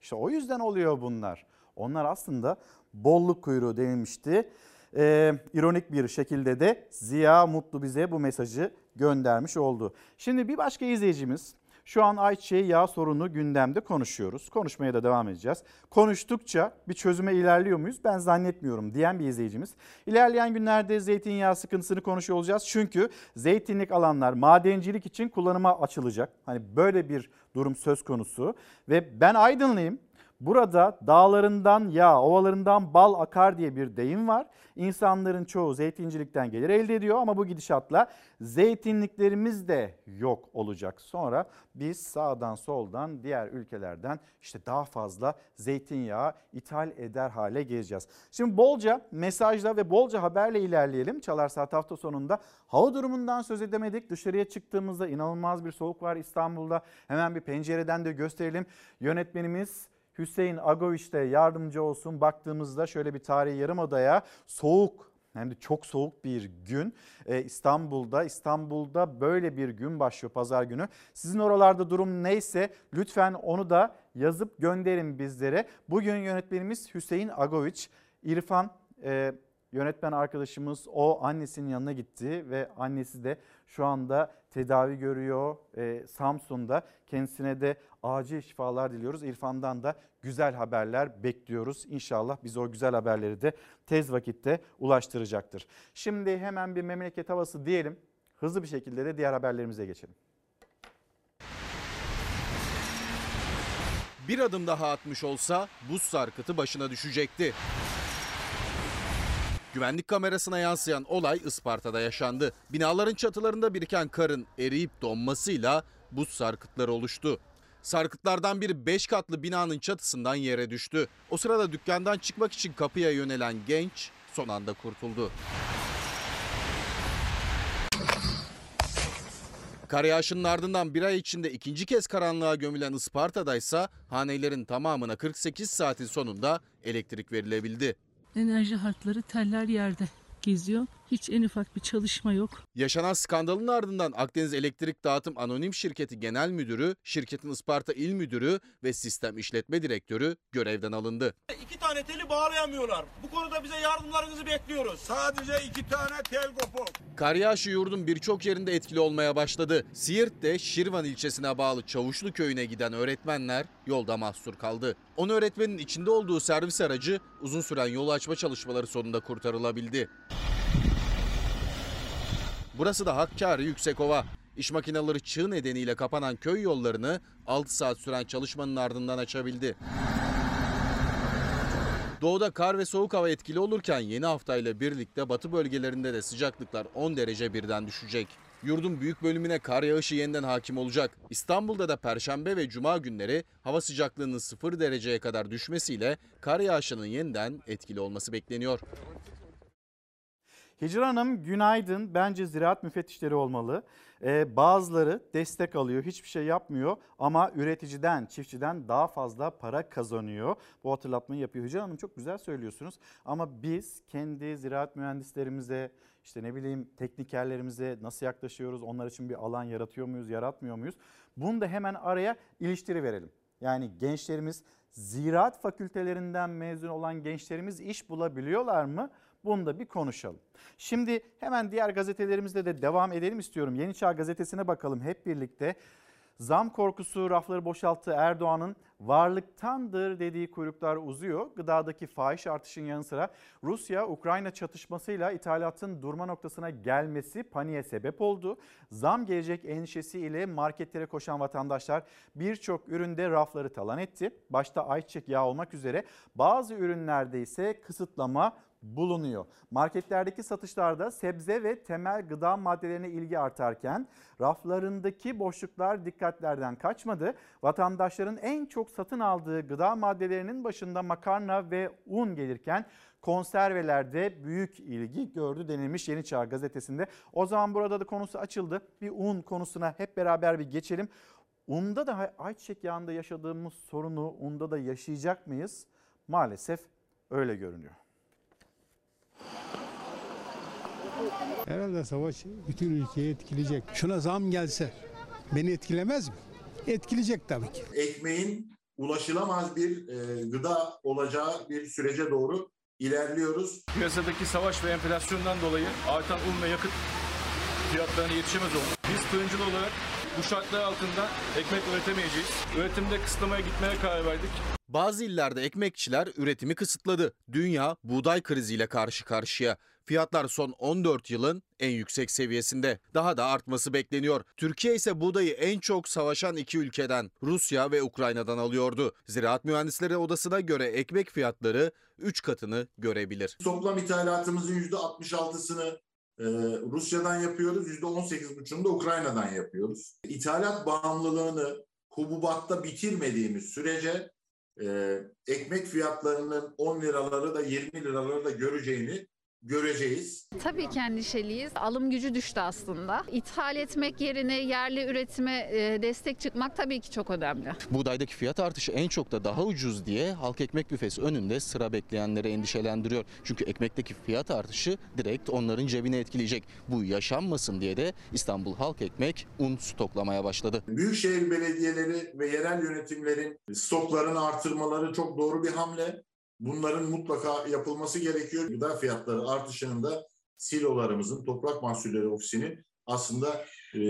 İşte o yüzden oluyor bunlar. Onlar aslında bolluk kuyruğu denilmişti. Ee, ironik bir şekilde de Ziya Mutlu bize bu mesajı göndermiş oldu. Şimdi bir başka izleyicimiz şu an ayçiçeği yağ sorunu gündemde konuşuyoruz. Konuşmaya da devam edeceğiz. Konuştukça bir çözüme ilerliyor muyuz? Ben zannetmiyorum diyen bir izleyicimiz. İlerleyen günlerde zeytinyağı sıkıntısını konuşuyor olacağız. Çünkü zeytinlik alanlar madencilik için kullanıma açılacak. Hani böyle bir durum söz konusu. Ve ben Aydınlıyım. Burada dağlarından yağ, ovalarından bal akar diye bir deyim var. İnsanların çoğu zeytincilikten gelir elde ediyor ama bu gidişatla zeytinliklerimiz de yok olacak. Sonra biz sağdan soldan diğer ülkelerden işte daha fazla zeytinyağı ithal eder hale geleceğiz. Şimdi bolca mesajla ve bolca haberle ilerleyelim. Çalar Saat hafta sonunda hava durumundan söz edemedik. Dışarıya çıktığımızda inanılmaz bir soğuk var İstanbul'da. Hemen bir pencereden de gösterelim. Yönetmenimiz Hüseyin Agoviç de yardımcı olsun. Baktığımızda şöyle bir tarihi yarımadaya soğuk hem de çok soğuk bir gün ee, İstanbul'da. İstanbul'da böyle bir gün başlıyor pazar günü. Sizin oralarda durum neyse lütfen onu da yazıp gönderin bizlere. Bugün yönetmenimiz Hüseyin Agoviç. İrfan e, yönetmen arkadaşımız o annesinin yanına gitti ve annesi de şu anda tedavi görüyor e, Samsun'da. Kendisine de acil şifalar diliyoruz. İrfan'dan da güzel haberler bekliyoruz. İnşallah biz o güzel haberleri de tez vakitte ulaştıracaktır. Şimdi hemen bir memleket havası diyelim. Hızlı bir şekilde de diğer haberlerimize geçelim. Bir adım daha atmış olsa buz sarkıtı başına düşecekti. Güvenlik kamerasına yansıyan olay Isparta'da yaşandı. Binaların çatılarında biriken karın eriyip donmasıyla buz sarkıtları oluştu. Sarkıtlardan biri 5 katlı binanın çatısından yere düştü. O sırada dükkandan çıkmak için kapıya yönelen genç son anda kurtuldu. Kar yağışının ardından bir ay içinde ikinci kez karanlığa gömülen Isparta'da ise hanelerin tamamına 48 saatin sonunda elektrik verilebildi. Enerji hatları teller yerde geziyor. Hiç en ufak bir çalışma yok. Yaşanan skandalın ardından Akdeniz Elektrik Dağıtım Anonim Şirketi Genel Müdürü, şirketin Isparta İl Müdürü ve Sistem İşletme Direktörü görevden alındı. İki tane teli bağlayamıyorlar. Bu konuda bize yardımlarınızı bekliyoruz. Sadece iki tane tel kopuk. Kar yağışı yurdun birçok yerinde etkili olmaya başladı. Siirt'te Şirvan ilçesine bağlı Çavuşlu köyüne giden öğretmenler yolda mahsur kaldı. 10 öğretmenin içinde olduğu servis aracı uzun süren yol açma çalışmaları sonunda kurtarılabildi. Burası da Hakkari Yüksekova. İş makineleri çığ nedeniyle kapanan köy yollarını 6 saat süren çalışmanın ardından açabildi. Doğuda kar ve soğuk hava etkili olurken yeni haftayla birlikte batı bölgelerinde de sıcaklıklar 10 derece birden düşecek. Yurdun büyük bölümüne kar yağışı yeniden hakim olacak. İstanbul'da da perşembe ve cuma günleri hava sıcaklığının 0 dereceye kadar düşmesiyle kar yağışının yeniden etkili olması bekleniyor. Hicran Hanım günaydın. Bence ziraat müfettişleri olmalı. Ee, bazıları destek alıyor, hiçbir şey yapmıyor ama üreticiden, çiftçiden daha fazla para kazanıyor. Bu hatırlatmayı yapıyor. Hicran Hanım çok güzel söylüyorsunuz ama biz kendi ziraat mühendislerimize, işte ne bileyim teknikerlerimize nasıl yaklaşıyoruz? Onlar için bir alan yaratıyor muyuz, yaratmıyor muyuz? Bunu da hemen araya iliştiri verelim. Yani gençlerimiz ziraat fakültelerinden mezun olan gençlerimiz iş bulabiliyorlar mı? Bunu da bir konuşalım. Şimdi hemen diğer gazetelerimizde de devam edelim istiyorum. Yeni Çağ gazetesine bakalım hep birlikte. Zam korkusu rafları boşalttı Erdoğan'ın varlıktandır dediği kuyruklar uzuyor. Gıdadaki fahiş artışın yanı sıra Rusya-Ukrayna çatışmasıyla ithalatın durma noktasına gelmesi paniğe sebep oldu. Zam gelecek endişesiyle marketlere koşan vatandaşlar birçok üründe rafları talan etti. Başta ayçiçek yağı olmak üzere bazı ürünlerde ise kısıtlama bulunuyor. Marketlerdeki satışlarda sebze ve temel gıda maddelerine ilgi artarken raflarındaki boşluklar dikkatlerden kaçmadı. Vatandaşların en çok satın aldığı gıda maddelerinin başında makarna ve un gelirken konservelerde büyük ilgi gördü denilmiş Yeni Çağ gazetesinde. O zaman burada da konusu açıldı. Bir un konusuna hep beraber bir geçelim. Unda da ayçiçek yağında yaşadığımız sorunu unda da yaşayacak mıyız? Maalesef öyle görünüyor. Herhalde savaş bütün ülkeyi etkileyecek. Şuna zam gelse beni etkilemez mi? Etkileyecek tabii ki. ekmeğin ulaşılamaz bir e, gıda olacağı bir sürece doğru ilerliyoruz. Piyasadaki savaş ve enflasyondan dolayı artan un ve yakıt fiyatlarına yetişemez olduk. Biz fırıncılı olarak bu şartlar altında ekmek üretemeyeceğiz. Üretimde kısıtlamaya gitmeye karar verdik. Bazı illerde ekmekçiler üretimi kısıtladı. Dünya buğday kriziyle karşı karşıya. Fiyatlar son 14 yılın en yüksek seviyesinde. Daha da artması bekleniyor. Türkiye ise buğdayı en çok savaşan iki ülkeden Rusya ve Ukrayna'dan alıyordu. Ziraat Mühendisleri Odası'na göre ekmek fiyatları 3 katını görebilir. Toplam ithalatımızın %66'sını e, Rusya'dan yapıyoruz, %18,5'unu da Ukrayna'dan yapıyoruz. İthalat bağımlılığını hububatta bitirmediğimiz sürece e, ekmek fiyatlarının 10 liraları da 20 liraları da göreceğini göreceğiz. Tabii ki endişeliyiz. Alım gücü düştü aslında. İthal etmek yerine yerli üretime e, destek çıkmak tabii ki çok önemli. Buğdaydaki fiyat artışı en çok da daha ucuz diye halk ekmek büfesi önünde sıra bekleyenleri endişelendiriyor. Çünkü ekmekteki fiyat artışı direkt onların cebine etkileyecek. Bu yaşanmasın diye de İstanbul Halk Ekmek un stoklamaya başladı. Büyükşehir belediyeleri ve yerel yönetimlerin stoklarını artırmaları çok doğru bir hamle. Bunların mutlaka yapılması gerekiyor. Gıda fiyatları artışının da silolarımızın, Toprak Mahsulleri Ofisi'nin aslında e,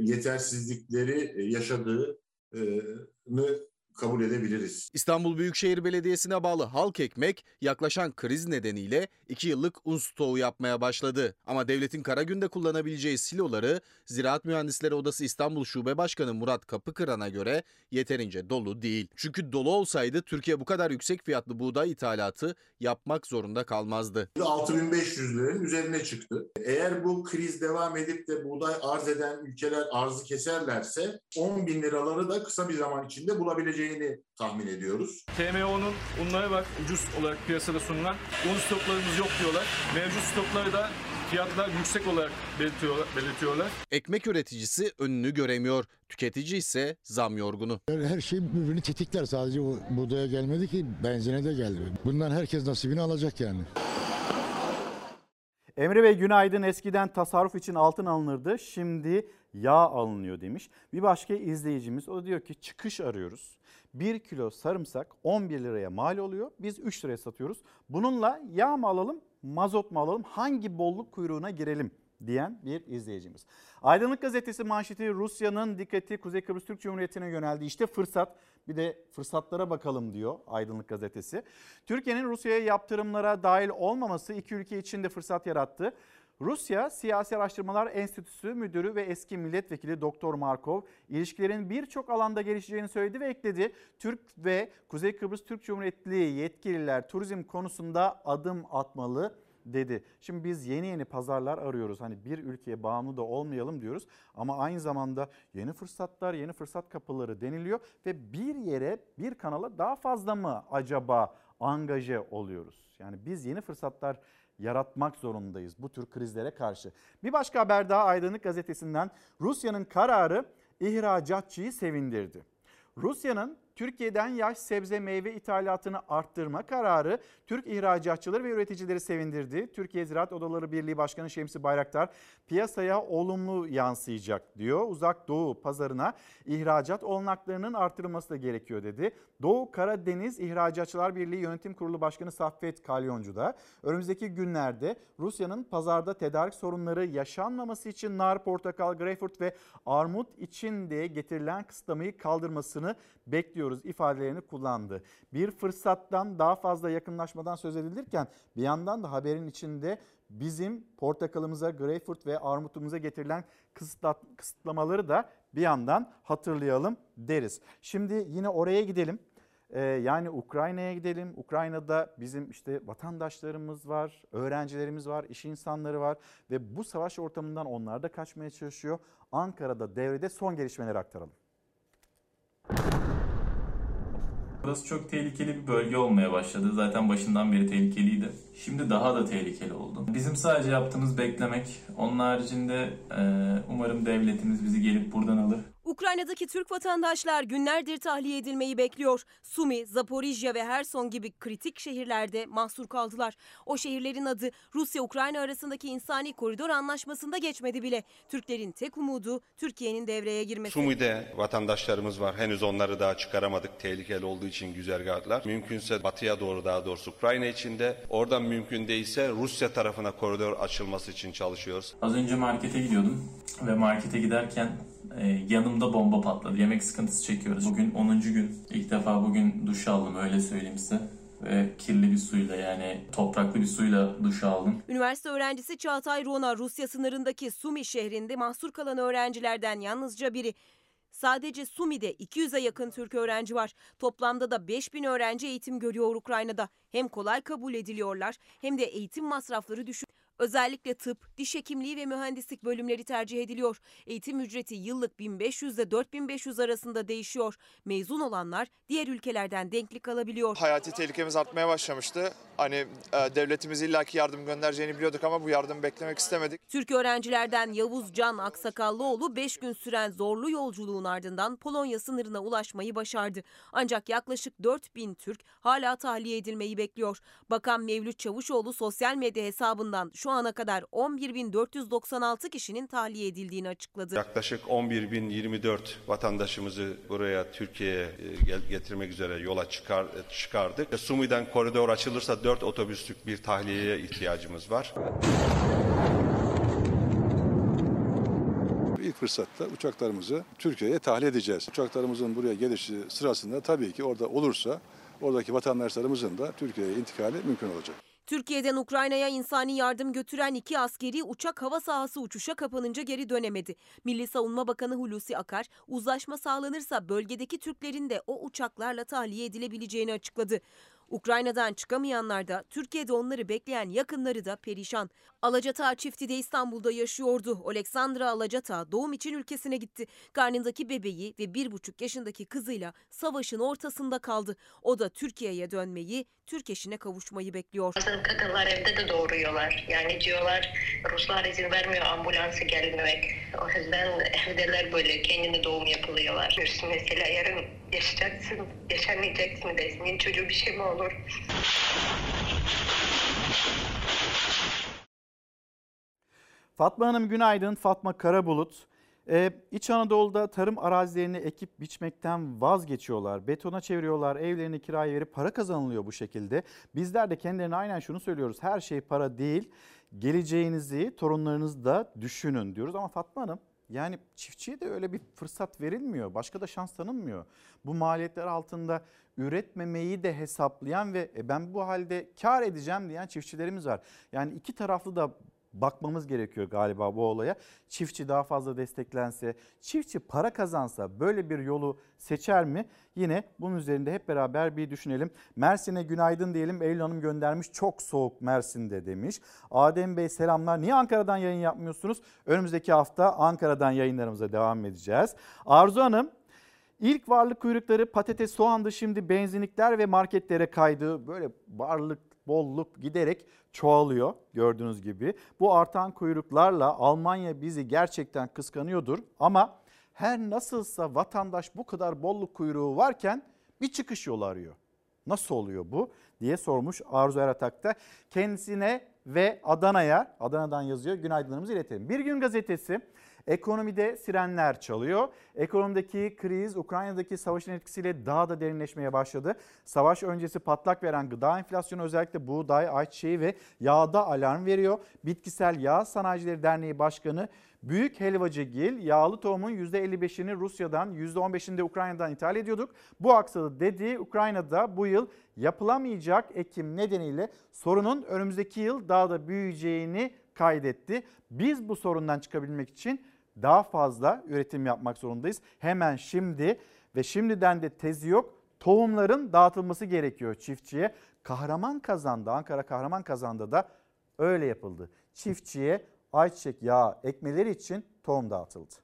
yetersizlikleri yaşadığını kabul edebiliriz. İstanbul Büyükşehir Belediyesi'ne bağlı Halk Ekmek yaklaşan kriz nedeniyle 2 yıllık un stoğu yapmaya başladı. Ama devletin kara günde kullanabileceği siloları Ziraat Mühendisleri Odası İstanbul Şube Başkanı Murat Kapıkıran'a göre yeterince dolu değil. Çünkü dolu olsaydı Türkiye bu kadar yüksek fiyatlı buğday ithalatı yapmak zorunda kalmazdı. 6500 liranın üzerine çıktı. Eğer bu kriz devam edip de buğday arz eden ülkeler arzı keserlerse 10 bin liraları da kısa bir zaman içinde bulabileceğini tahmin ediyoruz. TMO'nun unları var ucuz olarak piyasada sunulan. Un stoklarımız yok diyorlar. Mevcut stokları da fiyatlar yüksek olarak belirtiyorlar. belirtiyorlar. Ekmek üreticisi önünü göremiyor. Tüketici ise zam yorgunu. Her şey birbirini tetikler. Sadece o buğdaya gelmedi ki benzine de geldi. Bundan herkes nasibini alacak yani. Emre Bey günaydın. Eskiden tasarruf için altın alınırdı. Şimdi yağ alınıyor demiş. Bir başka izleyicimiz o diyor ki çıkış arıyoruz. 1 kilo sarımsak 11 liraya mal oluyor. Biz 3 liraya satıyoruz. Bununla yağ mı alalım, mazot mu alalım, hangi bolluk kuyruğuna girelim diyen bir izleyicimiz. Aydınlık Gazetesi manşeti Rusya'nın dikkati Kuzey Kıbrıs Türk Cumhuriyeti'ne yöneldi. İşte fırsat bir de fırsatlara bakalım diyor Aydınlık Gazetesi. Türkiye'nin Rusya'ya yaptırımlara dahil olmaması iki ülke için de fırsat yarattı. Rusya Siyasi Araştırmalar Enstitüsü Müdürü ve eski milletvekili Doktor Markov ilişkilerin birçok alanda gelişeceğini söyledi ve ekledi. Türk ve Kuzey Kıbrıs Türk Cumhuriyetli yetkililer turizm konusunda adım atmalı dedi. Şimdi biz yeni yeni pazarlar arıyoruz. Hani bir ülkeye bağımlı da olmayalım diyoruz. Ama aynı zamanda yeni fırsatlar, yeni fırsat kapıları deniliyor ve bir yere, bir kanala daha fazla mı acaba angaje oluyoruz? Yani biz yeni fırsatlar yaratmak zorundayız bu tür krizlere karşı. Bir başka haber daha Aydınlık Gazetesi'nden Rusya'nın kararı ihracatçıyı sevindirdi. Rusya'nın Türkiye'den yaş sebze meyve ithalatını arttırma kararı Türk ihracatçıları ve üreticileri sevindirdi. Türkiye Ziraat Odaları Birliği Başkanı Şemsi Bayraktar piyasaya olumlu yansıyacak diyor. Uzak Doğu pazarına ihracat olanaklarının artırılması da gerekiyor dedi. Doğu Karadeniz İhracatçılar Birliği Yönetim Kurulu Başkanı Saffet Kalyoncu da önümüzdeki günlerde Rusya'nın pazarda tedarik sorunları yaşanmaması için nar, portakal, greyfurt ve armut için de getirilen kısıtlamayı kaldırmasını bekliyor bekliyoruz ifadelerini kullandı. Bir fırsattan daha fazla yakınlaşmadan söz edilirken bir yandan da haberin içinde bizim portakalımıza, greyfurt ve armutumuza getirilen kısıtlamaları da bir yandan hatırlayalım deriz. Şimdi yine oraya gidelim. Ee, yani Ukrayna'ya gidelim. Ukrayna'da bizim işte vatandaşlarımız var, öğrencilerimiz var, iş insanları var ve bu savaş ortamından onlar da kaçmaya çalışıyor. Ankara'da devrede son gelişmeleri aktaralım. Burası çok tehlikeli bir bölge olmaya başladı. Zaten başından beri tehlikeliydi. Şimdi daha da tehlikeli oldu. Bizim sadece yaptığımız beklemek. Onun haricinde umarım devletimiz bizi gelip buradan alır. Ukrayna'daki Türk vatandaşlar günlerdir tahliye edilmeyi bekliyor. Sumi, Zaporijya ve Herson gibi kritik şehirlerde mahsur kaldılar. O şehirlerin adı Rusya-Ukrayna arasındaki insani koridor anlaşmasında geçmedi bile. Türklerin tek umudu Türkiye'nin devreye girmesi. Sumu'da vatandaşlarımız var. Henüz onları daha çıkaramadık. Tehlikeli olduğu için güzergahlar. Mümkünse batıya doğru daha doğrusu Ukrayna içinde. Oradan mümkün değilse Rusya tarafına koridor açılması için çalışıyoruz. Az önce markete gidiyordum ve markete giderken yanımda bomba patladı. Yemek sıkıntısı çekiyoruz. Bugün 10. gün. İlk defa bugün duş aldım öyle söyleyeyim size. Ve kirli bir suyla yani topraklı bir suyla duş aldım. Üniversite öğrencisi Çağatay Rona Rusya sınırındaki Sumi şehrinde mahsur kalan öğrencilerden yalnızca biri. Sadece Sumi'de 200'e yakın Türk öğrenci var. Toplamda da 5000 öğrenci eğitim görüyor Ukrayna'da. Hem kolay kabul ediliyorlar hem de eğitim masrafları düşük. Özellikle tıp, diş hekimliği ve mühendislik bölümleri tercih ediliyor. Eğitim ücreti yıllık 1500 ile 4500 arasında değişiyor. Mezun olanlar diğer ülkelerden denklik alabiliyor. Hayati tehlikemiz artmaya başlamıştı. Hani e, devletimiz illaki yardım göndereceğini biliyorduk ama bu yardımı beklemek istemedik. Türk öğrencilerden Yavuz Can Aksakallıoğlu 5 gün süren zorlu yolculuğun ardından Polonya sınırına ulaşmayı başardı. Ancak yaklaşık 4000 Türk hala tahliye edilmeyi bekliyor. Bakan Mevlüt Çavuşoğlu sosyal medya hesabından şu ana kadar 11.496 kişinin tahliye edildiğini açıkladı. Yaklaşık 11.024 vatandaşımızı buraya Türkiye'ye e, getirmek üzere yola çıkar, çıkardık. Sumi'den koridor açılırsa 4 otobüslük bir tahliyeye ihtiyacımız var. İlk fırsatta uçaklarımızı Türkiye'ye tahliye edeceğiz. Uçaklarımızın buraya gelişi sırasında tabii ki orada olursa oradaki vatandaşlarımızın da Türkiye'ye intikali mümkün olacak. Türkiye'den Ukrayna'ya insani yardım götüren iki askeri uçak hava sahası uçuşa kapanınca geri dönemedi. Milli Savunma Bakanı Hulusi Akar, uzlaşma sağlanırsa bölgedeki Türklerin de o uçaklarla tahliye edilebileceğini açıkladı. Ukrayna'dan çıkamayanlar da Türkiye'de onları bekleyen yakınları da perişan. Alacata çifti de İstanbul'da yaşıyordu. Oleksandra Alacata doğum için ülkesine gitti. Karnındaki bebeği ve bir buçuk yaşındaki kızıyla savaşın ortasında kaldı. O da Türkiye'ye dönmeyi, Türk eşine kavuşmayı bekliyor. Bazen kadınlar evde de doğuruyorlar. Yani diyorlar Ruslar izin vermiyor ambulansı gelmemek. O yüzden evdeler böyle kendine doğum yapılıyorlar. Mesela yarın yaşayacaksın, yaşamayacaksın desin. Çocuğu bir şey mi olur? Fatma Hanım günaydın. Fatma Karabulut. Ee, İç Anadolu'da tarım arazilerini ekip biçmekten vazgeçiyorlar. Betona çeviriyorlar, evlerini kiraya verip para kazanılıyor bu şekilde. Bizler de kendilerine aynen şunu söylüyoruz. Her şey para değil. Geleceğinizi, torunlarınızı da düşünün diyoruz. Ama Fatma Hanım yani çiftçiye de öyle bir fırsat verilmiyor. Başka da şans tanınmıyor. Bu maliyetler altında üretmemeyi de hesaplayan ve e, ben bu halde kar edeceğim diyen çiftçilerimiz var. Yani iki taraflı da bakmamız gerekiyor galiba bu olaya. Çiftçi daha fazla desteklense, çiftçi para kazansa böyle bir yolu seçer mi? Yine bunun üzerinde hep beraber bir düşünelim. Mersin'e günaydın diyelim. Eylül Hanım göndermiş. Çok soğuk Mersin'de demiş. Adem Bey selamlar. Niye Ankara'dan yayın yapmıyorsunuz? Önümüzdeki hafta Ankara'dan yayınlarımıza devam edeceğiz. Arzu Hanım İlk varlık kuyrukları patates, soğandı şimdi benzinlikler ve marketlere kaydı. Böyle varlık bolluk giderek çoğalıyor gördüğünüz gibi. Bu artan kuyruklarla Almanya bizi gerçekten kıskanıyordur ama her nasılsa vatandaş bu kadar bolluk kuyruğu varken bir çıkış yolu arıyor. Nasıl oluyor bu diye sormuş Arzu Eratak'ta. Kendisine ve Adana'ya, Adana'dan yazıyor günaydınlarımızı iletelim. Bir gün gazetesi Ekonomide sirenler çalıyor. Ekonomideki kriz Ukrayna'daki savaşın etkisiyle daha da derinleşmeye başladı. Savaş öncesi patlak veren gıda enflasyonu özellikle buğday, ayçiçeği ve yağda alarm veriyor. Bitkisel Yağ Sanayicileri Derneği Başkanı Büyük Helvacıgil yağlı tohumun %55'ini Rusya'dan %15'ini de Ukrayna'dan ithal ediyorduk. Bu aksadı dedi Ukrayna'da bu yıl yapılamayacak ekim nedeniyle sorunun önümüzdeki yıl daha da büyüyeceğini kaydetti. Biz bu sorundan çıkabilmek için daha fazla üretim yapmak zorundayız. Hemen şimdi ve şimdiden de tezi yok tohumların dağıtılması gerekiyor çiftçiye. Kahraman kazandı Ankara Kahraman kazandı da öyle yapıldı. Çiftçiye ayçiçek yağı ekmeleri için tohum dağıtıldı.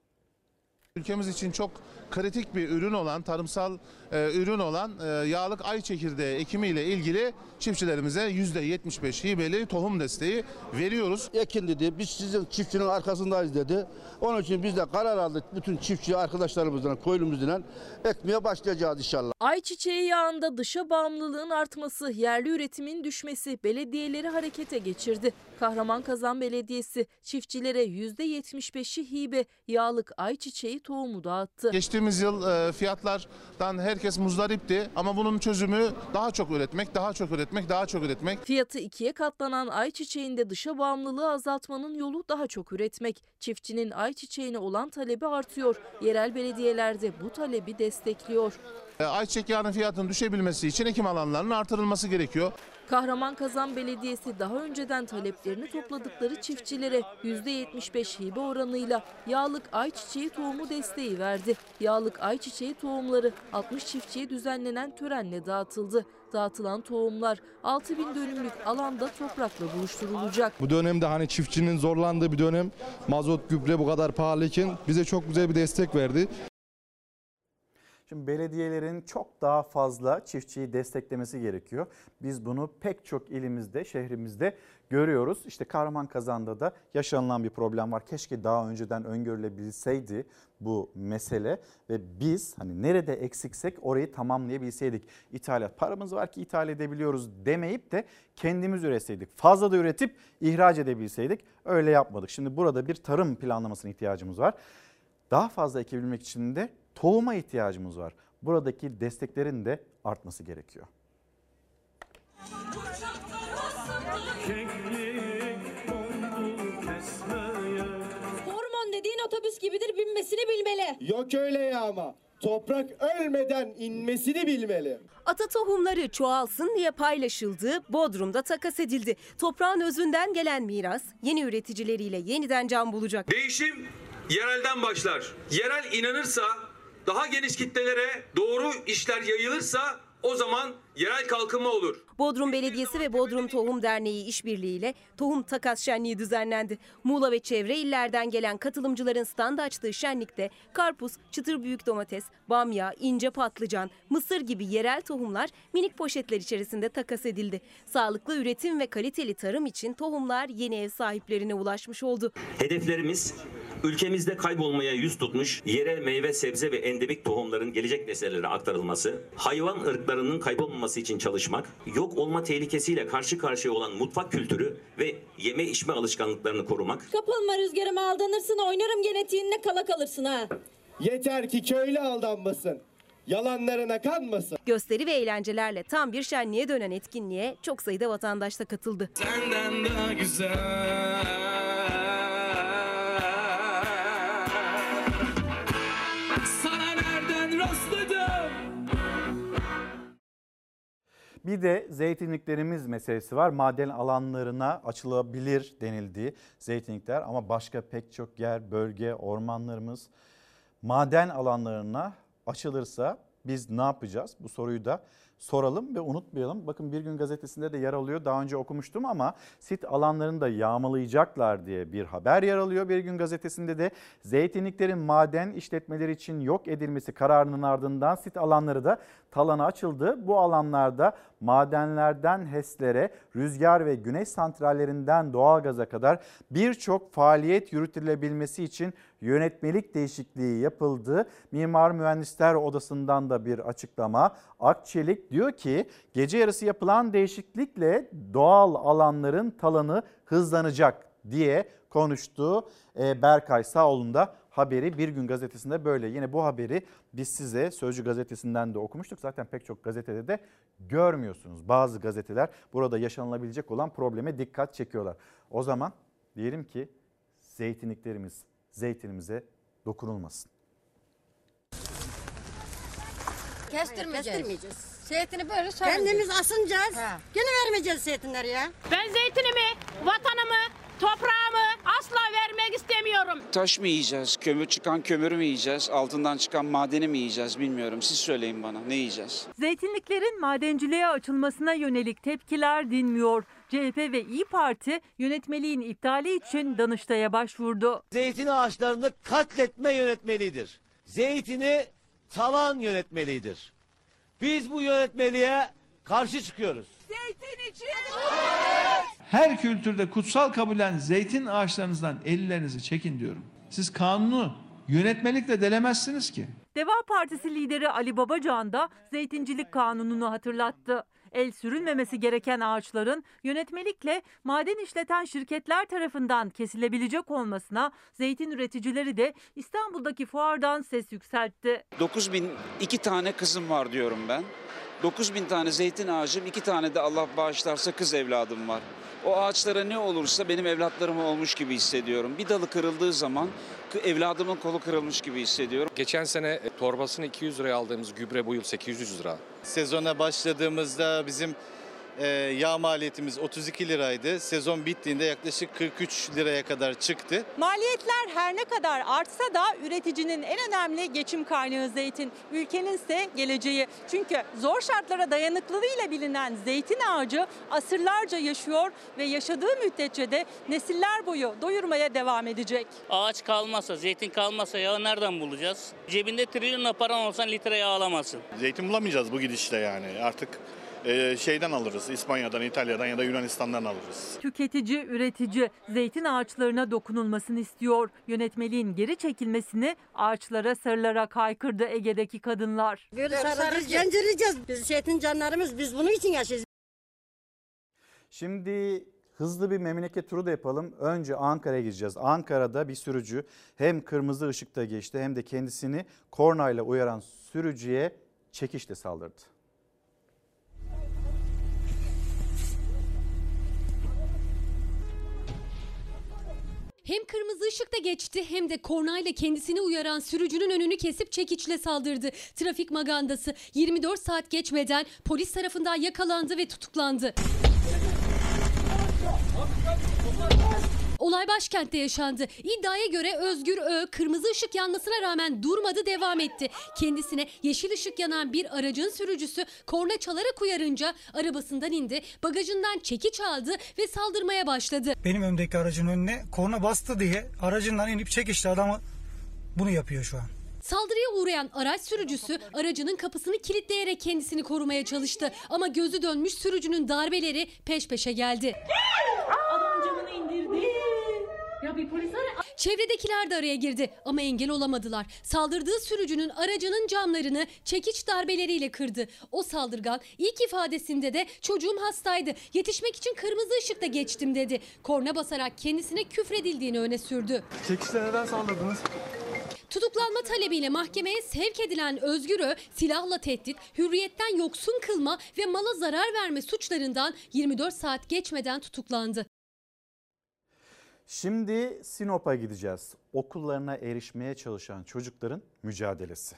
Ülkemiz için çok kritik bir ürün olan, tarımsal e, ürün olan e, yağlık ay çekirdeği ekimiyle ilgili çiftçilerimize %75 hibeli tohum desteği veriyoruz. Ekin dedi, biz sizin çiftçinin arkasındayız dedi. Onun için biz de karar aldık bütün çiftçi arkadaşlarımızdan, köylümüzden ekmeye başlayacağız inşallah. Ayçiçeği yağında dışa bağımlılığın artması, yerli üretimin düşmesi belediyeleri harekete geçirdi. Kahramanmaraş Belediyesi çiftçilere %75'i hibe yağlık ayçiçeği tohumu dağıttı. Geçtiğimiz yıl e, fiyatlardan herkes muzdaripti ama bunun çözümü daha çok üretmek, daha çok üretmek, daha çok üretmek. Fiyatı ikiye katlanan ayçiçeğinde dışa bağımlılığı azaltmanın yolu daha çok üretmek. Çiftçinin ayçiçeğine olan talebi artıyor. Yerel belediyeler de bu talebi destekliyor. E, Ayçiçek yağının fiyatının düşebilmesi için ekim alanlarının artırılması gerekiyor. Kahramanmaraş Belediyesi daha önceden taleplerini topladıkları çiftçilere %75 hibe oranıyla yağlık ayçiçeği tohumu desteği verdi. Yağlık ayçiçeği tohumları 60 çiftçiye düzenlenen törenle dağıtıldı. Dağıtılan tohumlar 6000 dönümlük alanda toprakla buluşturulacak. Bu dönemde hani çiftçinin zorlandığı bir dönem mazot gübre bu kadar pahalıyken bize çok güzel bir destek verdi. Şimdi belediyelerin çok daha fazla çiftçiyi desteklemesi gerekiyor. Biz bunu pek çok ilimizde, şehrimizde görüyoruz. İşte Kahraman da yaşanılan bir problem var. Keşke daha önceden öngörülebilseydi bu mesele ve biz hani nerede eksiksek orayı tamamlayabilseydik. İthalat paramız var ki ithal edebiliyoruz demeyip de kendimiz üretseydik. Fazla da üretip ihraç edebilseydik. Öyle yapmadık. Şimdi burada bir tarım planlamasına ihtiyacımız var. Daha fazla ekebilmek için de tohuma ihtiyacımız var. Buradaki desteklerin de artması gerekiyor. Hormon dediğin otobüs gibidir binmesini bilmeli. Yok öyle ya ama. Toprak ölmeden inmesini bilmeli. Ata tohumları çoğalsın diye paylaşıldı, Bodrum'da takas edildi. Toprağın özünden gelen miras yeni üreticileriyle yeniden can bulacak. Değişim yerelden başlar. Yerel inanırsa, daha geniş kitlelere doğru işler yayılırsa o zaman yerel kalkınma olur. Bodrum Belediyesi ve Bodrum Tohum Derneği işbirliğiyle tohum takas şenliği düzenlendi. Muğla ve çevre illerden gelen katılımcıların stand açtığı şenlikte karpuz, çıtır büyük domates, bamya, ince patlıcan, mısır gibi yerel tohumlar minik poşetler içerisinde takas edildi. Sağlıklı üretim ve kaliteli tarım için tohumlar yeni ev sahiplerine ulaşmış oldu. Hedeflerimiz ülkemizde kaybolmaya yüz tutmuş yerel meyve, sebze ve endemik tohumların gelecek nesillere aktarılması, hayvan ırklarının kaybolmaması için çalışmak, yok olma tehlikesiyle karşı karşıya olan mutfak kültürü ve yeme içme alışkanlıklarını korumak, Kapılma rüzgarıma aldanırsın oynarım genetiğinle kala kalırsın ha. Yeter ki köylü aldanmasın. Yalanlarına kanmasın. Gösteri ve eğlencelerle tam bir şenliğe dönen etkinliğe çok sayıda vatandaş da katıldı. Senden daha güzel. Bir de zeytinliklerimiz meselesi var. Maden alanlarına açılabilir denildi zeytinlikler ama başka pek çok yer, bölge, ormanlarımız maden alanlarına açılırsa biz ne yapacağız? Bu soruyu da soralım ve unutmayalım. Bakın Bir Gün Gazetesi'nde de yer alıyor. Daha önce okumuştum ama sit alanlarını da yağmalayacaklar diye bir haber yer alıyor. Bir Gün Gazetesi'nde de zeytinliklerin maden işletmeleri için yok edilmesi kararının ardından sit alanları da talana açıldı. Bu alanlarda madenlerden HES'lere, rüzgar ve güneş santrallerinden doğalgaza kadar birçok faaliyet yürütülebilmesi için yönetmelik değişikliği yapıldı. Mimar Mühendisler Odası'ndan da bir açıklama. Akçelik diyor ki gece yarısı yapılan değişiklikle doğal alanların talanı hızlanacak diye konuştu. Ee, Berkay Sağol'un da haberi Bir Gün Gazetesi'nde böyle. Yine bu haberi biz size Sözcü Gazetesi'nden de okumuştuk. Zaten pek çok gazetede de görmüyorsunuz. Bazı gazeteler burada yaşanılabilecek olan probleme dikkat çekiyorlar. O zaman diyelim ki zeytinliklerimiz, zeytinimize dokunulmasın. Kestirmeyeceğiz. Kestirmeyeceğiz. Zeytini böyle saracağız. Kendimiz asınacağız. Ha. Gene vermeyeceğiz zeytinleri ya. Ben zeytinimi, vatanımı, toprağımı asla asla vermek istemiyorum. Taş mı yiyeceğiz? Kömür çıkan kömürü mü yiyeceğiz? Altından çıkan madeni mi yiyeceğiz bilmiyorum. Siz söyleyin bana ne yiyeceğiz? Zeytinliklerin madenciliğe açılmasına yönelik tepkiler dinmiyor. CHP ve İyi Parti yönetmeliğin iptali için Danıştay'a başvurdu. Zeytin ağaçlarını katletme yönetmelidir. Zeytini talan yönetmelidir. Biz bu yönetmeliğe karşı çıkıyoruz. Zeytin için. Her kültürde kutsal kabulen zeytin ağaçlarınızdan ellerinizi çekin diyorum. Siz kanunu yönetmelikle delemezsiniz ki. Deva Partisi lideri Ali Babacan da zeytincilik kanununu hatırlattı. El sürülmemesi gereken ağaçların yönetmelikle maden işleten şirketler tarafından kesilebilecek olmasına zeytin üreticileri de İstanbul'daki fuardan ses yükseltti. 9002 tane kızım var diyorum ben. 9000 tane zeytin ağacım, iki tane de Allah bağışlarsa kız evladım var. O ağaçlara ne olursa benim evlatlarım olmuş gibi hissediyorum. Bir dalı kırıldığı zaman evladımın kolu kırılmış gibi hissediyorum. Geçen sene e, torbasını 200 liraya aldığımız gübre bu yıl 800 lira. Sezona başladığımızda bizim e, yağ maliyetimiz 32 liraydı. Sezon bittiğinde yaklaşık 43 liraya kadar çıktı. Maliyetler her ne kadar artsa da üreticinin en önemli geçim kaynağı zeytin. Ülkenin ise geleceği. Çünkü zor şartlara dayanıklılığıyla bilinen zeytin ağacı asırlarca yaşıyor ve yaşadığı müddetçe de nesiller boyu doyurmaya devam edecek. Ağaç kalmasa, zeytin kalmasa yağı nereden bulacağız? Cebinde trilyonla paran olsan litre yağ alamazsın. Zeytin bulamayacağız bu gidişle yani. Artık şeyden alırız. İspanya'dan, İtalya'dan ya da Yunanistan'dan alırız. Tüketici, üretici zeytin ağaçlarına dokunulmasını istiyor. Yönetmeliğin geri çekilmesini ağaçlara sarılarak haykırdı Ege'deki kadınlar. Böyle sarılacağız, gencireceğiz. Biz zeytin canlarımız, biz bunun için yaşıyoruz. Şimdi hızlı bir memleket turu da yapalım. Önce Ankara'ya gideceğiz. Ankara'da bir sürücü hem kırmızı ışıkta geçti hem de kendisini kornayla uyaran sürücüye çekişle saldırdı. Hem kırmızı ışıkta geçti hem de kornayla kendisini uyaran sürücünün önünü kesip çekiçle saldırdı. Trafik magandası 24 saat geçmeden polis tarafından yakalandı ve tutuklandı. Olay başkentte yaşandı. İddiaya göre Özgür Ö kırmızı ışık yanmasına rağmen durmadı devam etti. Kendisine yeşil ışık yanan bir aracın sürücüsü korna çalarak uyarınca arabasından indi, bagajından çekiç aldı ve saldırmaya başladı. Benim önümdeki aracın önüne korna bastı diye aracından inip çekişti adamı bunu yapıyor şu an. Saldırıya uğrayan araç sürücüsü aracının kapısını kilitleyerek kendisini korumaya çalıştı. Ama gözü dönmüş sürücünün darbeleri peş peşe geldi. Adam camını indirdi. Ya bir polis ara. Çevredekiler de araya girdi ama engel olamadılar. Saldırdığı sürücünün aracının camlarını çekiç darbeleriyle kırdı. O saldırgan ilk ifadesinde de çocuğum hastaydı. Yetişmek için kırmızı ışıkta geçtim dedi. Korna basarak kendisine küfredildiğini öne sürdü. Çekişle neden saldırdınız? Tutuklanma talebiyle mahkemeye sevk edilen Özgür'ü silahla tehdit, hürriyetten yoksun kılma ve mala zarar verme suçlarından 24 saat geçmeden tutuklandı. Şimdi Sinop'a gideceğiz. Okullarına erişmeye çalışan çocukların mücadelesi.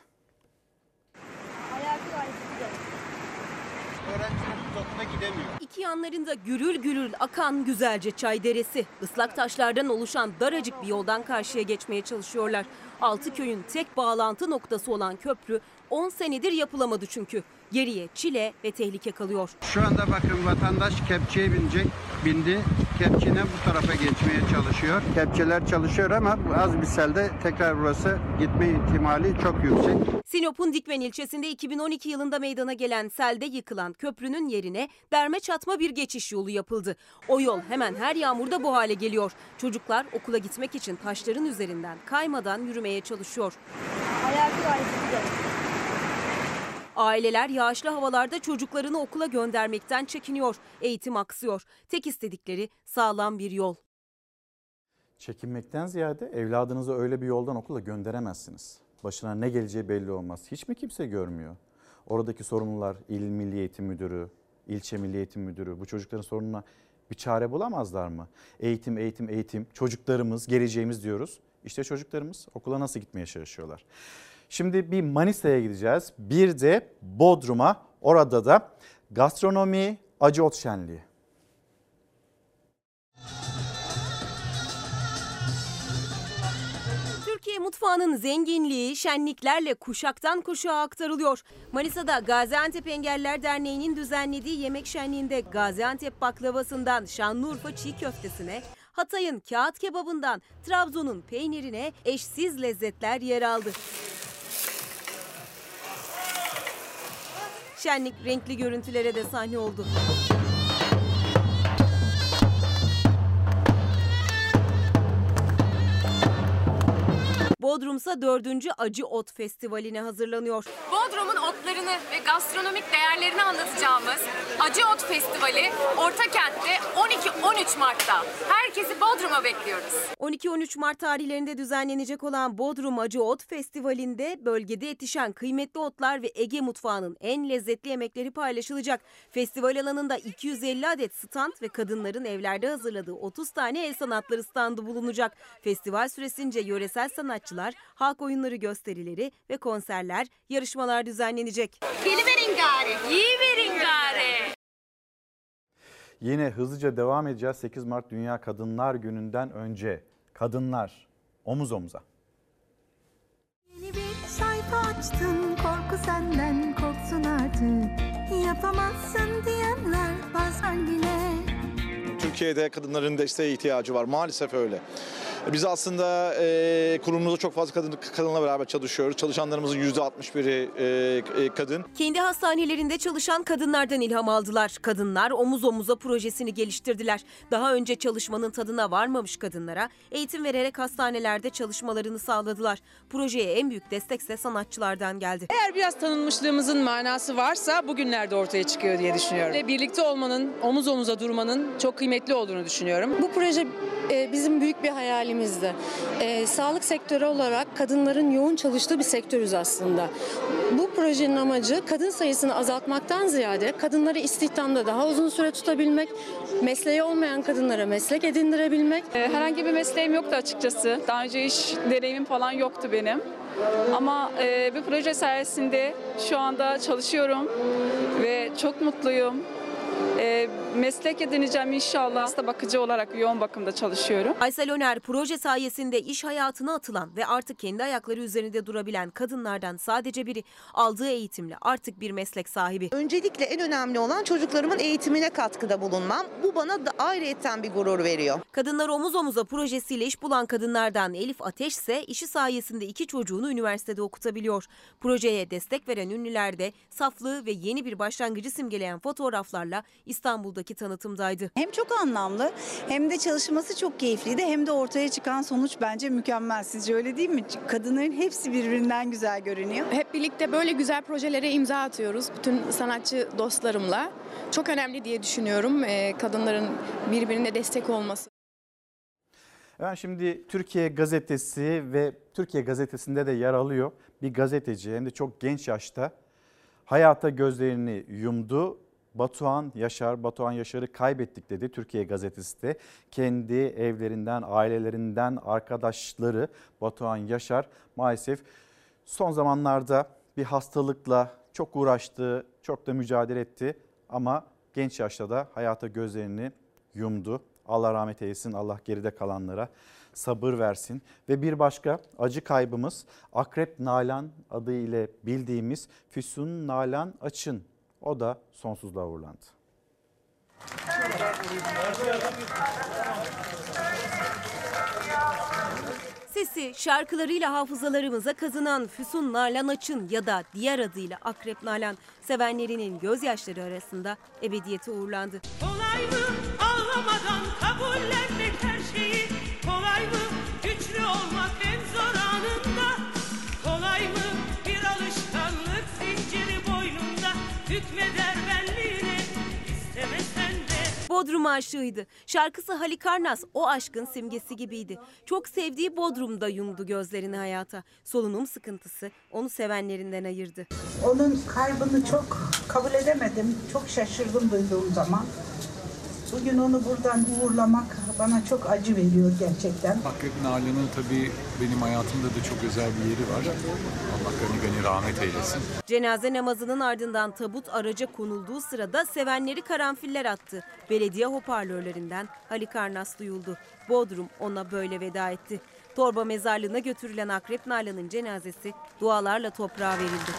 Öğrencilerimiz okula gidemiyor. İki yanlarında gürül gürül akan güzelce çay deresi. Islak taşlardan oluşan daracık bir yoldan karşıya geçmeye çalışıyorlar. Altı köyün tek bağlantı noktası olan köprü 10 senedir yapılamadı çünkü. Geriye çile ve tehlike kalıyor. Şu anda bakın vatandaş kepçeye binecek, bindi. Kepçine bu tarafa geçmeye çalışıyor. Kepçeler çalışıyor ama az bir selde tekrar burası gitme ihtimali çok yüksek. Sinop'un Dikmen ilçesinde 2012 yılında meydana gelen selde yıkılan köprünün yerine derme çatma bir geçiş yolu yapıldı. O yol hemen her yağmurda bu hale geliyor. Çocuklar okula gitmek için taşların üzerinden kaymadan yürümeye çalışıyor. Aileler yağışlı havalarda çocuklarını okula göndermekten çekiniyor. Eğitim aksıyor. Tek istedikleri sağlam bir yol. Çekinmekten ziyade evladınızı öyle bir yoldan okula gönderemezsiniz. Başına ne geleceği belli olmaz. Hiç mi kimse görmüyor? Oradaki sorumlular İl Milli Eğitim Müdürü, ilçe Milli Eğitim Müdürü bu çocukların sorununa bir çare bulamazlar mı? Eğitim, eğitim, eğitim. Çocuklarımız, geleceğimiz diyoruz. İşte çocuklarımız okula nasıl gitmeye çalışıyorlar? Şimdi bir Manisa'ya gideceğiz. Bir de Bodrum'a. Orada da gastronomi acı ot şenliği. mutfağının zenginliği şenliklerle kuşaktan kuşağa aktarılıyor. Manisa'da Gaziantep Engeller Derneği'nin düzenlediği yemek şenliğinde Gaziantep baklavasından Şanlıurfa çiğ köftesine, Hatay'ın kağıt kebabından Trabzon'un peynirine eşsiz lezzetler yer aldı. Şenlik renkli görüntülere de sahne oldu. Bodrum'sa 4. Acı Ot Festivali'ne hazırlanıyor. Bodrum'un otlarını ve gastronomik değerlerini anlatacağımız Acı Ot Festivali Ortakent'te 12-13 Mart'ta. Herkesi Bodrum'a bekliyoruz. 12-13 Mart tarihlerinde düzenlenecek olan Bodrum Acı Ot Festivali'nde bölgede yetişen kıymetli otlar ve Ege mutfağının en lezzetli yemekleri paylaşılacak. Festival alanında 250 adet stand ve kadınların evlerde hazırladığı 30 tane el sanatları standı bulunacak. Festival süresince yöresel sanatçılar, halk oyunları gösterileri ve konserler, yarışmalar düzenlenecek. Geliverin gari, yiyiverin gari. Yine hızlıca devam edeceğiz 8 Mart Dünya Kadınlar Günü'nden önce. Kadınlar omuz omuza. Yeni bir sayfa açtın korku senden korksun artık Yapamazsın diyenler bazen bile Türkiye'de kadınların desteğe ihtiyacı var. Maalesef öyle. Biz aslında e, kurumumuzda çok fazla kadın, kadınla beraber çalışıyoruz. Çalışanlarımızın %61'i e, e, kadın. Kendi hastanelerinde çalışan kadınlardan ilham aldılar. Kadınlar omuz omuza projesini geliştirdiler. Daha önce çalışmanın tadına varmamış kadınlara eğitim vererek hastanelerde çalışmalarını sağladılar. Projeye en büyük destekse sanatçılardan geldi. Eğer biraz tanınmışlığımızın manası varsa bugünlerde ortaya çıkıyor diye düşünüyorum. Ve birlikte olmanın, omuz omuza durmanın çok kıymetli olduğunu düşünüyorum. Bu proje e, bizim büyük bir hayalimizdi. E, sağlık sektörü olarak kadınların yoğun çalıştığı bir sektörüz aslında. Bu projenin amacı kadın sayısını azaltmaktan ziyade kadınları istihdamda daha uzun süre tutabilmek, mesleği olmayan kadınlara meslek edindirebilmek. E, Herhangi bir mesleğim yoktu açıkçası. Daha önce iş deneyimim falan yoktu benim. Ama e, bu proje sayesinde şu anda çalışıyorum ve çok mutluyum. E, meslek edineceğim inşallah. Hasta bakıcı olarak yoğun bakımda çalışıyorum. Aysel Öner proje sayesinde iş hayatına atılan ve artık kendi ayakları üzerinde durabilen kadınlardan sadece biri aldığı eğitimle artık bir meslek sahibi. Öncelikle en önemli olan çocuklarımın eğitimine katkıda bulunmam. Bu bana da ayrıyetten bir gurur veriyor. Kadınlar Omuz Omuza projesiyle iş bulan kadınlardan Elif Ateş ise işi sayesinde iki çocuğunu üniversitede okutabiliyor. Projeye destek veren ünlüler de saflığı ve yeni bir başlangıcı simgeleyen fotoğraflarla İstanbul'daki tanıtımdaydı. Hem çok anlamlı hem de çalışması çok keyifliydi hem de ortaya çıkan sonuç bence mükemmel. Sizce öyle değil mi? Kadınların hepsi birbirinden güzel görünüyor. Hep birlikte böyle güzel projelere imza atıyoruz bütün sanatçı dostlarımla. Çok önemli diye düşünüyorum e, kadınların birbirine destek olması. Ben şimdi Türkiye Gazetesi ve Türkiye Gazetesi'nde de yer alıyor. Bir gazeteci hem de çok genç yaşta hayata gözlerini yumdu. Batuhan Yaşar, Batuhan Yaşar'ı kaybettik dedi Türkiye Gazetesi de. Kendi evlerinden, ailelerinden, arkadaşları Batuhan Yaşar maalesef son zamanlarda bir hastalıkla çok uğraştı, çok da mücadele etti. Ama genç yaşta da hayata gözlerini yumdu. Allah rahmet eylesin, Allah geride kalanlara sabır versin. Ve bir başka acı kaybımız Akrep Nalan adı ile bildiğimiz Füsun Nalan Açın. O da sonsuzluğa uğurlandı. Sesi şarkılarıyla hafızalarımıza kazınan Füsun Nalan Açın ya da diğer adıyla Akrep Nalan sevenlerinin gözyaşları arasında ebediyete uğurlandı. Kolay mı ağlamadan kabullenmek Bodrum aşığıydı. Şarkısı Halikarnas o aşkın simgesi gibiydi. Çok sevdiği Bodrum'da yumdu gözlerini hayata. Solunum sıkıntısı onu sevenlerinden ayırdı. Onun kaybını çok kabul edemedim. Çok şaşırdım duyduğum zaman. Bugün onu buradan uğurlamak bana çok acı veriyor gerçekten. Akrep Nalan'ın tabii benim hayatımda da çok özel bir yeri var. Allah gani gani rahmet eylesin. Cenaze namazının ardından tabut araca konulduğu sırada sevenleri karanfiller attı. Belediye hoparlörlerinden Halikarnas duyuldu. Bodrum ona böyle veda etti. Torba mezarlığına götürülen Akrep Nalan'ın cenazesi dualarla toprağa verildi.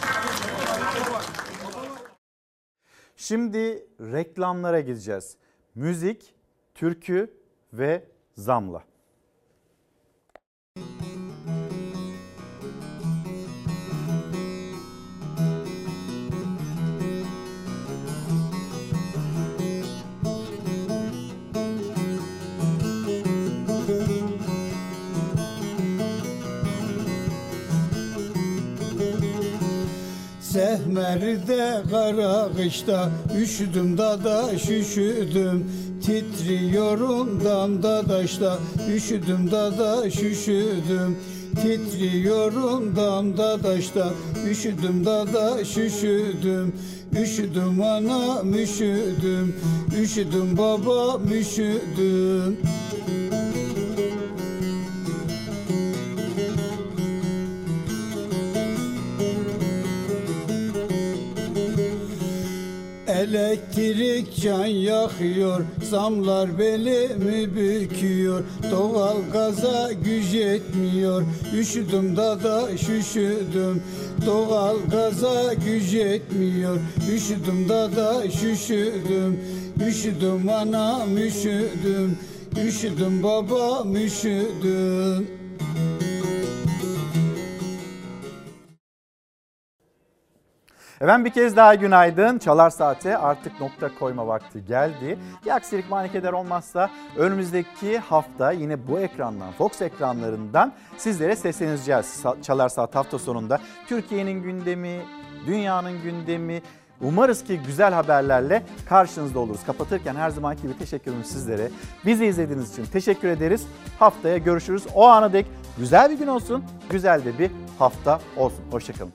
Şimdi reklamlara gideceğiz. Müzik, türkü ve zamla. Sehmerde kara kışta üşüdüm dada şüşüdüm Titriyorum damda daşta üşüdüm dada şüşüdüm Titriyorum damda daşta üşüdüm dada şüşüdüm Üşüdüm ana üşüdüm. Üşüdüm baba üşüdüm Elektrik can yakıyor, zamlar belimi büküyor. Doğal gaza güç yetmiyor, üşüdüm dada şüşüdüm. Doğal gaza güç yetmiyor, üşüdüm dada şüşüdüm. Üşüdüm anam üşüdüm, üşüdüm babam üşüdüm. Efendim bir kez daha günaydın. Çalar Saat'e artık nokta koyma vakti geldi. Bir aksilik manikeler olmazsa önümüzdeki hafta yine bu ekrandan, Fox ekranlarından sizlere sesleneceğiz. Çalar Saat hafta sonunda Türkiye'nin gündemi, dünyanın gündemi, Umarız ki güzel haberlerle karşınızda oluruz. Kapatırken her zamanki gibi teşekkür ederim sizlere. Bizi izlediğiniz için teşekkür ederiz. Haftaya görüşürüz. O ana dek güzel bir gün olsun, güzel de bir hafta olsun. Hoşçakalın.